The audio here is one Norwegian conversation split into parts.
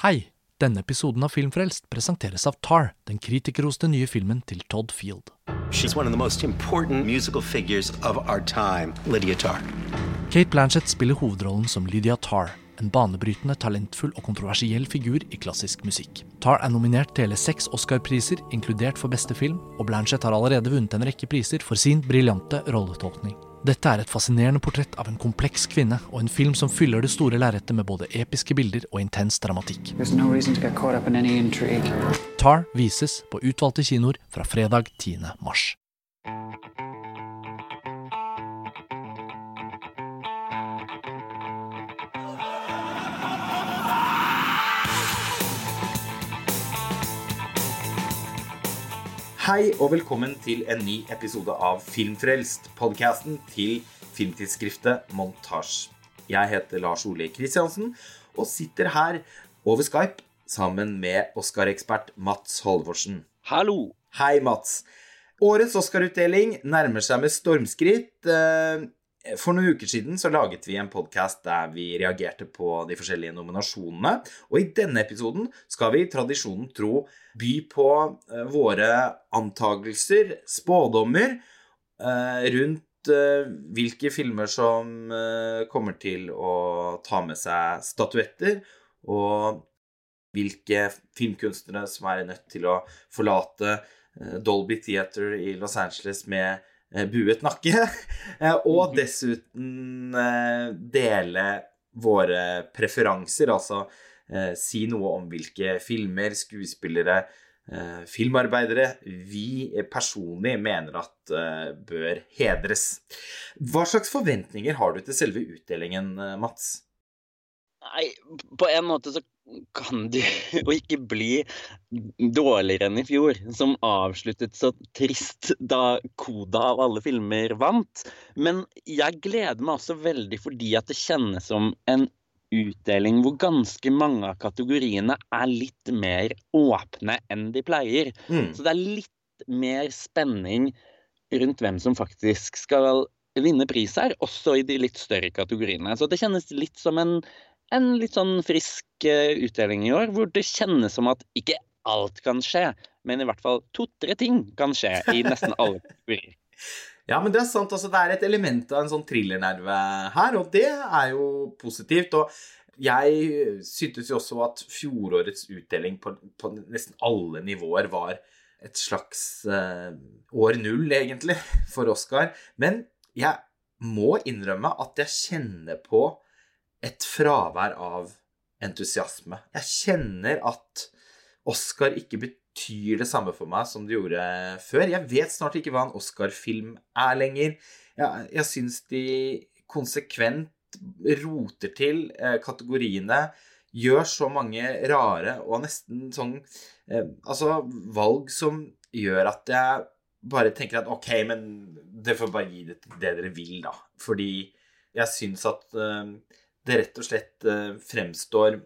Hei! Denne episoden av Filmfrelst presenteres av Tar, den kritikerroste nye filmen til Todd Field. She's one of the most important musical figures of our time. Kate Blanchett spiller hovedrollen som Lydia Tarr, en banebrytende, talentfull og kontroversiell figur i klassisk musikk. Tarr er nominert til hele seks Oscar-priser, inkludert for beste film, og Blanchett har allerede vunnet en rekke priser for sin briljante rolletolkning. Dette er et fascinerende portrett av en kompleks kvinne, og en film som fyller det store lerretet med både episke bilder og intens dramatikk. No in. Tar vises på utvalgte kinoer fra fredag 10. mars. Hei og velkommen til en ny episode av Filmfrelst, podcasten til filmtidsskriftet Montasj. Jeg heter Lars Ole Kristiansen og sitter her over Skype sammen med Oscar-ekspert Mats Halvorsen. Hallo! Hei, Mats. Årets Oscar-utdeling nærmer seg med stormskritt. For noen uker siden så laget vi en podkast der vi reagerte på de forskjellige nominasjonene. Og i denne episoden skal vi tradisjonen tro by på eh, våre antagelser, spådommer, eh, rundt eh, hvilke filmer som kommer til å ta med seg statuetter, og hvilke filmkunstnere som er nødt til å forlate Dolby Theater i Los Angeles med buet nakke, eh, og dessuten eh, dele våre preferanser, altså eh, si noe om hvilke filmer, skuespillere, eh, filmarbeidere vi personlig mener at eh, bør hedres. Hva slags forventninger har du til selve utdelingen, eh, Mats? Nei, på en måte så kan du jo ikke bli dårligere enn i fjor, som avsluttet så trist da Koda av alle filmer vant. Men jeg gleder meg også veldig fordi at det kjennes som en utdeling hvor ganske mange av kategoriene er litt mer åpne enn de pleier. Mm. Så det er litt mer spenning rundt hvem som faktisk skal vinne pris her, også i de litt større kategoriene. Så det kjennes litt som en, en litt sånn frisk eh, utdeling i år, hvor det kjennes som at ikke alt kan skje, men i hvert fall to-tre ting kan skje i nesten alle kategorier. Ja, men det er sant. Altså, det er et element av en sånn thrillernerve her, og det er jo positivt. Og jeg syntes jo også at fjorårets utdeling på, på nesten alle nivåer var et slags eh, år null, egentlig, for Oscar. Men jeg må innrømme at jeg kjenner på et fravær av entusiasme. Jeg kjenner at Oscar ikke betyr det samme for meg som det gjorde før. Jeg vet snart ikke hva en Oscar-film er lenger. Jeg, jeg syns de konsekvent roter til eh, kategoriene, gjør så mange rare og nesten sånn eh, Altså valg som gjør at jeg bare tenker at OK, men dere får bare gi det til det dere vil, da. Fordi jeg syns at eh, det rett og slett eh, fremstår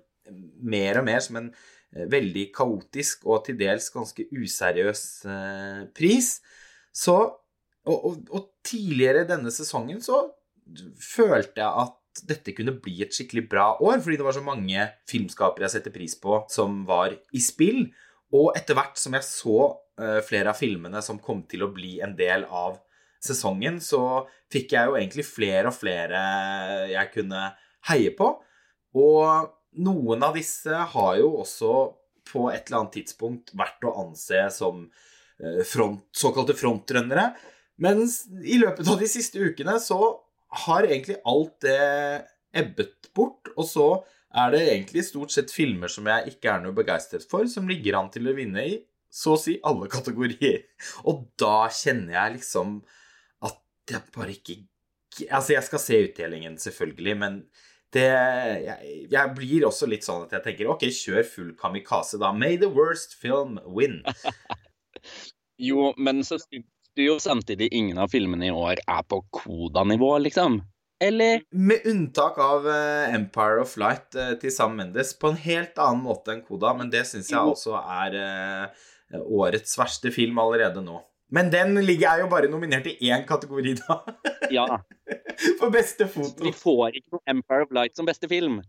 mer og mer som en eh, veldig kaotisk og til dels ganske useriøs eh, pris. Så og, og, og tidligere denne sesongen så følte jeg at dette kunne bli et skikkelig bra år, fordi det var så mange filmskapere jeg setter pris på, som var i spill. Og etter hvert som jeg så flere av filmene som kom til å bli en del av sesongen, så fikk jeg jo egentlig flere og flere jeg kunne heie på. Og noen av disse har jo også på et eller annet tidspunkt vært å anse som eh, front, såkalte frontrønnere. Mens i løpet av de siste ukene så har egentlig alt det ebbet bort, og så er det egentlig stort sett filmer som jeg ikke er noe begeistret for, som ligger an til å vinne i så å si alle kategorier. Og da kjenner jeg liksom at jeg bare ikke Altså, jeg skal se utdelingen, selvfølgelig, men det jeg, jeg blir også litt sånn at jeg tenker OK, kjør full kamikaze, da. May the worst film win. Jo, men så syns du jo samtidig ingen av filmene i år er på Koda-nivå, liksom. Eller? Med unntak av uh, Empire of Light uh, til Sam Mendes, på en helt annen måte enn Koda, men det syns jeg også er uh, årets verste film allerede nå. Men den ligger, er jo bare nominert i én kategori, da. Ja. For beste foto. Vi får ikke noe Empire of Light som beste film.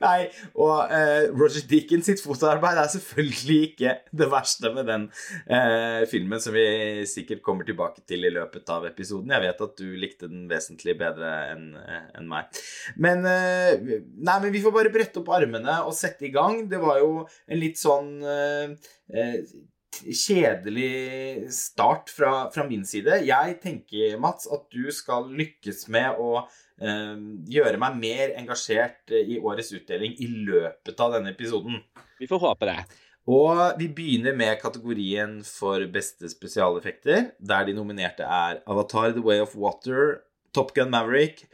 Nei, og uh, Roger Dickens sitt fotoarbeid er selvfølgelig ikke det verste med den uh, filmen, som vi sikkert kommer tilbake til i løpet av episoden. Jeg vet at du likte den vesentlig bedre enn eh, enn meg. Men uh, Nei, men vi får bare brette opp armene og sette i gang. Det var jo en litt sånn kjedelig start fra, fra, min side. Jeg tenker, Mats, at du skal lykkes med å eh, gjøre meg mer engasjert i årets utdeling i løpet av denne episoden. Vi får håpe det. Og vi begynner med kategorien for beste spesialeffekter, der de nominerte er Avatar The Way of Water, Top Gun Maverick,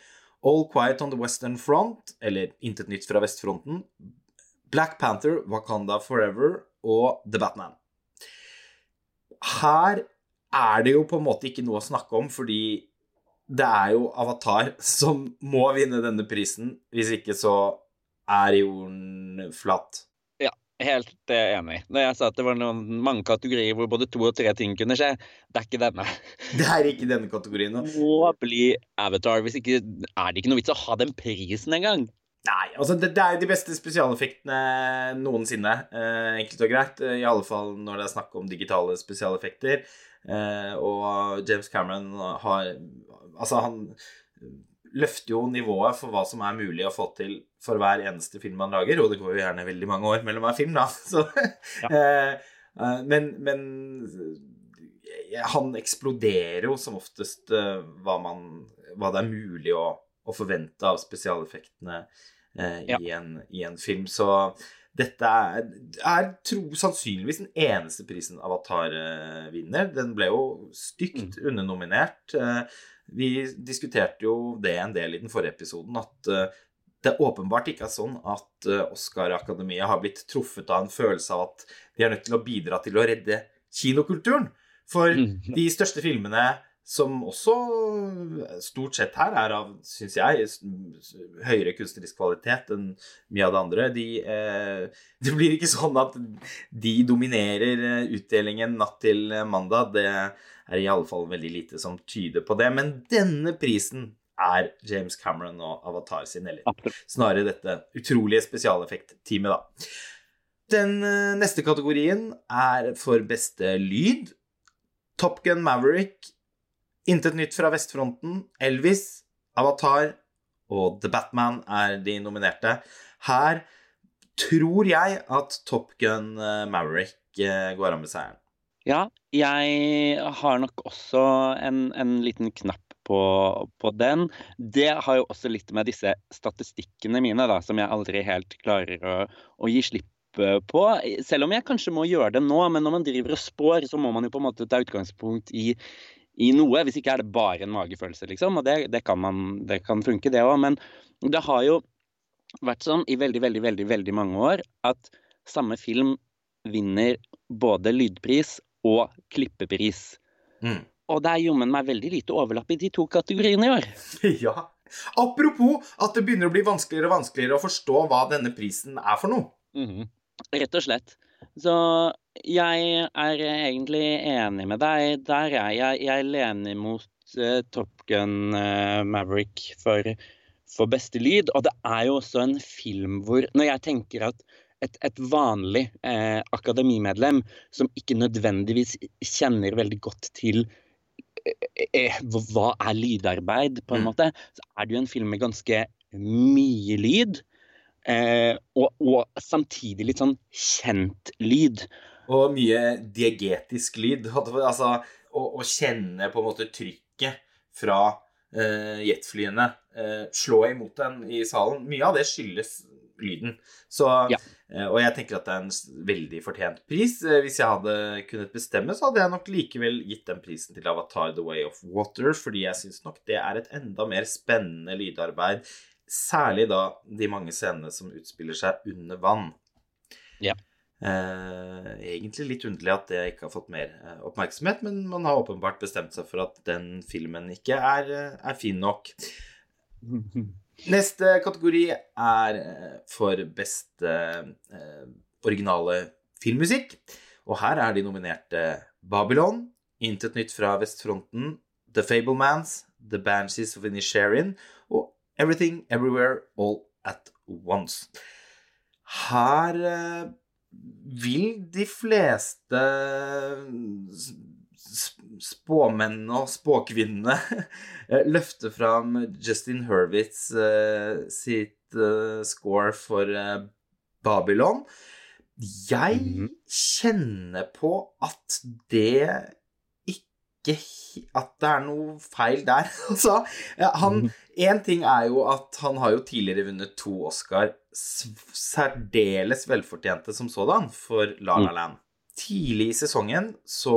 All Quiet on the Western Front, eller Intet nytt fra vestfronten, Black Panther, Wakanda Forever og The Batman her er det jo på en måte ikke noe å snakke om, fordi det er jo Avatar som må vinne denne prisen. Hvis ikke så er jorden flatt. Ja, helt enig. Når jeg sa at det var noen, mange kategorier hvor både to og tre ting kunne skje, det er ikke denne. Det er ikke denne kategorien. Nå. må bli Avatar. Hvis ikke er det ikke noe vits å ha den prisen engang. Nei, altså det, det, er de beste spesialeffektene noensinne. Eh, enkelt og greit. Eh, I alle fall når det er snakk om digitale spesialeffekter. Eh, og James Cameron har Altså, han løfter jo nivået for hva som er mulig å få til for hver eneste film han lager. Og det går jo gjerne veldig mange år mellom hver film, da. Så, ja. Eh, eh, men, men han eksploderer jo som oftest eh, hva, man, hva det er mulig å å forvente av spesialeffektene eh, ja. i, en, i, en, film. Så dette er, er tro, sannsynligvis den eneste prisen Avatar eh, vinner. Den ble jo stygt mm. undernominert. Eh, vi diskuterte jo det en del i den forrige episoden, at eh, det åpenbart ikke er sånn at eh, Oscar-akademiet har blitt truffet av en følelse av at de er nødt til å bidra til å redde kinokulturen. For mm. de største filmene som også stort sett her er av, syns jeg, høyere kunstnerisk kvalitet enn mye av det andre. De, eh, det blir ikke sånn at de dominerer eh, utdelingen natt til mandag. Det er i alle fall veldig lite som tyder på det. Men denne prisen er James Cameron og Avatar sin, eller snarere dette utrolige spesialeffektteamet, da. Den eh, neste kategorien er for beste lyd. Top Gun Maverick Intet nytt fra vestfronten. Elvis, Avatar og The Batman er de nominerte. Her tror jeg at Top Gun eh, Maverick eh, går av med seieren. Ja, jeg har nok også en, en liten knapp på, på, den. Det har jo også litt med disse statistikkene mine, da, som jeg aldri helt klarer å, å gi slipp eh, på. Selv om jeg kanskje må gjøre det nå, men når man driver og spår, så må man jo på en måte ta utgangspunkt i, i noe. Hvis ikke er det bare en magefølelse, liksom. Og det, det, kan, man, det kan funke, det òg. Men det har jo vært sånn i veldig, veldig, veldig, veldig mange år at samme film vinner både lydpris og klippepris. Mm. Og det er jommen meg veldig lite overlapp i de to kategoriene i år. Ja. Apropos at det begynner å bli vanskeligere og vanskeligere å forstå hva denne prisen er for noe. Mm -hmm. Rett og slett. Så jeg er egentlig enig med deg der. Jeg, jeg lener mot uh, Top Gun uh, Maverick for, for, beste lyd. Og det er jo også en film hvor Når jeg tenker at et, et vanlig eh, akademimedlem som ikke nødvendigvis kjenner veldig godt til hva er lydarbeid, på en mm. måte, så er det jo en film med ganske mye lyd. Eh, og, og, samtidig litt sånn kjent lyd. Og mye diegetisk lyd. Altså å, kjenne på en måte trykket fra eh, jetflyene eh, slå imot den i salen. Mye av det skyldes lyden. Så, ja. eh, og jeg tenker at det er en veldig fortjent pris. Hvis jeg hadde kunnet bestemme, så hadde jeg nok likevel gitt den prisen til Avatar The Way of Water, fordi jeg syns nok det er et enda mer spennende lydarbeid Særlig da de mange scenene som utspiller seg under vann. Ja. Eh, egentlig litt underlig at det ikke har fått mer eh, oppmerksomhet, men man har åpenbart bestemt seg for at den filmen ikke er, eh, er fin nok. Neste kategori er for beste originale filmmusikk. Og her er de nominerte Babylon, Intet nytt fra vestfronten, The Fablemans, The Banshees of Inisherin og Everything Everywhere All at Once. Her vil de fleste spåmennene og spåkvinnene eh, løfte fram Justin Hurwitz eh, sitt eh, score for Babylon. Jeg mhm. kjenner på at det At det er noe feil der. altså, han Én mhm. ting er jo at han har jo tidligere vunnet to Oscar, særdeles velfortjente som sådan, for La La mm. Land. Tidlig i sesongen så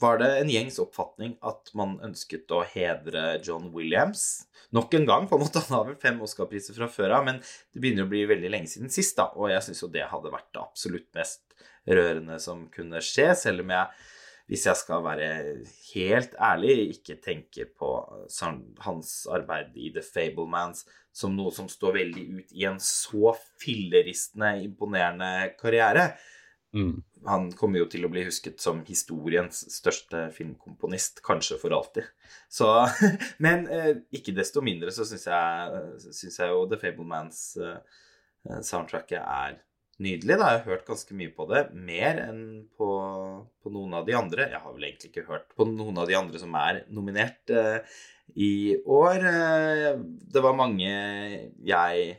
var det en gjengs oppfatning at man ønsket å hedre John Williams. Nok en gang, på en måte. Han har vel fem Oscar-priser fra før av, men det begynner å bli veldig lenge siden sist, da. Og jeg syns jo det hadde vært det absolutt mest rørende som kunne skje, selv om jeg, hvis jeg skal være helt ærlig, ikke tenker på hans arbeid i The Fablemans som noe som står veldig ut i en så filleristende, imponerende karriere. Mm. Han kommer jo til å bli husket som historiens største filmkomponist, kanskje for alltid. Så, men eh, ikke desto mindre så syns jeg, synes jeg jo The Fablemans eh, er nydelig. Da. Jeg har hørt ganske mye på det. Mer enn på, på, noen av de andre. Jeg har vel egentlig ikke hørt på noen av de andre som er nominert eh, i år. Eh, det var mange jeg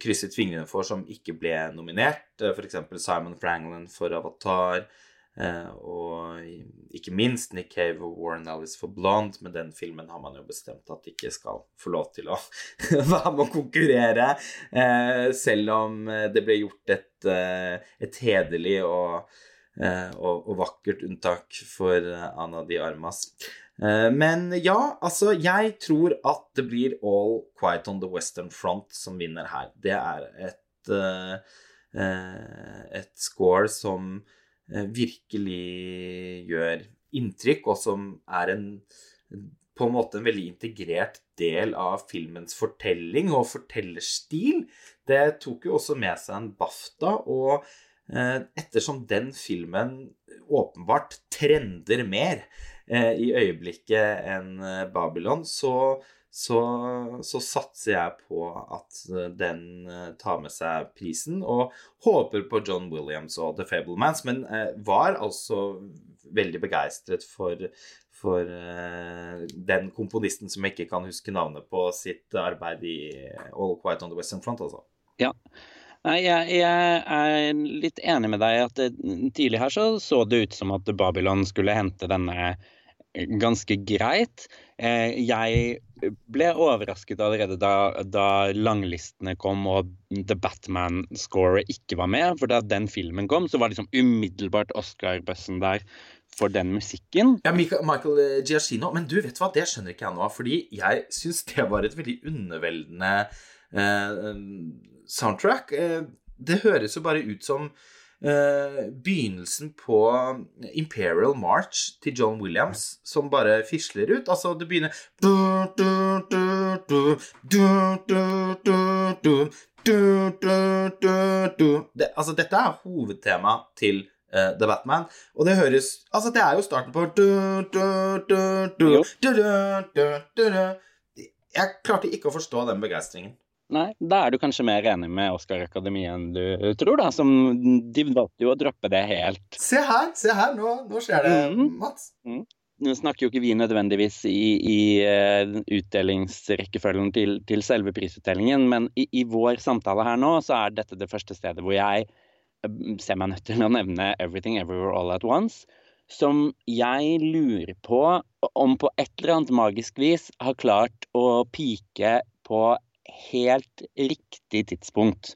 krysset fingrene for som ikke ble nominert. Eh, F.eks. Simon Franglin for Avatar. Eh, og ikke minst Nick Cave og Warren Ellis for Blonde. Men den filmen har man jo bestemt at ikke skal få lov til å være med å konkurrere. Eh, selv om det ble gjort et, et hederlig og, og, og vakkert unntak for Ana di Armas. Eh, men ja, altså, jeg tror at det blir All Quiet on the Western Front som vinner her. Det er et, et score som virkelig gjør inntrykk, og som er en på en måte en veldig integrert del av filmens fortelling og fortellerstil. Det tok jo også med seg en BAFTA, og ettersom den filmen åpenbart trender mer Eh, i øyeblikket enn eh, Babylon, så, så, så, satser jeg på at eh, den tar med seg prisen, og håper på John Williams og The Fablemans, men var altså veldig begeistret for, for den komponisten som jeg ikke kan huske navnet på sitt arbeid i All Quiet on the Western Front, altså. Ja. Nei, jeg, jeg, er litt enig med deg at tidlig her så, så det ut som at Babylon skulle hente denne ganske greit. Eh, jeg ble overrasket allerede da, da langlistene kom og The Batman-scoret ikke var med. For da den filmen kom, så var liksom umiddelbart Oscar-bussen der for den musikken. Ja, Michael eh, Giacchino. Men du, vet hva, det skjønner ikke jeg nå. Fordi jeg syns det var et veldig underveldende eh, soundtrack. Eh, det høres jo bare ut som begynnelsen på Imperial March til John Williams, som bare fisler ut. Altså, det begynner det, Altså, dette er hovedtema til uh, The Batman, og det høres Altså, det er jo starten på Jeg klarte ikke å forstå den begeistringen. Nei, da er du kanskje mer enig med Oscar Akademiet enn du tror, da. Som de valgte jo å droppe det helt. Se her, se her, nå, nå skjer det, mm. Mats. Mm. Nå snakker jo ikke vi nødvendigvis i, i uh, utdelingsrekkefølgen til, til, selve prisutdelingen, men i, i, vår samtale her nå, så er dette det første stedet hvor jeg uh, ser meg nødt til å nevne 'Everything Everywhere All At Once'. Som jeg lurer på om på et eller annet magisk vis har klart å pike på helt riktig tidspunkt.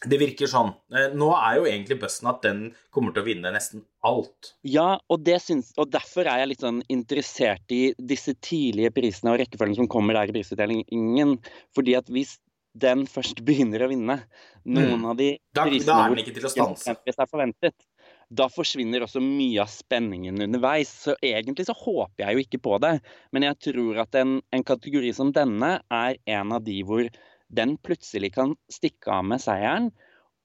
Det virker sånn. Eh, nå er jo egentlig bussen at den kommer til å vinne nesten alt. Ja, og, syns, og, derfor er jeg litt sånn interessert i disse tidlige prisene og rekkefølgen som kommer der i prisutdelingen. Fordi at hvis den først begynner å vinne noen mm. av de prisene da, da er den ikke til å stanse. Da forsvinner også mye av spenningen underveis. Så egentlig så håper jeg jo ikke på det. Men jeg tror at en, en kategori som denne er en av de hvor den plutselig kan stikke av med seieren.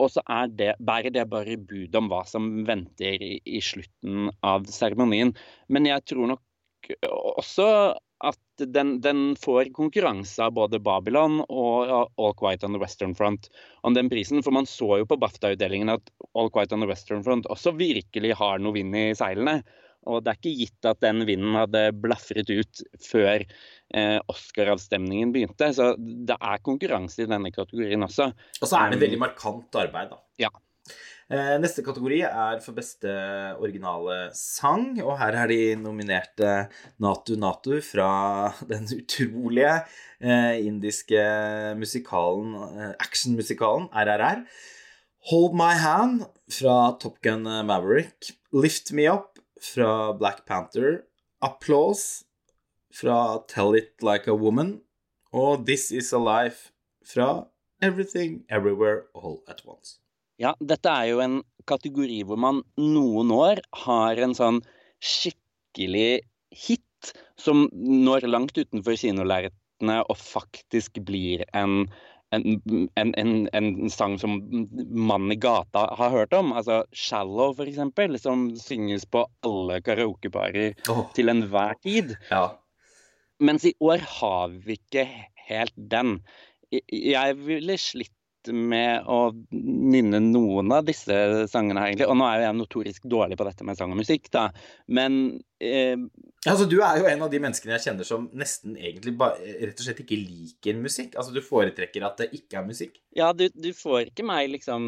og så det, bærer det bare bud om hva som venter i, i slutten av seremonien. Men jeg tror nok også at den, den, får konkurranse av både Babylon og All Quiet on the Western Front om den prisen. For man så jo på BAFTA-utdelingen at All Quiet on the Western Front også virkelig har noe vind i seilene. Og det er ikke gitt at den vinden hadde blafret ut før eh, Oscar-avstemningen begynte. Så det er konkurranse i denne kategorien også. Og så er det veldig markant arbeid, da. Ja. Eh, neste kategori er for beste originale sang, og her er de nominerte Natu Natu fra den utrolige eh, indiske musikalen, eh, actionmusikalen RRR. Hold My Hand fra Top Gun Maverick. Lift Me Up fra Black Panther. Applause fra Tell It Like a Woman. Og This Is A Life fra Everything Everywhere All At Once. Ja, dette er jo en kategori hvor man noen år har en sånn skikkelig hit som når langt utenfor kinolerretene og faktisk blir en en, en, en, en, sang som mannen i gata har hørt om. Altså 'Shallow', for eksempel, som synges på alle karaokebarer oh. til enhver tid. Ja. Mens i år har vi ikke helt den. Jeg ville slitt med å nynne noen av disse sangene her, egentlig. Og nå er jo jeg notorisk dårlig på dette med sang og musikk, da, men eh... Altså, du er jo en av de menneskene jeg kjenner som nesten egentlig bare, rett og slett ikke liker musikk. Altså, du foretrekker at det ikke er musikk? Ja, du, du får ikke meg liksom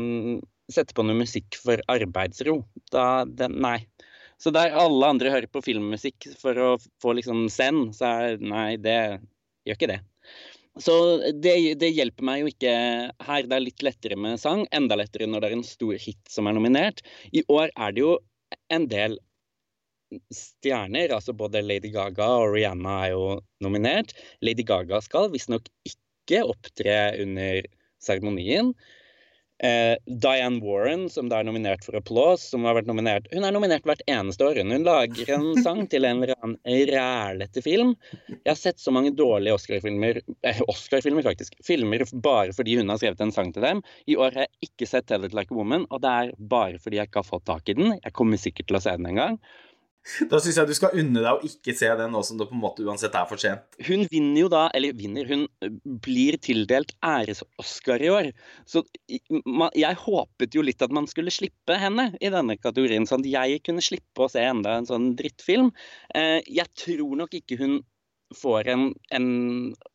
sette på noe musikk for arbeidsro. Da det, Nei. Så der alle andre hører på filmmusikk for å få liksom send, så er Nei, det gjør ikke det. Så det, det, hjelper meg jo ikke her. Det er litt lettere med sang. Enda lettere når det er en stor hit som er nominert. I år er det jo en del stjerner. altså Både Lady Gaga og Rihanna er jo nominert. Lady Gaga skal visstnok ikke opptre under seremonien. Eh, Diane Warren, som da er nominert for Applause, som har vært nominert Hun er nominert hvert eneste år. Hun lager en sang til en eller annen rælete film. Jeg har sett så mange dårlige Oscar-filmer eh, Oscar-filmer faktisk, filmer bare fordi hun har skrevet en sang til dem. I år har jeg ikke sett 'Tell It Like a Woman', og det er bare fordi jeg ikke har fått tak i den. Jeg kommer sikkert til å se den en gang. Da syns jeg du skal unne deg å ikke se den nå som det på en måte uansett er for sent. Hun vinner jo da, eller vinner, hun blir tildelt æres-Oscar i år. Så jeg håpet jo litt at man skulle slippe henne i denne kategorien, sånn at jeg kunne slippe å se enda en sånn drittfilm. Eh, jeg tror nok ikke hun får en, en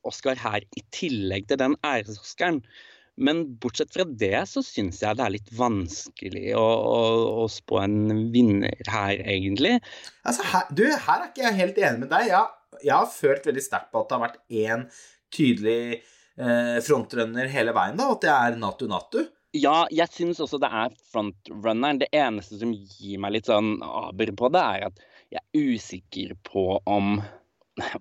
Oscar her i tillegg til den æres-Oscaren. Men bortsett fra det så syns jeg det er litt vanskelig å, å, å spå en vinner her, egentlig. Altså, her, du, her er ikke jeg helt enig med deg. Jeg, jeg har følt veldig sterkt på at det har vært én tydelig eh, frontrunner hele veien, da, at det er Natu Natu. Ja, jeg syns også det er frontrunneren. Det eneste som gir meg litt sånn aber på det, er at jeg er usikker på om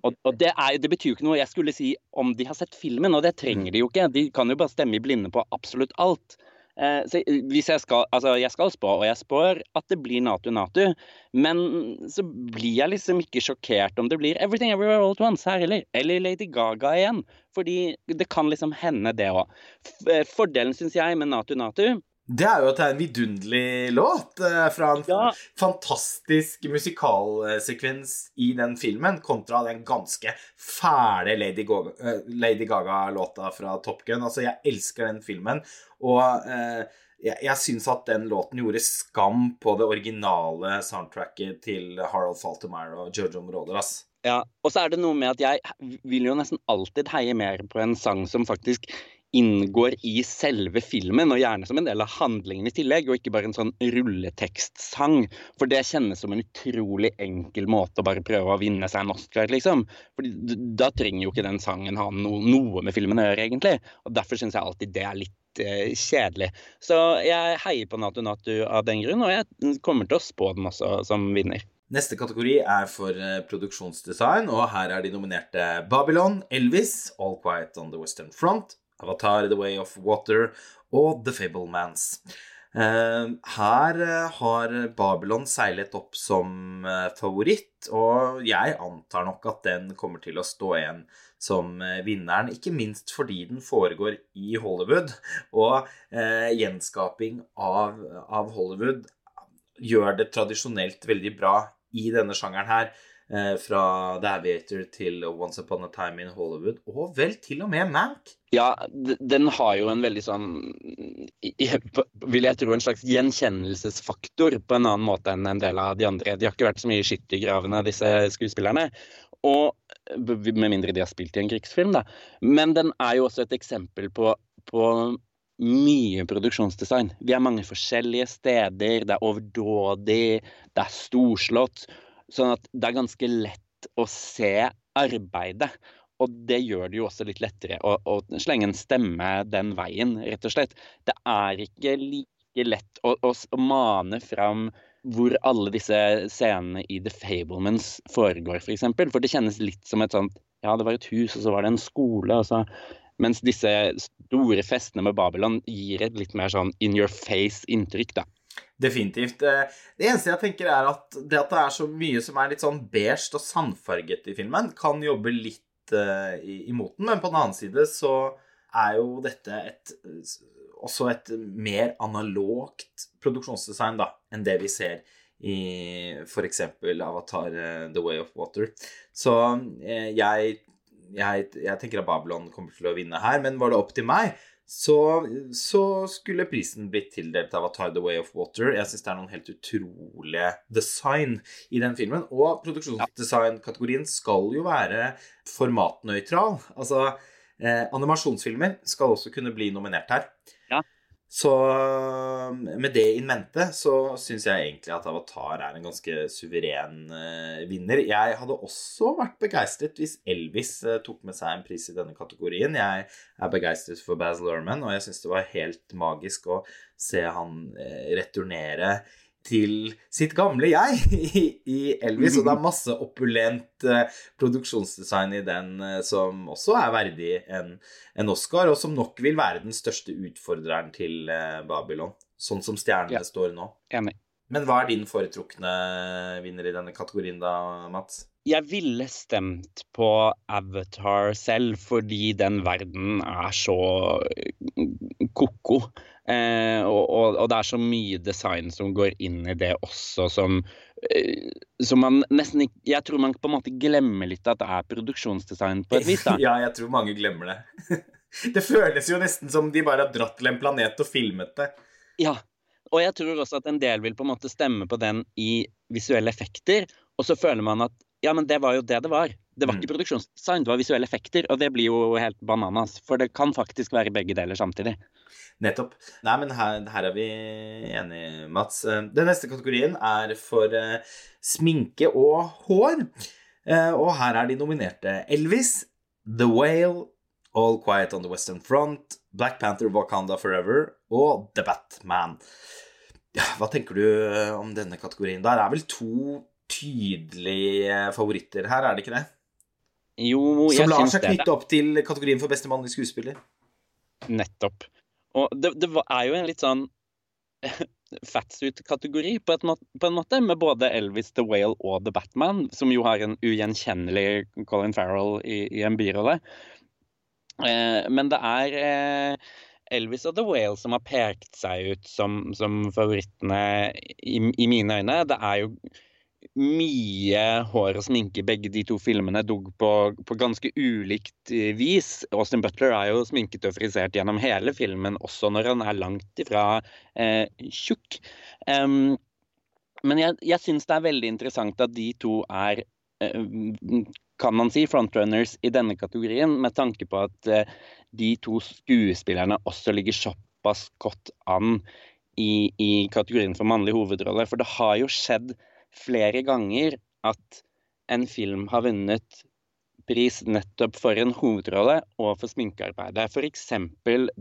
og, og det, er, det, betyr jo ikke noe jeg skulle si om de har sett filmen, og det trenger de jo ikke. De kan jo bare stemme i blinde på absolutt alt. Eh, så hvis jeg skal, altså jeg skal spå, og jeg spår at det blir NATO-NATU men så blir jeg liksom ikke sjokkert om det blir Everything Everywhere All At Once her heller. Eller Lady Gaga igjen. Fordi det kan liksom hende, det òg. Eh, fordelen, syns jeg, med Natu-Natu det er jo at det er en vidunderlig låt eh, fra en ja. fantastisk musikalsekvens i den filmen, kontra den ganske fæle Lady, eh, Gaga-låta fra Top Gun. Altså, jeg elsker den filmen, og eh, jeg, jeg syns at den låten gjorde skam på det originale soundtracket til Harald Faltermeyer og Jojo Moroder, ass. Ja, og så er det noe med at jeg vil jo nesten alltid heie mer på en sang som faktisk inngår i selve filmen, og gjerne som en del av handlingen i tillegg, og ikke bare en sånn rulletekstsang. For det kjennes som en utrolig enkel måte å bare prøve å vinne seg en Oscar, liksom. For da trenger jo ikke den sangen ha no noe med filmen å gjøre, egentlig. Og derfor syns jeg alltid det er litt eh, kjedelig. Så jeg heier på Natu Natu av den grunn, og jeg kommer til å spå den også som vinner. Neste kategori er for eh, produksjonsdesign, og her er de nominerte Babylon, Elvis, All Quiet on the Western Front, Avatar The Way of Water og The Fablemans. Eh, her eh, har Babylon seilet opp som eh, favoritt, og jeg antar nok at den kommer til å stå igjen som vinneren, ikke minst fordi den foregår i Hollywood, og gjenskaping av, av Hollywood gjør det tradisjonelt veldig bra i denne sjangeren her. Eh, fra The Aviator til Once Upon a Time in Hollywood, og vel til og med Mank. Ja, den har jo en veldig sånn Vil jeg tro en slags gjenkjennelsesfaktor på en annen måte enn en del av de andre. De har ikke vært så mye i skyttergravene, disse skuespillerne. Og Med mindre de har spilt i en krigsfilm, da. Men den er jo også et eksempel på, på mye produksjonsdesign. Vi er mange forskjellige steder. Det er overdådig, det er storslått. Sånn at det er ganske lett å se arbeidet. Og det gjør det jo også litt lettere å, å slenge en stemme den veien, rett og slett. Det er ikke like lett å, å, å mane fram hvor alle disse scenene i The Fablemans foregår, f.eks. For, eksempel. for det kjennes litt som et sånt Ja, det var et hus, og så var det en skole, og så Mens disse store festene med Babylon gir et litt mer sånn in your face-inntrykk, da. Definitivt. Eh, Det eneste jeg tenker er at det at det er så mye som er litt sånn beige og sandfarget i filmen, kan jobbe litt uh, imot den, men på den annen side så er jo dette et også et mer analogt produksjonsdesign da, enn det vi ser i f.eks. Avatar eh, The Way of Water. Så eh, jeg, jeg, jeg tenker at Babylon kommer til å vinne her, men var det opp til meg, så, så skulle prisen blitt tildelt av 'Tide The Way of Water. Jeg syns det er noen helt utrolige design i den filmen. Og produksjonsdesign-kategorien skal jo være formatnøytral. Altså, eh, animasjonsfilmer skal også kunne bli nominert her. Ja. Så med det in mente så syns jeg egentlig at Avatar er en ganske suveren uh, vinner. Jeg hadde også vært begeistret hvis Elvis uh, tok med seg en pris i denne kategorien. Jeg er begeistret for Baz Luhrmann, og jeg syns det var helt magisk å se han uh, returnere til sitt gamle jeg i, i Elvis, og det er masse opulent eh, produksjonsdesign i den eh, som også er verdig en, en Oscar, og som nok vil være den største utfordreren til eh, Babylon, sånn som stjernene Ja. står nå. Enig. Men hva er din foretrukne vinner i denne kategorien da, Mats? Jeg ville stemt på Avatar selv, fordi den verden er så ko-ko. Eh, og, og, og det er så mye design som går inn i det også, som, eh, som man nesten ikke Jeg tror man på en måte glemmer litt at det er produksjonsdesign på et vis. da. ja, jeg tror mange glemmer det. det føles jo nesten som de bare har dratt til en planet og filmet det. Ja. Og jeg tror også at en del vil på en måte stemme på den i visuelle effekter, og så føler man at ja, men det var jo det det var. Det var Mm. ikke produksjonsdesign, det var visuelle effekter, og det blir jo helt bananas. For det kan faktisk være begge deler samtidig. Nettopp. Nei, men her, her er vi enige, Mats. Eh, Den neste kategorien er for uh, sminke og hår. Uh, og her er de nominerte Elvis, The Whale, All Quiet on the Western Front, Black Panther Wakanda Forever og The Batman. Ja, hva tenker du om denne kategorien? Der er vel to tydelige favoritter her, er det ikke det? Jo, jeg Som lar seg knytte opp til kategorien for beste mannlige skuespiller. Nettopp. Og det, det er jo en litt sånn fatsuit-kategori på, på en måte, med både Elvis, The Whale og The Batman, som jo har en ugjenkjennelig Colin Farrell i, i en birolle. Eh, men det er eh, Elvis og The Whale som har pekt seg ut som, som favorittene i, i mine øyne. Det er jo mye hår og sminke begge de to filmene, dog på, på ganske ulikt eh, vis. Austin Butler er jo sminket og frisert gjennom hele filmen, også når han er langt ifra eh, tjukk. Um, men jeg, jeg syns det er veldig interessant at de to er eh, kan man si, frontrunners i denne kategorien, med tanke på at eh, de to skuespillerne også ligger såpass godt an i, i kategorien for mannlig hovedrolle. For det har jo skjedd flere ganger at en film har vunnet pris nettopp for en hovedrolle og for sminkearbeidet. F.eks.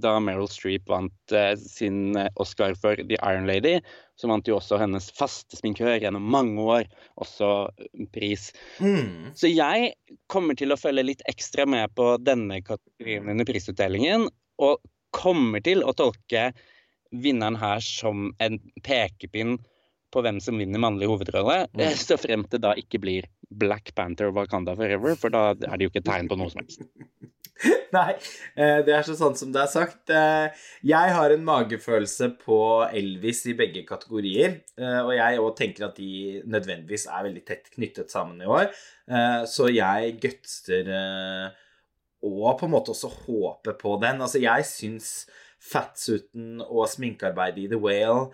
da Meryl Streep vant eh, sin eh, Oscar for The Iron Lady, så vant jo også hennes faste sminkør gjennom mange år også eh, pris. Mm. Så jeg kommer til å følge litt ekstra med på denne kategorien under prisutdelingen, og kommer til å tolke vinneren her som en pekepinn på hvem som vinner mannlig hovedrolle, Mm. eh, så fremt det da ikke blir Black Panther og Wakanda Forever, for da er det jo ikke tegn på noe som helst. Nei, eh, det er så sant som det er sagt. Eh, Jeg har en magefølelse på Elvis i begge kategorier. Og jeg òg tenker at de nødvendigvis er veldig tett knyttet sammen i år. Så jeg gutster og på en måte også håper på den. Altså, jeg syns fatsuiten og sminkearbeidet i The Whale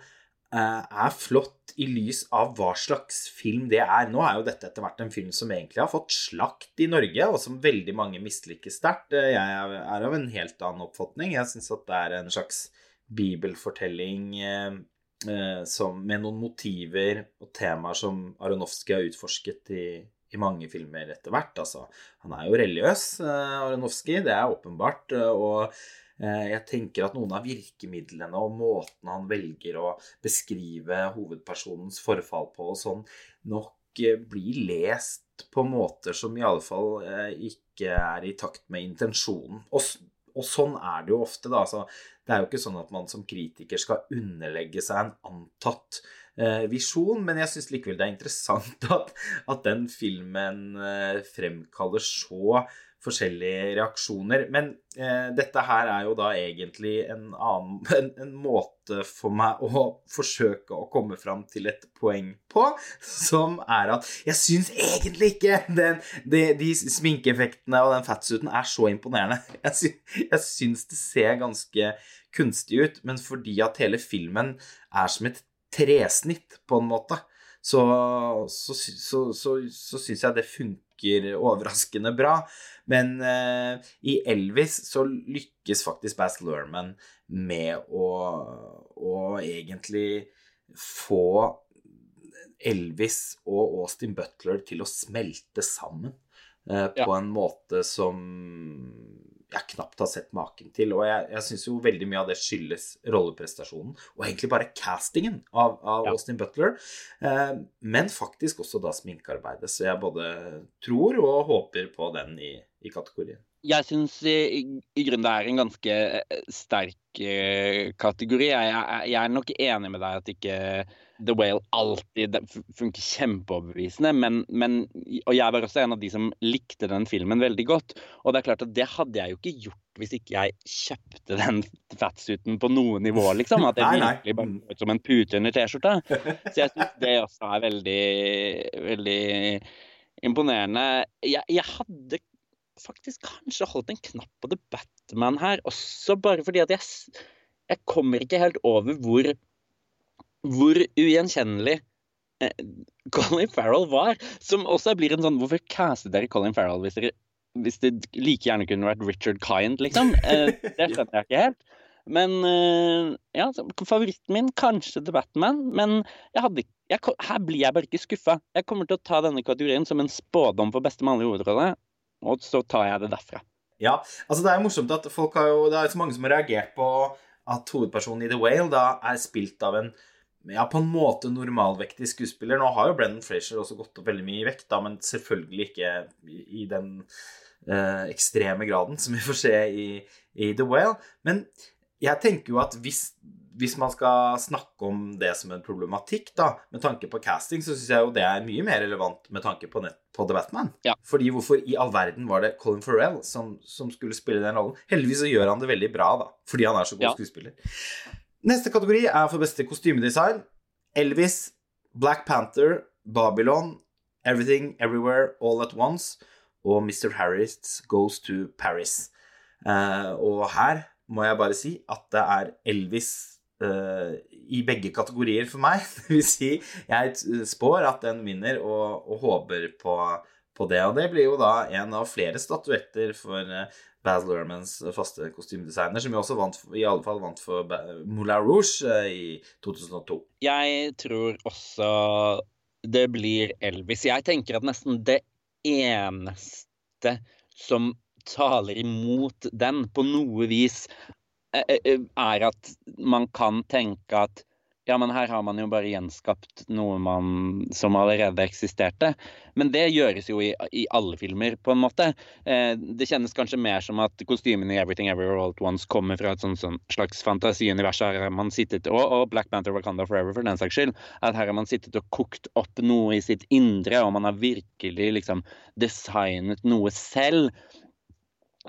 er flott i lys av hva slags film det er. Nå er jo dette etter hvert en film som egentlig har fått slakt i Norge, og som veldig mange misliker sterkt. Eh, Jeg er av en helt annen oppfatning. Jeg syns at det er en slags bibelfortelling eh, eh, som, med noen motiver og temaer som Aronofsky har utforsket i, i mange filmer etter hvert. Altså, han er jo religiøs, eh, Aronofsky, det er åpenbart. eh, og eh, jeg tenker at noen av virkemidlene og måten han velger å beskrive hovedpersonens forfall på og sånn, nok eh, blir lest på måter som i alle fall eh, ikke er i takt med intensjonen. Og, sånn er det jo ofte, da. Altså, det er jo ikke sånn at man som kritiker skal underlegge seg en antatt eh, visjon, men jeg syns likevel det er interessant at, at den filmen eh, fremkaller så forskjellige reaksjoner. Men eh, dette her er jo da egentlig en annen en, en måte for meg å forsøke å komme fram til et poeng på, som er at jeg syns egentlig ikke den, de, de sminkeeffektene og den fatsuiten er så imponerende. Jeg, sy, jeg syns det ser ganske kunstig ut, men fordi at hele filmen er som et tresnitt, på en måte, så, så, så, så, så syns jeg det funker overraskende bra. Men eh, i Elvis så lykkes faktisk Bass Lerman med å, å egentlig få Elvis og Austin Butler til å smelte sammen eh, på en måte som jeg knapt har sett maken til. Og jeg, jeg syns jo veldig mye av det skyldes rolleprestasjonen, og egentlig bare castingen av, av Ja. Austin Butler. Eh, men faktisk også da sminkearbeidet. Så jeg både tror og håper på den i, i kategorien. Jeg syns grunnen det er en ganske eh, sterk eh, kategori. Jeg, jeg, jeg er nok enig med deg at ikke The Whale alltid funker kjempeoverbevisende, men, men Og jeg var også en av de som likte den filmen veldig godt. Og det er klart at det hadde jeg jo ikke gjort hvis ikke jeg kjøpte den fatsuiten på noe nivå, liksom. At nei. virkelig bare ut som en pute under T-skjorta. Så jeg syns det også er veldig, veldig imponerende. Jeg, jeg hadde faktisk kanskje holdt en knapp på The Batman her, også bare fordi at jeg, jeg kommer ikke helt over hvor, hvor ugjenkjennelig eh, Colin Farrell var. Som også blir en sånn Hvorfor castet dere Colin Farrell hvis, dere, hvis det like gjerne kunne vært Richard Kind, liksom? Eh, det skjønner jeg ikke helt. Men eh, ja, favoritten min kanskje The Batman, men jeg hadde ikke jeg, her blir jeg bare ikke skuffa. Jeg kommer til å ta denne kategorien som en spådom for beste mannlige hovedrolle, og så tar jeg det derfra. Ja, altså det er jo morsomt at folk har jo Det er så mange som har reagert på at hovedpersonen i The Whale da er spilt av en ja, på en måte normalvektig skuespiller. Nå har jo Brendan Frazier også gått opp veldig mye i vekt, da, men selvfølgelig ikke i den eh, ekstreme graden som vi får se i, i The Whale. Men jeg tenker jo at hvis, hvis man skal snakke om det som en problematikk, da, med tanke på casting, så syns jeg jo det er mye mer relevant med tanke på, nett, på The Batman. Ja. Fordi hvorfor i all verden var det Colin Farrell som, som skulle spille den rollen? Heldigvis så gjør han det veldig bra, da, fordi han er så god Ja. skuespiller. Neste kategori er for beste kostymedesign. Elvis, Black Panther, Babylon, Everything Everywhere All At Once og Mr. Harris Goes to Paris. Uh, og her må jeg bare si at det er Elvis eh, i begge kategorier for meg. Det vil si, jeg spår at den vinner, og, og håper på, på det. Og det blir jo da en av flere statuetter for uh, Baz Luhrmanns faste kostymedesigner, som jo også vant, i alle fall vant for Moulin Rouge eh, i 2002. Jeg tror også det blir Elvis. Jeg tenker at nesten det eneste som taler imot den på noe vis, eh, eh, er at man kan tenke at ja, men her har man jo bare gjenskapt noe man, som allerede eksisterte. Men det gjøres jo i, i alle filmer, på en måte. Eh, det kjennes kanskje mer som at kostymene i Everything Everywhere All At Once kommer fra et sånt, sånt slags fantasiunivers. Her har man sittet, og, og Black Panther Wakanda Forever, for den saks skyld. At her har man sittet og kokt opp noe i sitt indre, og man har virkelig liksom designet noe selv.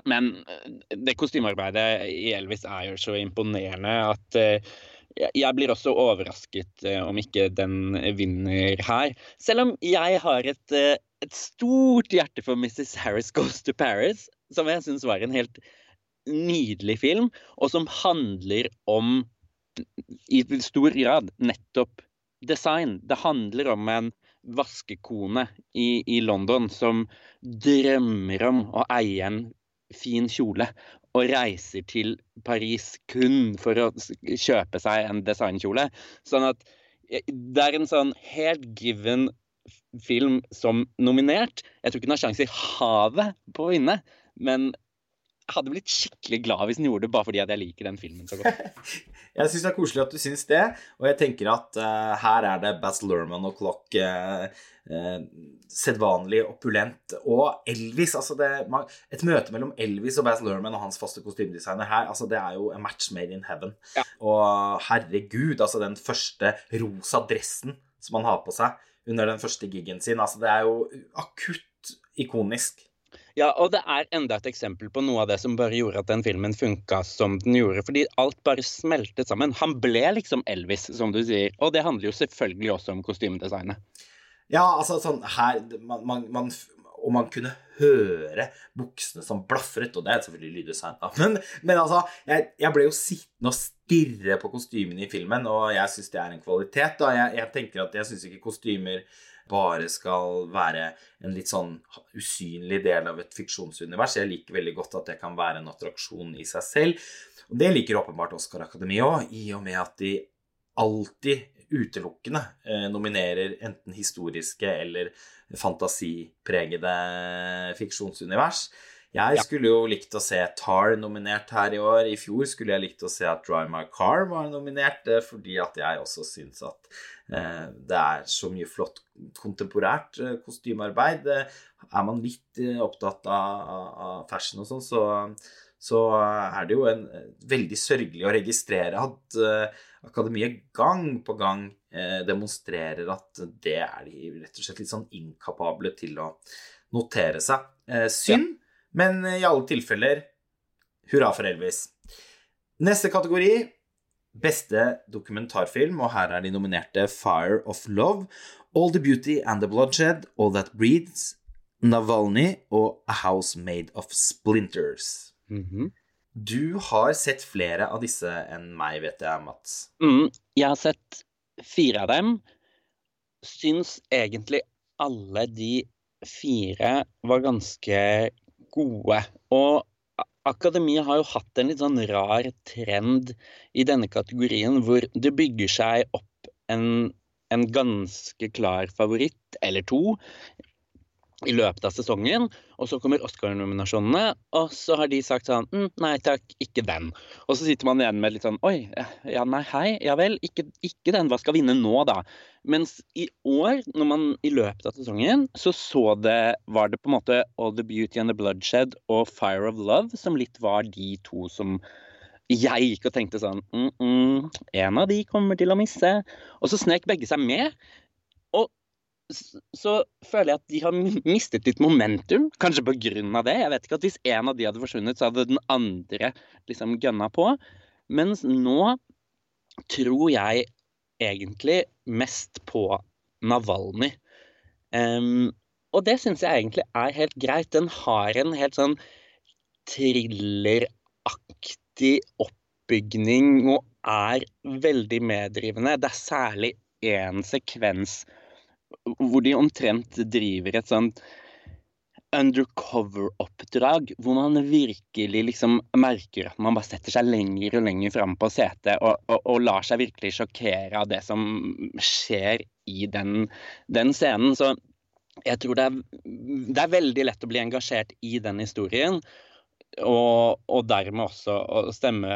Men eh, det kostymearbeidet i Elvis er jo så imponerende at uh, jeg blir også overrasket uh, om ikke den vinner her. Selv om jeg har et, et stort hjerte for Mrs. Harris Goes to Paris, som jeg syns var en helt nydelig film, og som handler om, i stor grad, nettopp design. Det handler om en vaskekone i, i London som drømmer om å eie en fin kjole og reiser til Paris kun for å kjøpe seg en designkjole. Sånn at det er en sånn helt given film som nominert. Jeg tror ikke den har sjanse i havet på å vinne, men hadde blitt skikkelig glad hvis den gjorde det, bare fordi jeg liker den filmen så godt. jeg syns det er koselig at du syns det, og jeg tenker at uh, her er det Baz Lerman og Clock uh, uh, sedvanlig opulent. Og Elvis, altså det, man, Et møte mellom Elvis og Baz Lerman og hans faste kostymedesigner her, altså det er jo a match made in heaven. Ja. Og herregud, altså den første rosa dressen som han har på seg under den første gigen sin, altså det er jo akutt ikonisk. Ja, og det er enda et eksempel på noe av det som bare gjorde at den filmen funka som den gjorde. Fordi alt bare smeltet sammen. Han ble liksom Elvis, som du sier. Og det handler jo selvfølgelig også om kostymedesignet. Ja, altså sånn her man, man, man, Og man kunne høre buksene som blafret, og det er selvfølgelig lyddesign, da. Men, men altså, jeg, jeg, ble jo sittende og stirre på kostymene i filmen, og jeg syns det er en kvalitet. da. Jeg, jeg tenker at jeg syns ikke kostymer bare skal være en litt sånn usynlig del av et fiksjonsunivers. Jeg liker veldig godt at det kan være en attraksjon i seg selv. Og det liker åpenbart Oscar Akademi òg, i og med at de alltid utelukkende eh, nominerer enten historiske eller fantasipregede fiksjonsunivers. Jeg skulle jo likt å se Tar nominert her i år. I fjor skulle jeg likt å se at Dry My Car var nominert, eh, fordi at jeg også syns at eh, det er så mye flott kontemporært kostymearbeid. Er man litt opptatt av fashion og sånn, så, så, er det jo en, veldig sørgelig å registrere at Akademiet gang på gang demonstrerer at det er de rett og slett litt sånn inkapable til å notere seg. synd. Ja. Men i alle tilfeller hurra for Elvis. Neste kategori beste dokumentarfilm, og her er de nominerte Fire of Love, All the Beauty and the Bloodshed, All That Breathes, Navalny og A House Made of Splinters. Mm -hmm. Du har sett flere av disse enn meg, vet jeg, Mats. Mm, jeg har sett fire av dem. Syns egentlig alle de fire var ganske gode. Og Akademiet har jo hatt en litt sånn rar trend i denne kategorien, hvor det bygger seg opp en, en ganske klar favoritt, eller to, i løpet av sesongen. Og så kommer Oscar-nominasjonene, og så har de sagt sånn mm, Nei takk, ikke den. Og så sitter man igjen med litt sånn Oi, ja nei, hei, ja vel, ikke, ikke den. Hva skal vinne nå, da? Mens i år, når man i løpet av sesongen, så så det Var det på en måte All the Beauty and the Bloodshed og Fire of Love som litt var de to som jeg gikk og tenkte sånn mm, mm, En av de kommer til å misse. Og så snek begge seg med så føler jeg at de har mistet litt momentum, kanskje på grunn av det. Jeg vet ikke at Hvis en av de hadde forsvunnet, så hadde den andre liksom gønna på. Mens nå tror jeg egentlig mest på Navalny. Um, og det syns jeg egentlig er helt greit. Den har en helt sånn thrilleraktig oppbygning og er veldig meddrivende. Det er særlig én sekvens hvor de omtrent driver et sånt undercover-oppdrag, hvor man virkelig liksom merker at man bare setter seg lenger og lenger fram på setet og, og, og, lar seg virkelig sjokkere av det som skjer i den, den scenen. Så jeg tror det er, det er, veldig lett å bli engasjert i den historien. og, og, dermed også å stemme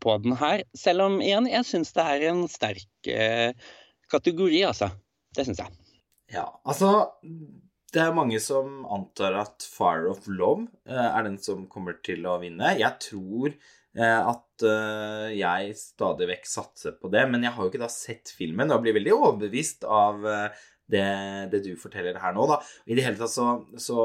på den her. Selv om igjen, jeg syns det er en sterk eh, kategori, altså. Det syns jeg. Ja, altså Det er mange som antar at Fire of Love eh, er den som kommer til å vinne. Jeg tror eh, at eh, jeg stadig vekk satser på det, men jeg har jo ikke da sett filmen og blir veldig overbevist av det, det, du forteller her nå. Da. I det hele tatt så, så,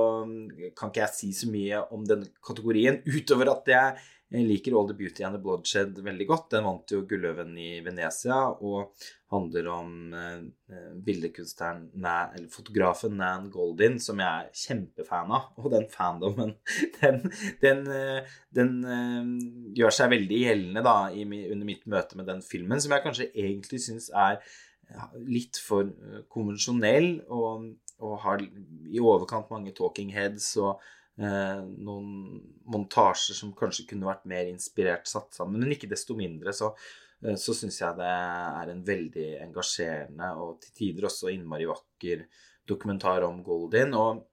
kan ikke jeg si så mye om den kategorien, utover at jeg liker All the Beauty and the Bloodshed veldig godt. Den vant jo Gulløven i Venezia og handler om eh, bildekunstneren, eller fotografen Nan Goldin, som jeg er kjempefan av. Og den fandomen, den, den, eh, den eh, gjør seg veldig gjeldende da, under mitt møte med den filmen, som jeg kanskje egentlig syns er litt for eh, konvensjonell og, og, har i overkant mange talking heads og eh, noen montasjer som kanskje kunne vært mer inspirert satt sammen. Men ikke desto mindre så, eh, syns jeg det er en veldig engasjerende og til tider også innmari vakker dokumentar om Goldin. Og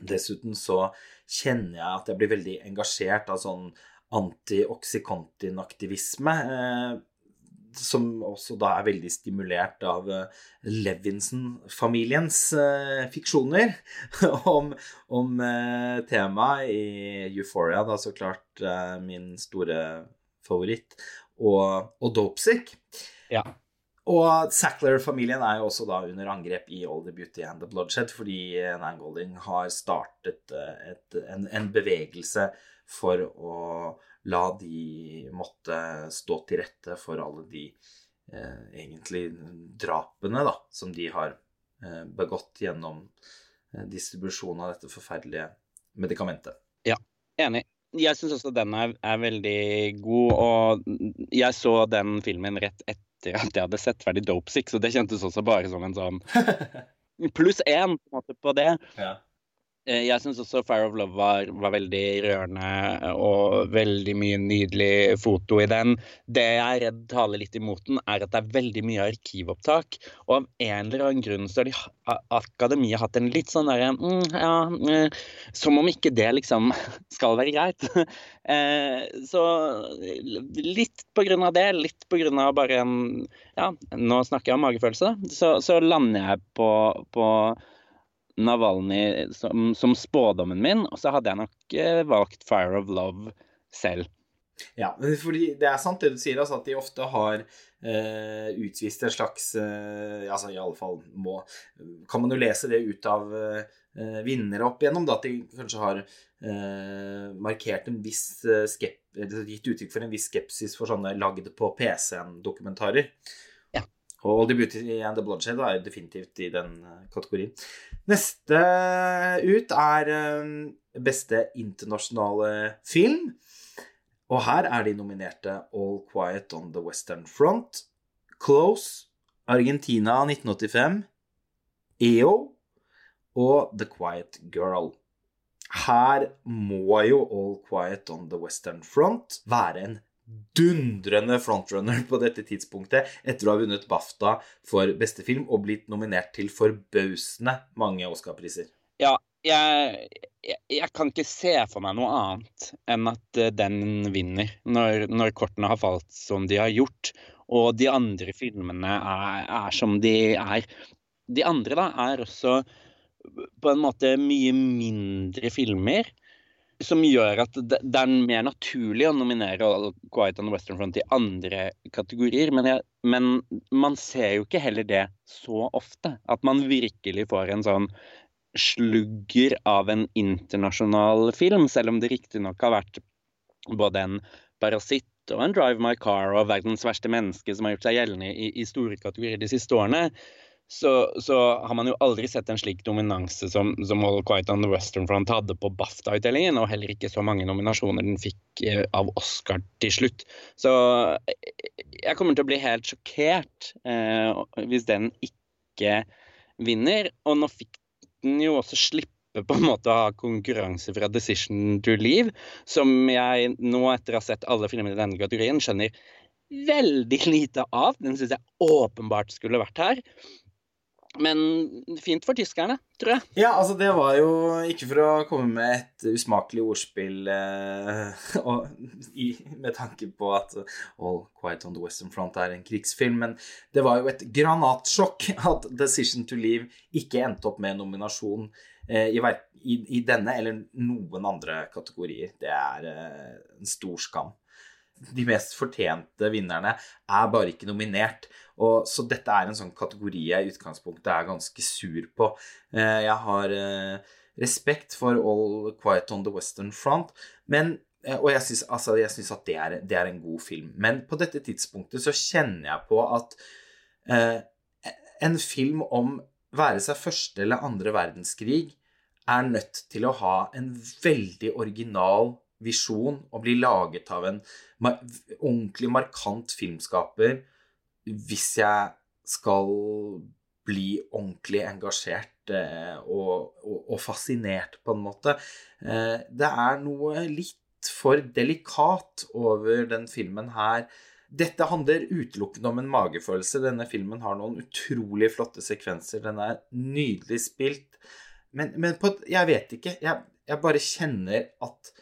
dessuten så kjenner jeg at jeg blir veldig engasjert av sånn anti-Oxycontin-aktivisme. Eh, som også da er veldig stimulert av uh, Levinson-familiens uh, fiksjoner om, om uh, temaet i Euphoria, da så klart min store favoritt, og, og Dopesick. Ja. Og Sackler-familien er jo også da under angrep i All the Beauty and the Bloodshed, fordi Nan Golding har startet et, en, en bevegelse for å la de måtte stå til rette for alle de eh, egentlig drapene da, som de har eh, begått gjennom eh, distribusjon av dette forferdelige medikamentet. Ja, enig. Jeg syns også den er, er, veldig god, og jeg så den filmen rett etter at jeg hadde sett ferdig Dopesick, så det kjentes også bare som en sånn pluss én på, på det. Ja. Eh, jeg syns også Fire of Love var, var, veldig rørende og veldig mye nydelig foto i den. Det jeg er redd taler litt imot den, er at det er veldig mye arkivopptak. Og av en eller annen grunn så har de akademiet hatt en litt sånn derre mm, ja, mm, Som om ikke det liksom skal være greit. eh, så litt på grunn av det, litt på grunn av bare en Ja, nå snakker jeg om magefølelse, så, så lander jeg på, på Navalny som, som, spådommen min, og så hadde jeg nok eh, valgt Fire of Love selv. Ja, fordi det er sant det du sier, altså, at de ofte har eh, utvist en slags eh, Altså i alle fall må Kan man jo lese det ut av eh, vinnere opp igjennom, da, at de kanskje har eh, markert en viss eh, skep, gitt uttrykk for en viss skepsis for sånne lagd på PC-en-dokumentarer. Og The Beauty and the Bloodshed er definitivt i den eh, kategorien. Neste ut er eh, beste internasjonale film. Og her er de nominerte All Quiet on the Western Front, Close, Argentina 1985, EO og The Quiet Girl. Her må jo All Quiet on the Western Front være en dundrende frontrunner på dette tidspunktet etter å ha vunnet BAFTA for beste film og blitt nominert til forbausende mange Oscar-priser. Ja, jeg, jeg, jeg, kan ikke se for meg noe annet enn at eh, den vinner, når, når kortene har falt som de har gjort. Og de andre filmene er, er som de er. De andre da er også på en måte mye mindre filmer som gjør at det, er mer naturlig å nominere Quiet on the Western Front i andre kategorier. Men, jeg, men, man ser jo ikke heller det så ofte. At man virkelig får en sånn slugger av en internasjonal film, selv om det riktignok har vært både en parasitt og en Drive My Car og verdens verste menneske som har gjort seg gjeldende i, i store kategorier de siste årene så, så, har man jo aldri sett en slik dominanse som, som All Quiet on the Western Front hadde på BAFTA-utdelingen, og heller ikke så mange nominasjoner den fikk eh, av Oscar til slutt. Så eh, jeg kommer til å bli helt sjokkert eh, hvis den ikke vinner. Og nå fikk den jo også slippe på en måte å ha konkurranse fra Decision to Leave, som jeg nå, etter å ha sett alle filmene i denne kategorien, skjønner veldig lite av. Den syns jeg åpenbart skulle vært her. Men fint for tyskerne, tror jeg. Ja, altså det var jo Ikke for å komme med et usmakelig ordspill eh, og, i, med tanke på at All Quiet on the Western Front er en krigsfilm, men det var jo et granatsjokk at Decision to Leave ikke endte opp med nominasjon eh, i, i, denne eller noen andre kategorier. Det er eh, en stor skam de mest fortjente vinnerne er bare ikke nominert. Og, så dette er en sånn kategori jeg i utgangspunktet er ganske sur på. Eh, jeg har eh, respekt for All Quiet on the Western Front, men, eh, og jeg syns altså, at det er, det er, en god film. Men på dette tidspunktet så kjenner jeg på at eh, en film om være seg første eller andre verdenskrig er nødt til å ha en veldig original visjon og bli laget av en ordentlig markant filmskaper hvis jeg skal bli ordentlig engasjert eh, og, og, og, fascinert, på en måte. Eh, det er noe litt for delikat over den filmen her. Dette handler utelukkende om en magefølelse. Denne filmen har noen utrolig flotte sekvenser. Den er nydelig spilt. Men, men på, jeg vet ikke. Jeg, jeg bare kjenner at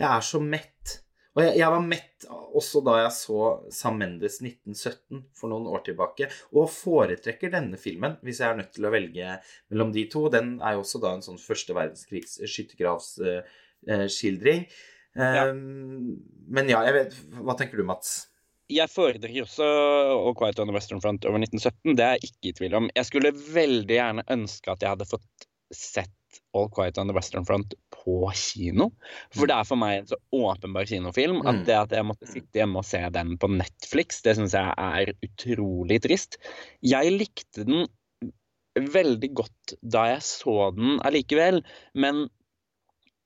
jeg er så mett. Og jeg, jeg, var mett også da jeg så Sam Mendes 1917 for noen år tilbake, og foretrekker denne filmen hvis jeg er nødt til å velge mellom de to. Den er jo også da en sånn første verdenskrigs skyttergravsskildring. Uh, uh, ja. um, men ja, jeg vet Hva tenker du, Mats? Jeg foretrekker også All Quiet on the Western Front over 1917. Det er jeg ikke i tvil om. Jeg skulle veldig gjerne ønske at jeg hadde fått sett All Quiet on the Western Front på kino. For mm. det er for meg en så åpenbar kinofilm at mm. det at jeg måtte sitte hjemme og se den på Netflix, det syns jeg er utrolig trist. Jeg likte den veldig godt da jeg så den allikevel, men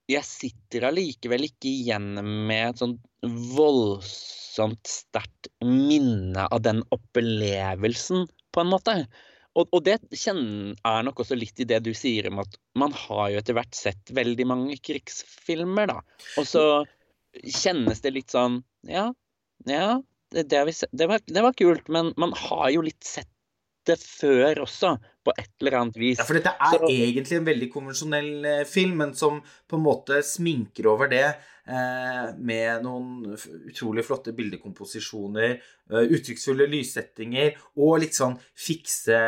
jeg sitter allikevel ikke igjen med et sånn voldsomt sterkt minne av den opplevelsen, på en måte. Og, og, det er nok også litt i det du sier om at man har jo etter hvert sett veldig mange krigsfilmer, da. Og så kjennes det litt sånn Ja, ja, det, det, det, var, det var kult, men man har jo litt sett det før også, på et eller annet vis. Ja, for dette er så... egentlig en veldig konvensjonell eh, film, men som på en måte sminker over det eh, med noen utrolig flotte bildekomposisjoner, eh, uttrykksfulle lyssettinger og litt sånn fikse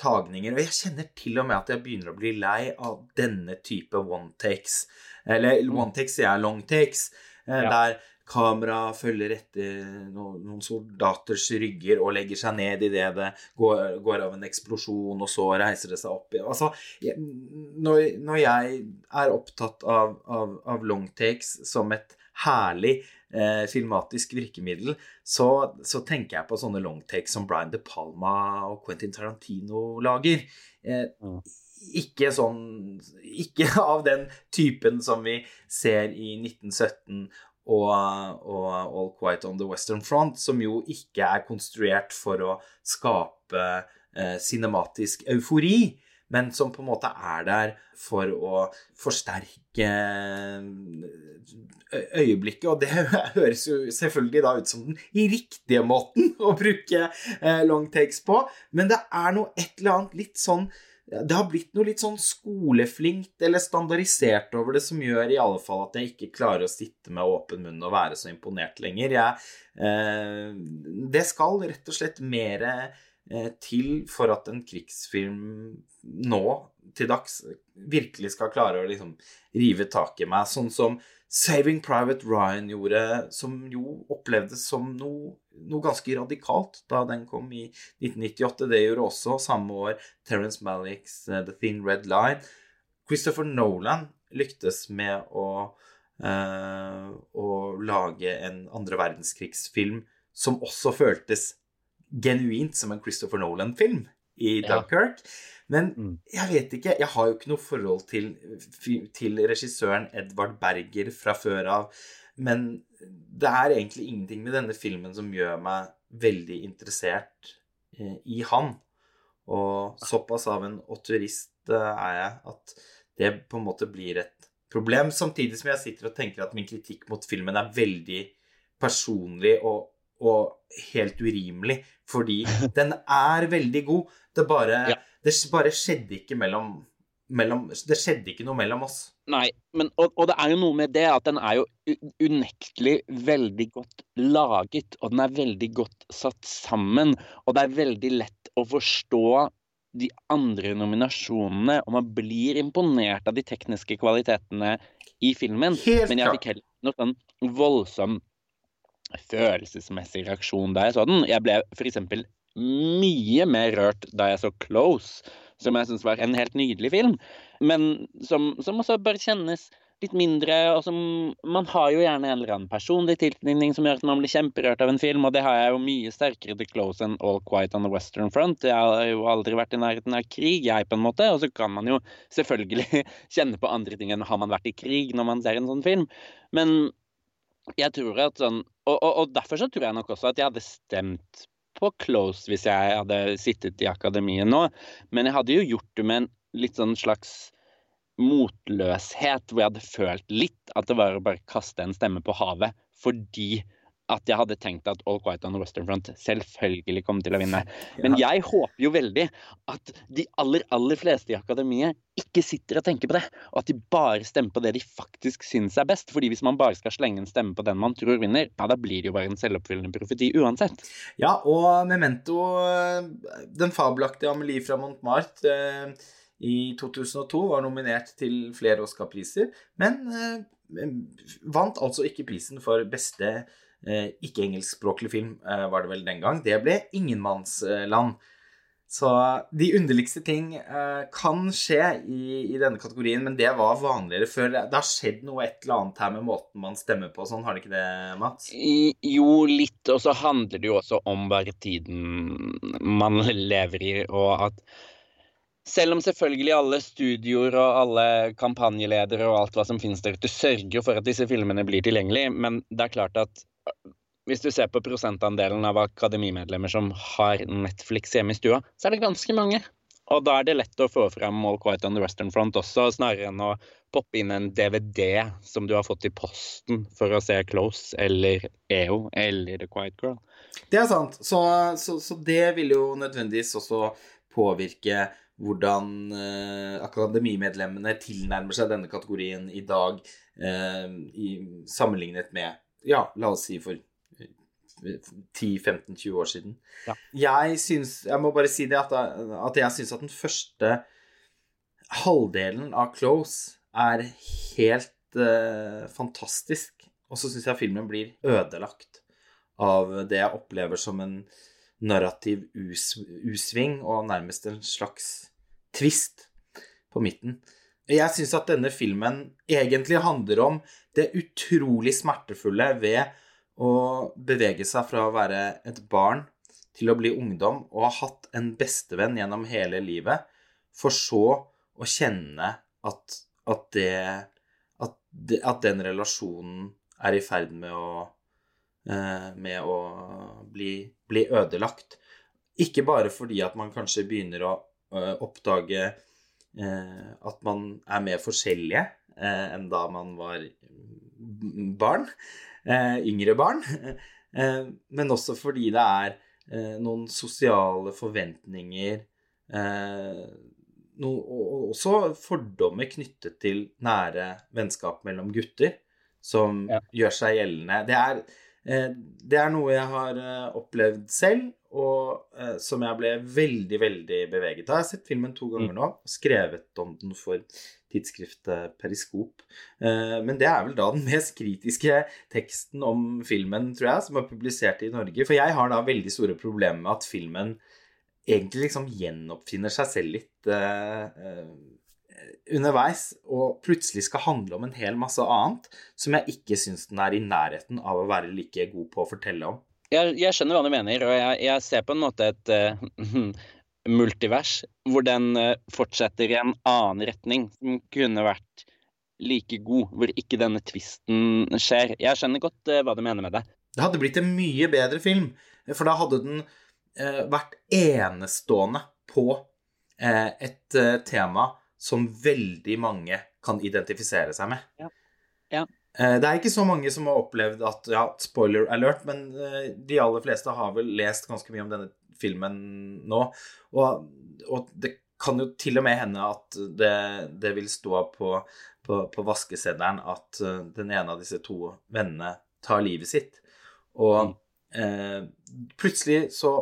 tagninger. Og jeg kjenner til og med at jeg begynner å bli lei av denne type one takes. Eller mm. one takes sier jeg long takes. Eh, ja. Der kamera følger etter noen, noen, soldaters rygger og legger seg ned idet det går, går, av en eksplosjon, og så reiser det seg opp igjen. Altså, når, når, jeg er opptatt av, av, av longtakes som et herlig eh, filmatisk virkemiddel, så, så, tenker jeg på sånne longtakes som Brian De Palma og Quentin Tarantino lager. Eh, mm. Ikke sånn Ikke av den typen som vi ser i 1917 og, og, All Quiet on the Western Front, som jo ikke er konstruert for å skape eh, cinematisk eufori, men som på en måte er der for å forsterke eh, øyeblikket. Og det høres jo selvfølgelig da ut som den riktige måten å bruke eh, long takes på, men det er noe et eller annet litt sånn det har blitt noe litt sånn skoleflinkt eller standardisert over det, som gjør i alle fall at jeg ikke klarer å sitte med åpen munn og være så imponert lenger. Jeg, eh, det skal rett og slett mer eh, til for at en krigsfilm nå til dags virkelig skal klare å liksom rive tak i meg, sånn som Saving Private Ryan gjorde, som jo opplevdes som noe noe ganske radikalt da den kom i 1998. Det gjorde også samme år Terence Malicks uh, The Thin Red Line. Christopher Nolan lyktes med å, uh, å lage en andre verdenskrigsfilm som også føltes genuint som en Christopher Nolan-film i Dunkirk. Ja. Men mm. jeg vet ikke Jeg har jo ikke noe forhold til, til regissøren Edvard Berger fra før av. Men det er egentlig ingenting med denne filmen som gjør meg veldig interessert eh, i han. Og såpass av en autorist eh, er jeg at det på en måte blir et problem. Samtidig som jeg sitter og tenker at min kritikk mot filmen er veldig personlig og, og helt urimelig, fordi den er veldig god. Det bare, Ja. det bare skjedde ikke mellom, mellom Det skjedde ikke noe mellom oss. Nei, men, og, og det er jo noe med det at den er jo unektelig veldig godt laget, og den er veldig godt satt sammen, og det er veldig lett å forstå de andre nominasjonene, og man blir imponert av de tekniske kvalitetene i filmen. Helt Men jeg fikk heller noe sånn voldsom følelsesmessig reaksjon da jeg så den. Jeg ble f.eks. mye mer rørt da jeg så Close, som jeg syns var en helt nydelig film, men som, som også bør kjennes litt mindre, og som Man har jo gjerne en eller annen personlig tilknytning som gjør at man blir kjemperørt av en film, og det har jeg jo mye sterkere til Close enn All Quiet on the Western Front. Jeg har jo aldri vært i nærheten av krig, jeg, på en måte, og så kan man jo selvfølgelig kjenne på andre ting enn har man vært i krig når man ser en sånn film. Men jeg tror at sånn og, og, og derfor så tror jeg nok også at jeg hadde stemt på Close hvis jeg hadde sittet i akademiet nå. Men jeg hadde jo gjort det med en litt sånn slags motløshet, hvor jeg hadde følt litt at det var å bare kaste en stemme på havet, fordi at jeg hadde tenkt at All Quiet on the Western Front selvfølgelig kom til å vinne. Men jeg håper jo veldig at de aller, aller fleste i akademiet ikke sitter og tenker på det, og at de bare stemmer på det de faktisk syns er best. Fordi hvis man bare skal slenge en stemme på den man tror vinner, ja, da blir det jo bare en selvoppfyllende profeti uansett. Ja, og Memento, den fabelaktige Amelie fra Montmartre eh, i 2002 var nominert til flere Oscar-priser, men eh, vant altså ikke prisen for beste eh, ikke-engelskspråklig film, eh, var det vel den gang. Det ble Ingenmannsland. Så de underligste ting eh, kan skje i, i denne kategorien, men det var vanligere før. Det har skjedd noe et eller annet her med måten man stemmer på, sånn har det ikke det, Mats? I, jo, litt, og så handler det jo også om bare tiden man lever i, og at selv om selvfølgelig alle studioer og alle kampanjeledere og alt hva som finnes der ute, sørger for at disse filmene blir tilgjengelig, men det er klart at hvis du ser på prosentandelen av akademimedlemmer som har Netflix hjemme i stua, så er det ganske mange. Og da er det lett å få frem All Quiet on the Western Front også, snarere enn å poppe inn en DVD som du har fått i posten for å se Close eller EO eller The Quiet Girl. Det er sant. Så, så, så det vil jo nødvendigvis også påvirke hvordan eh, akademimedlemmene tilnærmer seg denne kategorien i dag, eh, i, sammenlignet med ja, la oss si for eh, 10-15-20 år siden. Ja. Jeg syns Jeg må bare si det at, at jeg syns at den første halvdelen av Close er helt uh, fantastisk. Og så syns jeg filmen blir ødelagt av det jeg opplever som en narrativ us U-sving og nærmest en slags twist på midten. Jeg syns at denne filmen egentlig handler om det utrolig smertefulle ved å bevege seg fra å være et barn til å bli ungdom og ha hatt en bestevenn gjennom hele livet, for så å kjenne at, at det at, det, at den relasjonen er i ferd med å eh, med å bli, bli ødelagt. Ikke bare fordi at man kanskje begynner å eh, oppdage at man er mer forskjellige eh, enn da man var barn, eh, yngre barn, eh, men også fordi det er eh, noen sosiale forventninger eh, no, og også fordommer knyttet til nære vennskap mellom gutter som Ja. gjør seg gjeldende. Det er, eh, det er noe jeg har eh, opplevd selv, og eh, som jeg ble veldig, veldig beveget av. Jeg har sett filmen to ganger nå, og skrevet om den for tidsskriftet Periskop. Eh, men det er vel da den mest kritiske teksten om filmen, tror jeg, som er publisert i Norge. For jeg har da veldig store problemer med at filmen egentlig liksom gjenoppfinner seg selv litt eh, eh, underveis, og plutselig skal handle om en hel masse annet som jeg ikke syns den er i nærheten av å være like god på å fortelle om. Jeg, jeg skjønner hva du mener, og jeg, jeg ser på en måte et uh, multivers hvor den uh, fortsetter i en annen retning, som kunne vært like god, hvor ikke denne tvisten skjer. Jeg skjønner godt uh, hva du mener med det. Det hadde blitt en mye bedre film, for da hadde den vært enestående på et tema som veldig mange kan identifisere seg med. Ja. Ja. Eh, det er ikke så mange som har opplevd at Ja, spoiler alert, men eh, de aller fleste har vel lest ganske mye om denne filmen nå. Og, og det kan jo til og med hende at det, det vil stå på, på, på vaskeseddelen at eh, den ene av disse to vennene tar livet sitt. Og eh, plutselig så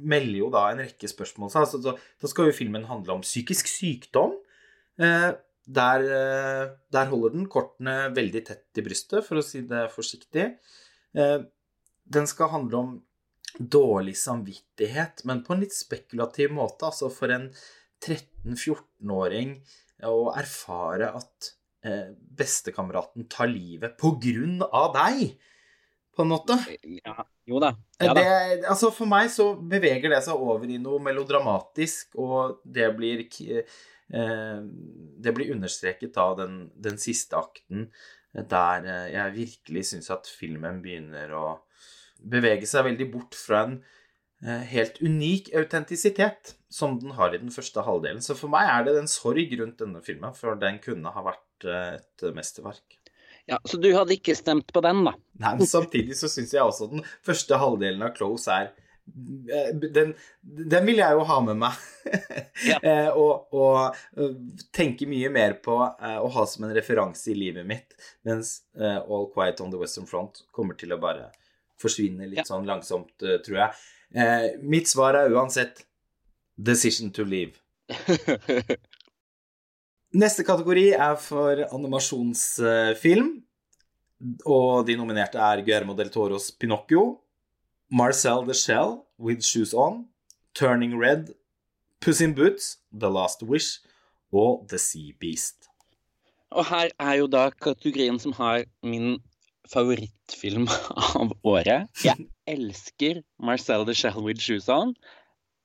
melder jo da en rekke spørsmål seg. Altså, da skal jo filmen handle om psykisk sykdom. Eh, der, eh, der, holder den kortene veldig tett i brystet, for å si det forsiktig. Eh, den skal handle om dårlig samvittighet, men på en litt spekulativ måte. Altså for en 13-14-åring å erfare at eh, bestekameraten tar livet på grunn av deg, på en måte. Ja, jo da. Ja, da. Det, altså for meg så beveger det seg over i noe melodramatisk, og det blir Det blir understreket av den, den siste akten, der eh, jeg virkelig syns at filmen begynner å bevege seg veldig bort fra en Eh, helt unik autentisitet som den har i den første halvdelen. Så for meg er det en sorg rundt denne filmen, for den kunne ha vært eh, et mesterverk. Ja, Så du hadde ikke stemt på den, da? Nei, men samtidig så syns jeg også den første halvdelen av Close er eh, den, den vil jeg jo ha med meg. ja. og, og, tenke mye mer på å ha som en referanse i livet mitt, mens All Quiet on the Western Front kommer til å bare forsvinne litt ja. sånn langsomt, tror jeg. Eh, mitt svar er uansett decision to leave. Neste kategori er for animasjonsfilm. Og de nominerte er Guillermo del Toros Pinocchio, Marcel the Shell With Shoes On, Turning Red, Puss in Boots, The Last Wish og The Sea Beast. Og her er jo da kategorien som har min favorittfilm av året. Jeg elsker Marcel the Shell with Shoes On.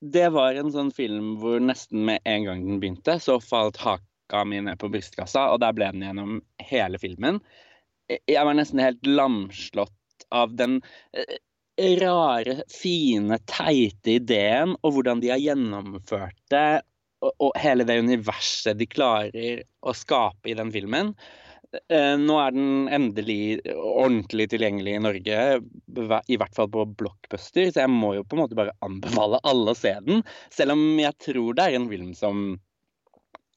Det var en sånn film hvor nesten med en gang den begynte, så falt haka mi ned på brystkassa, og der ble den gjennom hele filmen. Jeg var nesten helt lamslått av den eh, rare, fine, teite ideen, og hvordan de har gjennomført det, og hele det universet de klarer å skape i den filmen. Eh, nå er den endelig ordentlig tilgjengelig i Norge, i hvert fall på Blockbuster, så jeg må jo på en måte bare anbefale alle å se den. Selv om jeg tror det er en film som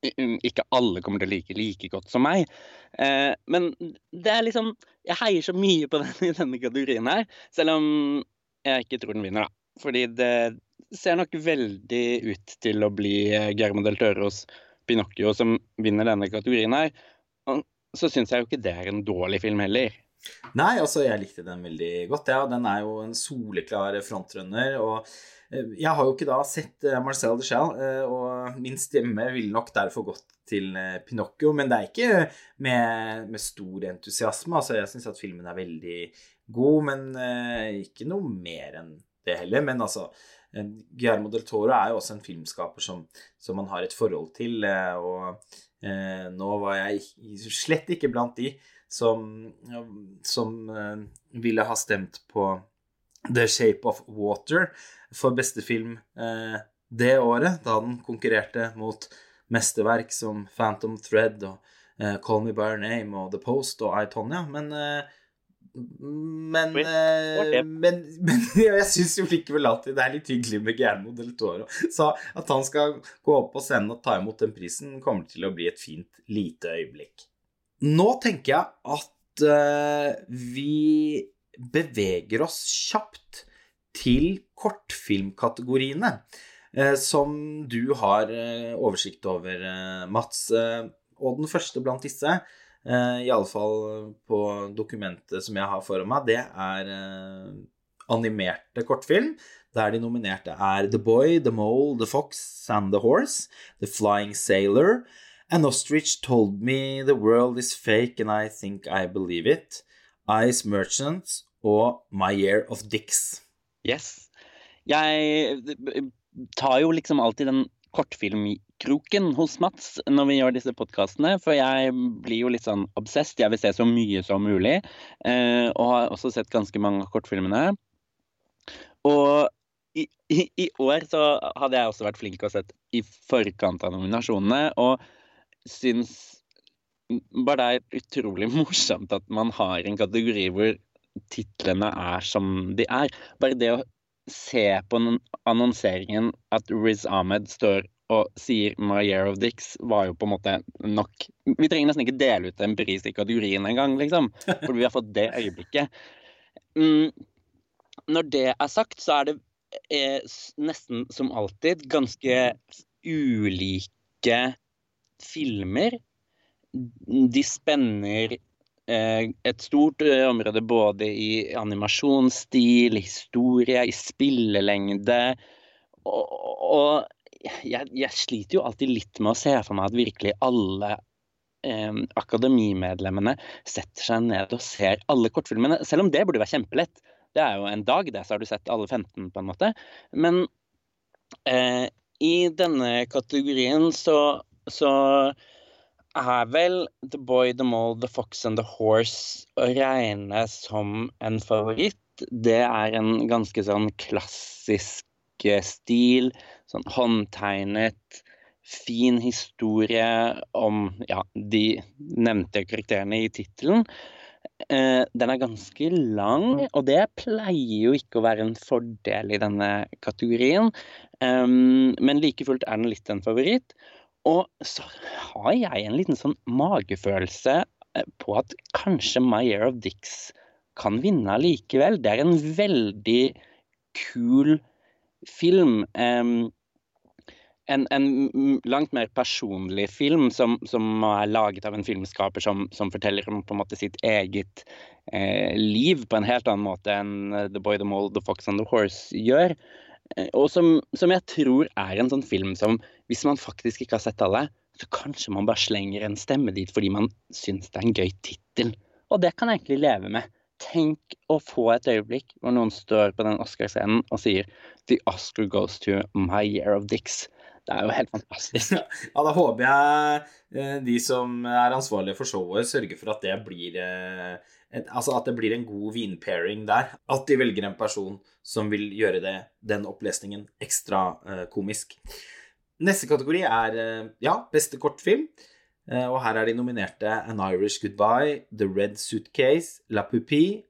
ikke alle kommer til å like like godt som meg. Eh, men det er liksom Jeg heier så mye på den i denne kategorien her, selv om jeg ikke tror den vinner, da. Fordi det ser nok veldig ut til å bli Guillermo del Tøros Pinocchio som vinner denne kategorien her så syns jeg jo ikke det er en dårlig film heller. Nei, altså jeg likte den veldig godt, ja. Den er jo en soleklar frontrunner. Og eh, jeg har jo ikke da sett eh, Marcel de Chal, eh, og min stemme ville nok derfor gått til Pinocchio. Men det er ikke med, med stor entusiasme. Altså jeg syns at filmen er veldig god, men ikke noe mer enn det heller. Men altså Guillermo del Toro er jo også en filmskaper som, som man har et forhold til. og Eh, nå var jeg slett ikke blant de som, som eh, ville ha stemt på The Shape of Water for beste film eh, det året, da den konkurrerte mot mesterverk som Phantom Thread og Call Me By Your Name og The Post og I, Tonya. Men men, eh, men, men, jeg syns jo likevel at det er litt hyggelig med Guillermo del Toro. Så at han skal gå opp på scenen og ta imot den prisen, kommer til å bli et fint, lite øyeblikk. Nå tenker jeg at uh, vi beveger oss kjapt til kortfilmkategoriene. Uh, som du har uh, oversikt over, Mats. og den første blant disse Iallfall på dokumentet som jeg har foran meg, det er animerte kortfilm. Der de nominerte er The Boy, The Mole, The Fox and The Horse, The Flying Sailor, An Ostrich Told Me The World Is Fake And I Think I Believe It, Ice Merchants og My Year of Dicks. Yes. Jeg tar jo liksom alltid den kortfilmkroken hos Mats når vi gjør disse podkastene. For jeg blir jo litt sånn obsessed. Jeg vil se så mye som mulig. Eh, og har også sett ganske mange av kortfilmene. Og i, i, i, år så hadde jeg også vært flink og sett i forkant av nominasjonene, og syns bare det er utrolig morsomt at man har en kategori hvor titlene er som de er. Bare det å se på annonseringen at Riz Ahmed står og sier 'My Year of Dicks', var jo på en måte nok. Vi trenger nesten ikke dele ut en pris i kategorien engang, liksom. For vi har fått det øyeblikket. Mm, når det er sagt, så er det eh, nesten som alltid ganske ulike filmer. De spenner et stort eh, område både i animasjonsstil, historie, i spillelengde. Og, og jeg, jeg, sliter jo alltid litt med å se for meg at virkelig alle eh, akademimedlemmene setter seg ned og ser alle kortfilmene. Selv om det burde være kjempelett. Det er jo en dag, det, så har du sett alle 15, på en måte. Men eh, i denne kategorien så, så er vel The Boy, The Mole, The Fox and The Horse å regne som en favoritt. Det er en ganske sånn klassisk stil sånn håndtegnet, fin historie om ja, de nevnte karakterene i tittelen. Eh, den er ganske lang, og det pleier jo ikke å være en fordel i denne kategorien. Um, men like fullt er den litt en favoritt. Og så har jeg en liten sånn magefølelse eh, på at kanskje My Year of Dicks kan vinne likevel. Det er en veldig kul film. Um, en, en, langt mer personlig film som, som, er laget av en filmskaper som, som forteller om måte sitt eget eh, liv på en helt annen måte enn eh, The Boy, The Mole, The Fox and The Horse gjør. Eh, og som, som, jeg tror er en sånn film som, hvis man faktisk ikke har sett alle, så kanskje man bare slenger en stemme dit fordi man syns det er en gøy tittel. Og det kan jeg egentlig leve med. Tenk å få et øyeblikk hvor noen står på den Oscar-scenen og sier The Oscar goes to My Year of Dicks. Det er jo helt fantastisk. ja, da håper jeg eh, de som er ansvarlige for showet, sørger for at det blir eh, Altså at det blir en god vinpairing der. At de velger en person som vil gjøre det, den opplesningen ekstra eh, komisk. Neste kategori er ja, beste kortfilm. Og her er de nominerte An Irish Goodbye, The Red Suitcase, La Pupille,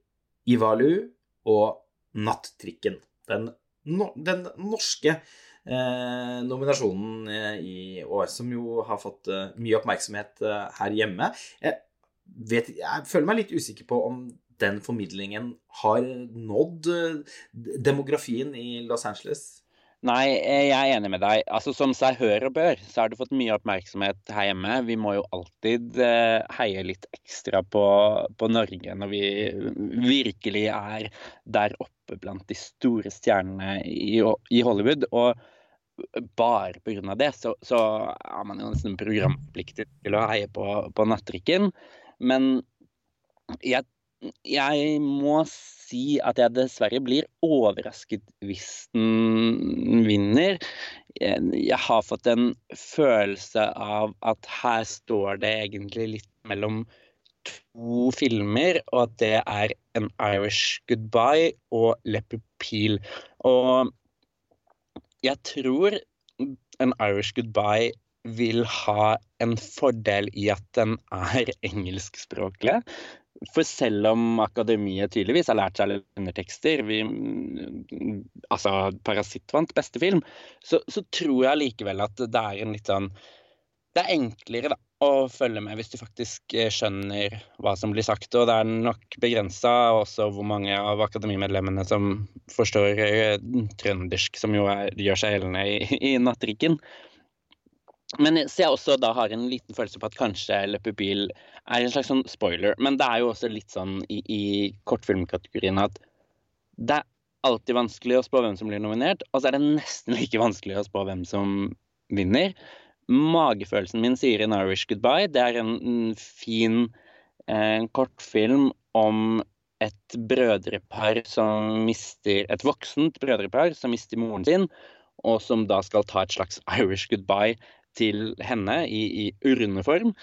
Ivalu og Nattrikken. Den, no, den norske eh, nominasjonen eh, i år, som jo har fått eh, mye oppmerksomhet eh, her hjemme. Jeg, vet, jeg føler meg litt usikker på om den formidlingen har nådd eh, demografien i Los Angeles. Nei, jeg er enig med deg. Altså, Som seg hør og bør, så har det fått mye oppmerksomhet her hjemme. Vi må jo alltid eh, heie litt ekstra på, på, Norge når vi virkelig er der oppe blant de store stjernene i, i Hollywood. Og bare pga. det, så, så er man jo nesten programpliktig til å heie på, på nattrikken. Men jeg, jeg, må si at jeg dessverre blir overrasket hvis den vinner. Jeg, har fått en følelse av at her står det egentlig litt mellom to filmer, og at det er An Irish Goodbye og Le Peel. Og jeg tror en Irish Goodbye vil ha en fordel i at den er engelskspråklig. For selv om akademiet tydeligvis har lært seg undertekster vi, Altså, 'Parasitt' vant beste film, så, så, tror jeg likevel at det er en litt sånn Det er enklere, da, å følge med hvis du faktisk eh, skjønner hva som blir sagt. Og det er nok begrensa også hvor mange av akademimedlemmene som forstår eh, trøndersk, som jo er, gjør seg gjeldende i, i nattrikken. Men så jeg også da har en liten følelse på at kanskje Le Pupil er en slags sånn spoiler. Men det er jo også litt sånn i, i kortfilmkategorien at det er alltid vanskelig å spå hvem som blir nominert, og så er det nesten like vanskelig å spå hvem som vinner magefølelsen min sier en Irish Goodbye. Det er en, fin eh, kortfilm om et brødrepar som mister Et voksent brødrepar som mister moren sin, og som da skal ta et slags Irish goodbye til henne i, i urneform.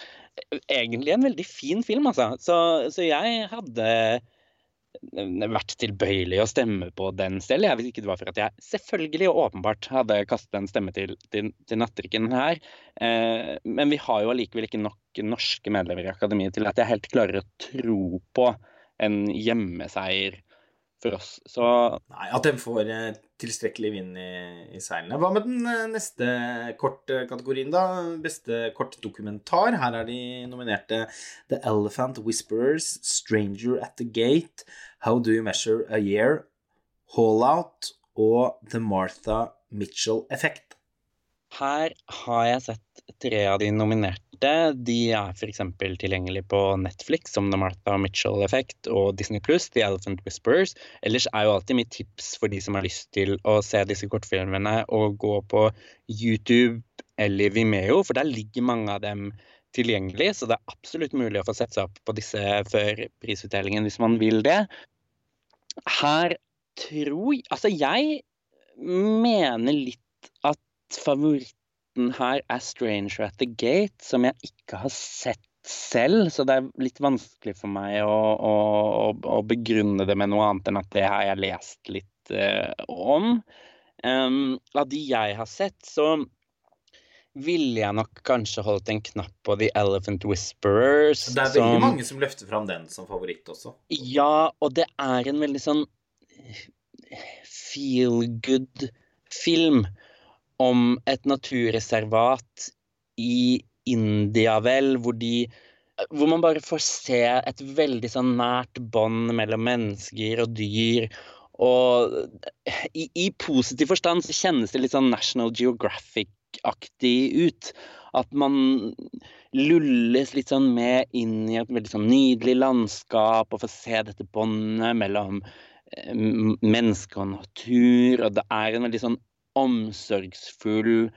Egentlig en veldig fin film, altså. Så, så jeg hadde vært tilbøyelig å stemme på den selv. Jeg, hvis ikke det var for at jeg selvfølgelig og åpenbart hadde kastet en stemme til, til, til Nattrikken her. Eh, men vi har jo allikevel ikke nok norske medlemmer i akademiet til at jeg helt klarer å tro på en hjemmeseier for oss. Så Nei, At de får eh, tilstrekkelig vind i, i seilene. Hva med den eh, neste kortkategorien, da? Beste kortdokumentar. Her er de nominerte The Elephant Whisperers, Stranger at the Gate, How Do You Measure a Year, Hall Out og The Martha Mitchell Effect. Her har jeg sett tre av de nominerte. De er f.eks. tilgjengelig på Netflix som The Martha Mitchell Effect og Disney Pluss, The Elephant Whisperers. Ellers er jo alltid mitt tips for de som har lyst til å se disse kortfilmene, å gå på YouTube eller Vimeo, for der ligger mange av dem tilgjengelig. Så det er absolutt mulig å få sette seg opp på disse før prisutdelingen hvis man vil det. Her tror jeg Altså, jeg mener litt at favoritten her er 'Stranger at the Gate', som jeg ikke har sett selv, så det er litt vanskelig for meg å, å, å begrunne det med noe annet enn at det har jeg lest litt uh, om. Um, av de jeg har sett, så ville jeg nok kanskje holdt en knapp på The Elephant Whisperers. Det er veldig som... mange som løfter fram den som favoritt også. Ja, og det er en veldig sånn feel good-film om et naturreservat i India, vel, hvor de hvor man bare får se et veldig sånn nært bånd mellom mennesker og dyr. Og i, i, positiv forstand så kjennes det litt sånn National Geographic-aktig ut. At man lulles litt sånn med inn i et veldig sånn nydelig landskap og får se dette båndet mellom eh, menneske og natur. Og det er en veldig sånn omsorgsfull,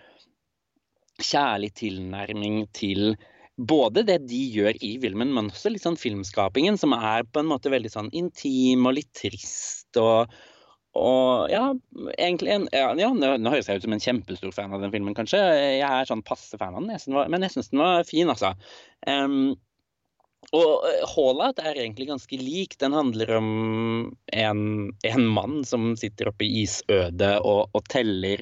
kjærlig tilnærming til både det de gjør i filmen, men også litt sånn filmskapingen, som er på en måte veldig sånn intim og litt trist og, og ja, egentlig en, ja, ja, Nå høres jeg ut som en kjempestor fan av den filmen, kanskje. Jeg er sånn passe fan av den, men jeg syns den var fin, altså. Um, og Haalat er egentlig ganske lik. Den handler om en, en mann som sitter oppe i isødet og, og teller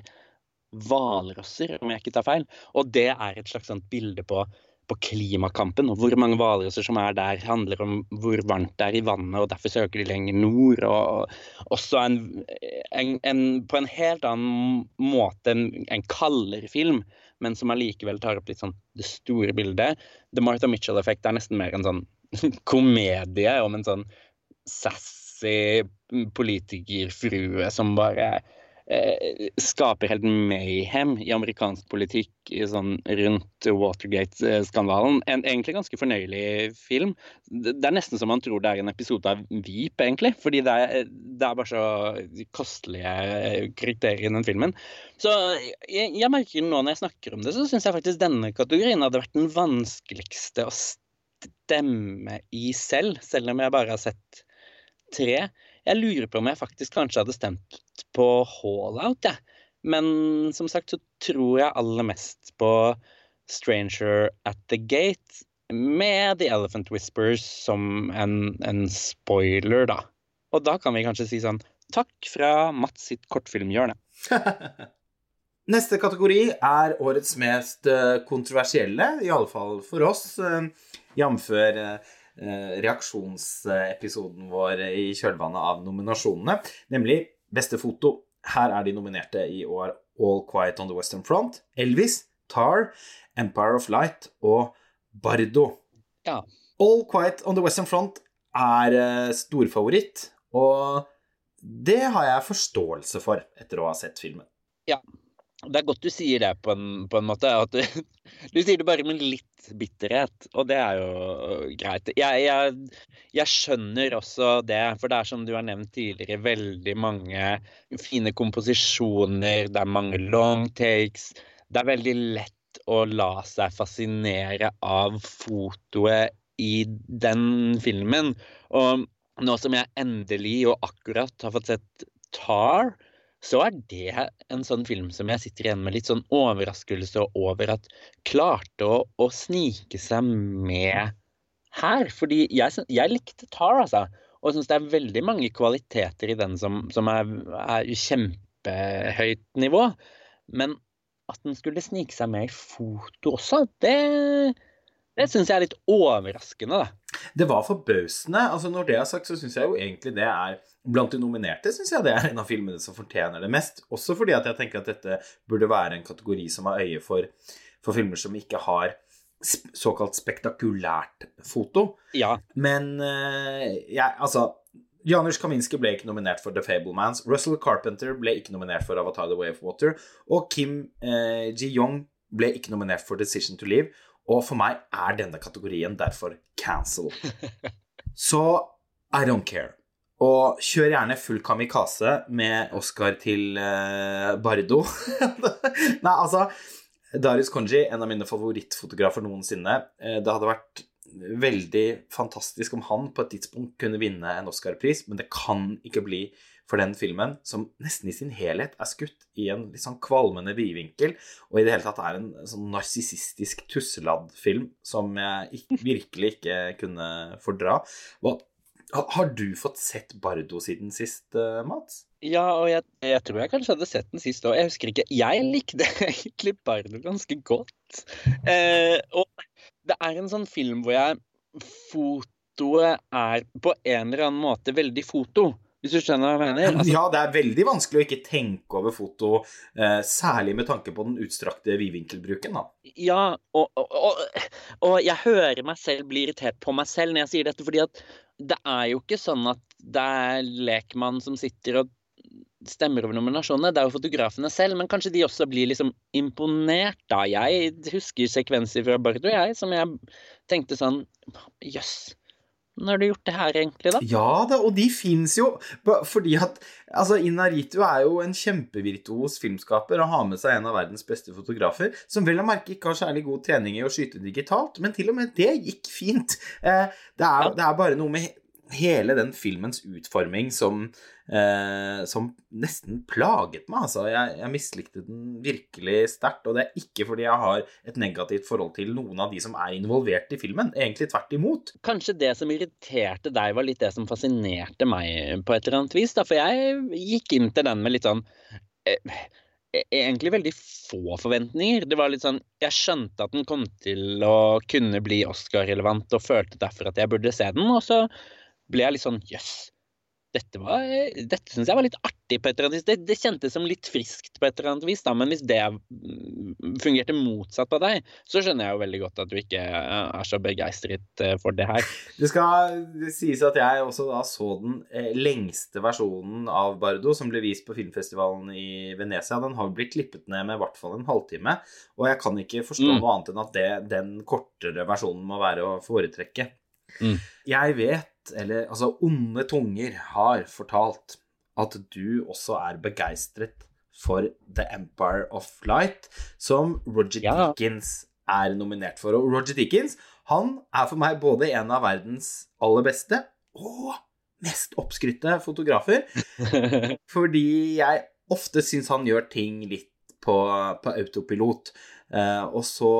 hvalrosser, om jeg ikke tar feil. Og det er et slags bilde på på klimakampen. Og hvor mange hvalrosser som er der, handler om hvor varmt det er i vannet, og derfor søker de lenger nord. Og også en, en, på en helt annen måte en, en kaldere film, men som allikevel tar opp litt sånn det store bildet. The Martha Mitchell-effekt er nesten mer en sånn komedie om en sånn sassy politikerfrue som bare skaper helt mayhem i amerikansk politikk sånn rundt Watergate-skandalen. En egentlig ganske fornøyelig film. Det, er nesten som man tror det er en episode av Veep, egentlig. Fordi det er, det er bare så kostelige kriterier i den filmen. Så jeg, jeg, merker nå når jeg snakker om det, så syns jeg faktisk denne kategorien hadde vært den vanskeligste å stemme i selv, selv om jeg bare har sett tre. Jeg lurer på om jeg faktisk kanskje hadde stemt på Hallout, jeg. Ja. Men som sagt så tror jeg aller mest på Stranger at the Gate med The Elephant Whispers som en, en spoiler, da. Og da kan vi kanskje si sånn Takk fra Mats sitt kortfilmhjørne. Neste kategori er årets mest eh, kontroversielle, i alle fall for oss, eh, jf. Eh, reaksjonsepisoden vår i kjølvannet av nominasjonene, nemlig beste foto. Her er de nominerte i år All Quiet on the Western Front, Elvis, Tar, Empire of Light og Bardo. Ja. All Quiet on the Western Front er uh, storfavoritt, og det har jeg forståelse for etter å ha sett filmen. Ja, det er godt du sier det på en, på en måte. Du, du, sier det bare med litt bitterhet, og det er jo greit. Jeg, jeg, jeg, skjønner også det, for det er som du har nevnt tidligere, veldig mange fine komposisjoner, det er mange long takes. Det er veldig lett å la seg fascinere av fotoet i den filmen. Og nå som jeg endelig og akkurat har fått sett Tar, så er det en sånn film som jeg sitter igjen med litt sånn overraskelse over at klarte å, å snike seg med her. Fordi jeg, jeg likte Tar, altså. Og syns det er veldig mange kvaliteter i den som, som er, er kjempehøyt nivå. Men at den skulle snike seg med i foto også, det, det syns jeg er litt overraskende, da. Det var forbausende. Altså, når det er sagt, så syns jeg jo egentlig det er Blant de nominerte syns jeg det er en av filmene som fortjener det mest. Også fordi at jeg tenker at dette burde være en kategori som har øye for, for filmer som ikke har såkalt spektakulært foto. Ja. Men uh, jeg, altså Janusz Kaminski ble ikke nominert for The Fablemans. Russell Carpenter ble ikke nominert for Avatar The Way of Water. Og Kim uh, Ji-yong ble ikke nominert for Decision to Live. Og for meg er denne kategorien derfor cancel. Så I don't care. Og kjør gjerne full kamikaze med Oscar til uh, Bardo. Nei, altså Darius Konji, en av mine favorittfotografer noensinne. Det hadde vært veldig fantastisk om han på et tidspunkt kunne vinne en Oscar-pris, men det kan ikke bli for den filmen, som nesten i sin helhet er skutt i en litt sånn kvalmende vidvinkel, og i det hele tatt er en sånn narsissistisk tusseladd film som jeg ikke, virkelig ikke kunne fordra. Hva, har du fått sett Bardo siden sist, uh, Mats? Ja, og jeg, jeg, tror jeg kanskje hadde sett den sist òg. Jeg husker ikke. Jeg likte egentlig Bardo ganske godt. Eh, og det er en sånn film hvor jeg Fotoet er på en eller annen måte veldig foto. Hvis du skjønner hva jeg mener? Altså, ja, det er veldig vanskelig å ikke tenke over foto, eh, særlig med tanke på den utstrakte vidvinkelbruken, da. Ja, og, og, og, og, jeg hører meg selv bli irritert på meg selv når jeg sier dette, fordi at det er jo ikke sånn at det er lekmann som sitter og stemmer over nominasjonene. Det er jo fotografene selv, men kanskje de også blir liksom imponert, da. Jeg husker sekvenser fra Bardo, jeg, som jeg tenkte sånn Jøss. Yes når har du gjort det her, egentlig, da? Ja da, og de fins jo. Fordi at altså, Inaritu er jo en kjempevirtuos filmskaper og har med seg en av verdens beste fotografer, som vel å merke ikke har særlig god trening i å skyte digitalt, men til og med det gikk fint. Eh, det, er, det er bare noe med hele den filmens utforming som, eh, som nesten plaget meg. Altså, jeg, jeg mislikte den virkelig sterkt. Og det er ikke fordi jeg har et negativt forhold til noen av de som er involvert i filmen. Egentlig tvert imot. Kanskje det som irriterte deg, var litt det som fascinerte meg på et eller annet vis. Da. For jeg gikk inn til den med litt sånn eh, e-, egentlig veldig få forventninger. Det var litt sånn, Jeg skjønte at den kom til å kunne bli Oscar-relevant, og følte derfor at jeg burde se den. Og så ble jeg litt sånn jøss. Yes, dette, var, dette syns jeg var litt artig på et eller annet vis. Det, det, kjentes som litt friskt på et eller annet vis, da. Men hvis det mm, fungerte motsatt på deg, så skjønner jeg jo veldig godt at du ikke er så begeistret eh, for det her. Det skal sies at jeg også da så den eh, lengste versjonen av Bardo, som ble vist på filmfestivalen i Venezia. Den har blitt klippet ned med i hvert fall en halvtime. Og jeg kan ikke forstå mm. noe annet enn at det, den kortere versjonen må være å foretrekke. Mm. Jeg vet eller altså onde tunger har fortalt at du også er begeistret for The Empire of Light, som Roger ja. Dickens er nominert for. Og Roger Dickens han er for meg både en av verdens aller beste og mest oppskrytte fotografer. fordi jeg ofte syns han gjør ting litt på, på autopilot. Eh, og så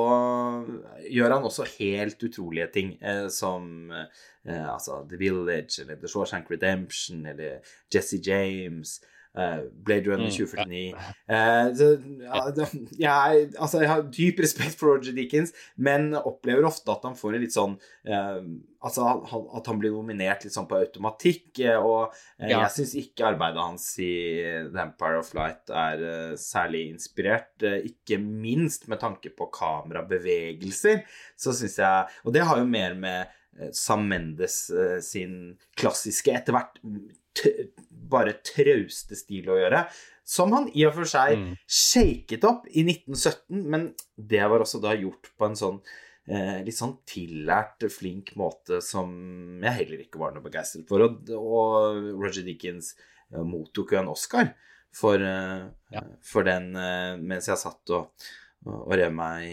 gjør han også helt utrolige ting, eh, som eh, altså The Village eller The Shawshank Redemption eller Jesse James. Blade Runner 2049. Mm, ja. så, ja, jeg, altså, jeg har dyp respekt for Roger Dickens, men opplever ofte at han får en litt sånn Altså at han blir nominert litt sånn på automatikk. Og jeg syns ikke arbeidet hans i The Empire of Light er særlig inspirert. Ikke minst med tanke på kamerabevegelser, så syns jeg Og det har jo mer med Sam Mendes sin klassiske, etter hvert bare trauste stil å gjøre. Som han i og for seg mm. shaket opp i 1917, men det var også da gjort på en sånn eh, litt sånn tillært, flink måte som jeg heller ikke var noe begeistret for. Og, og Roger Dickens eh, mottok jo en Oscar for, eh, ja. for den eh, mens jeg satt og og rev meg,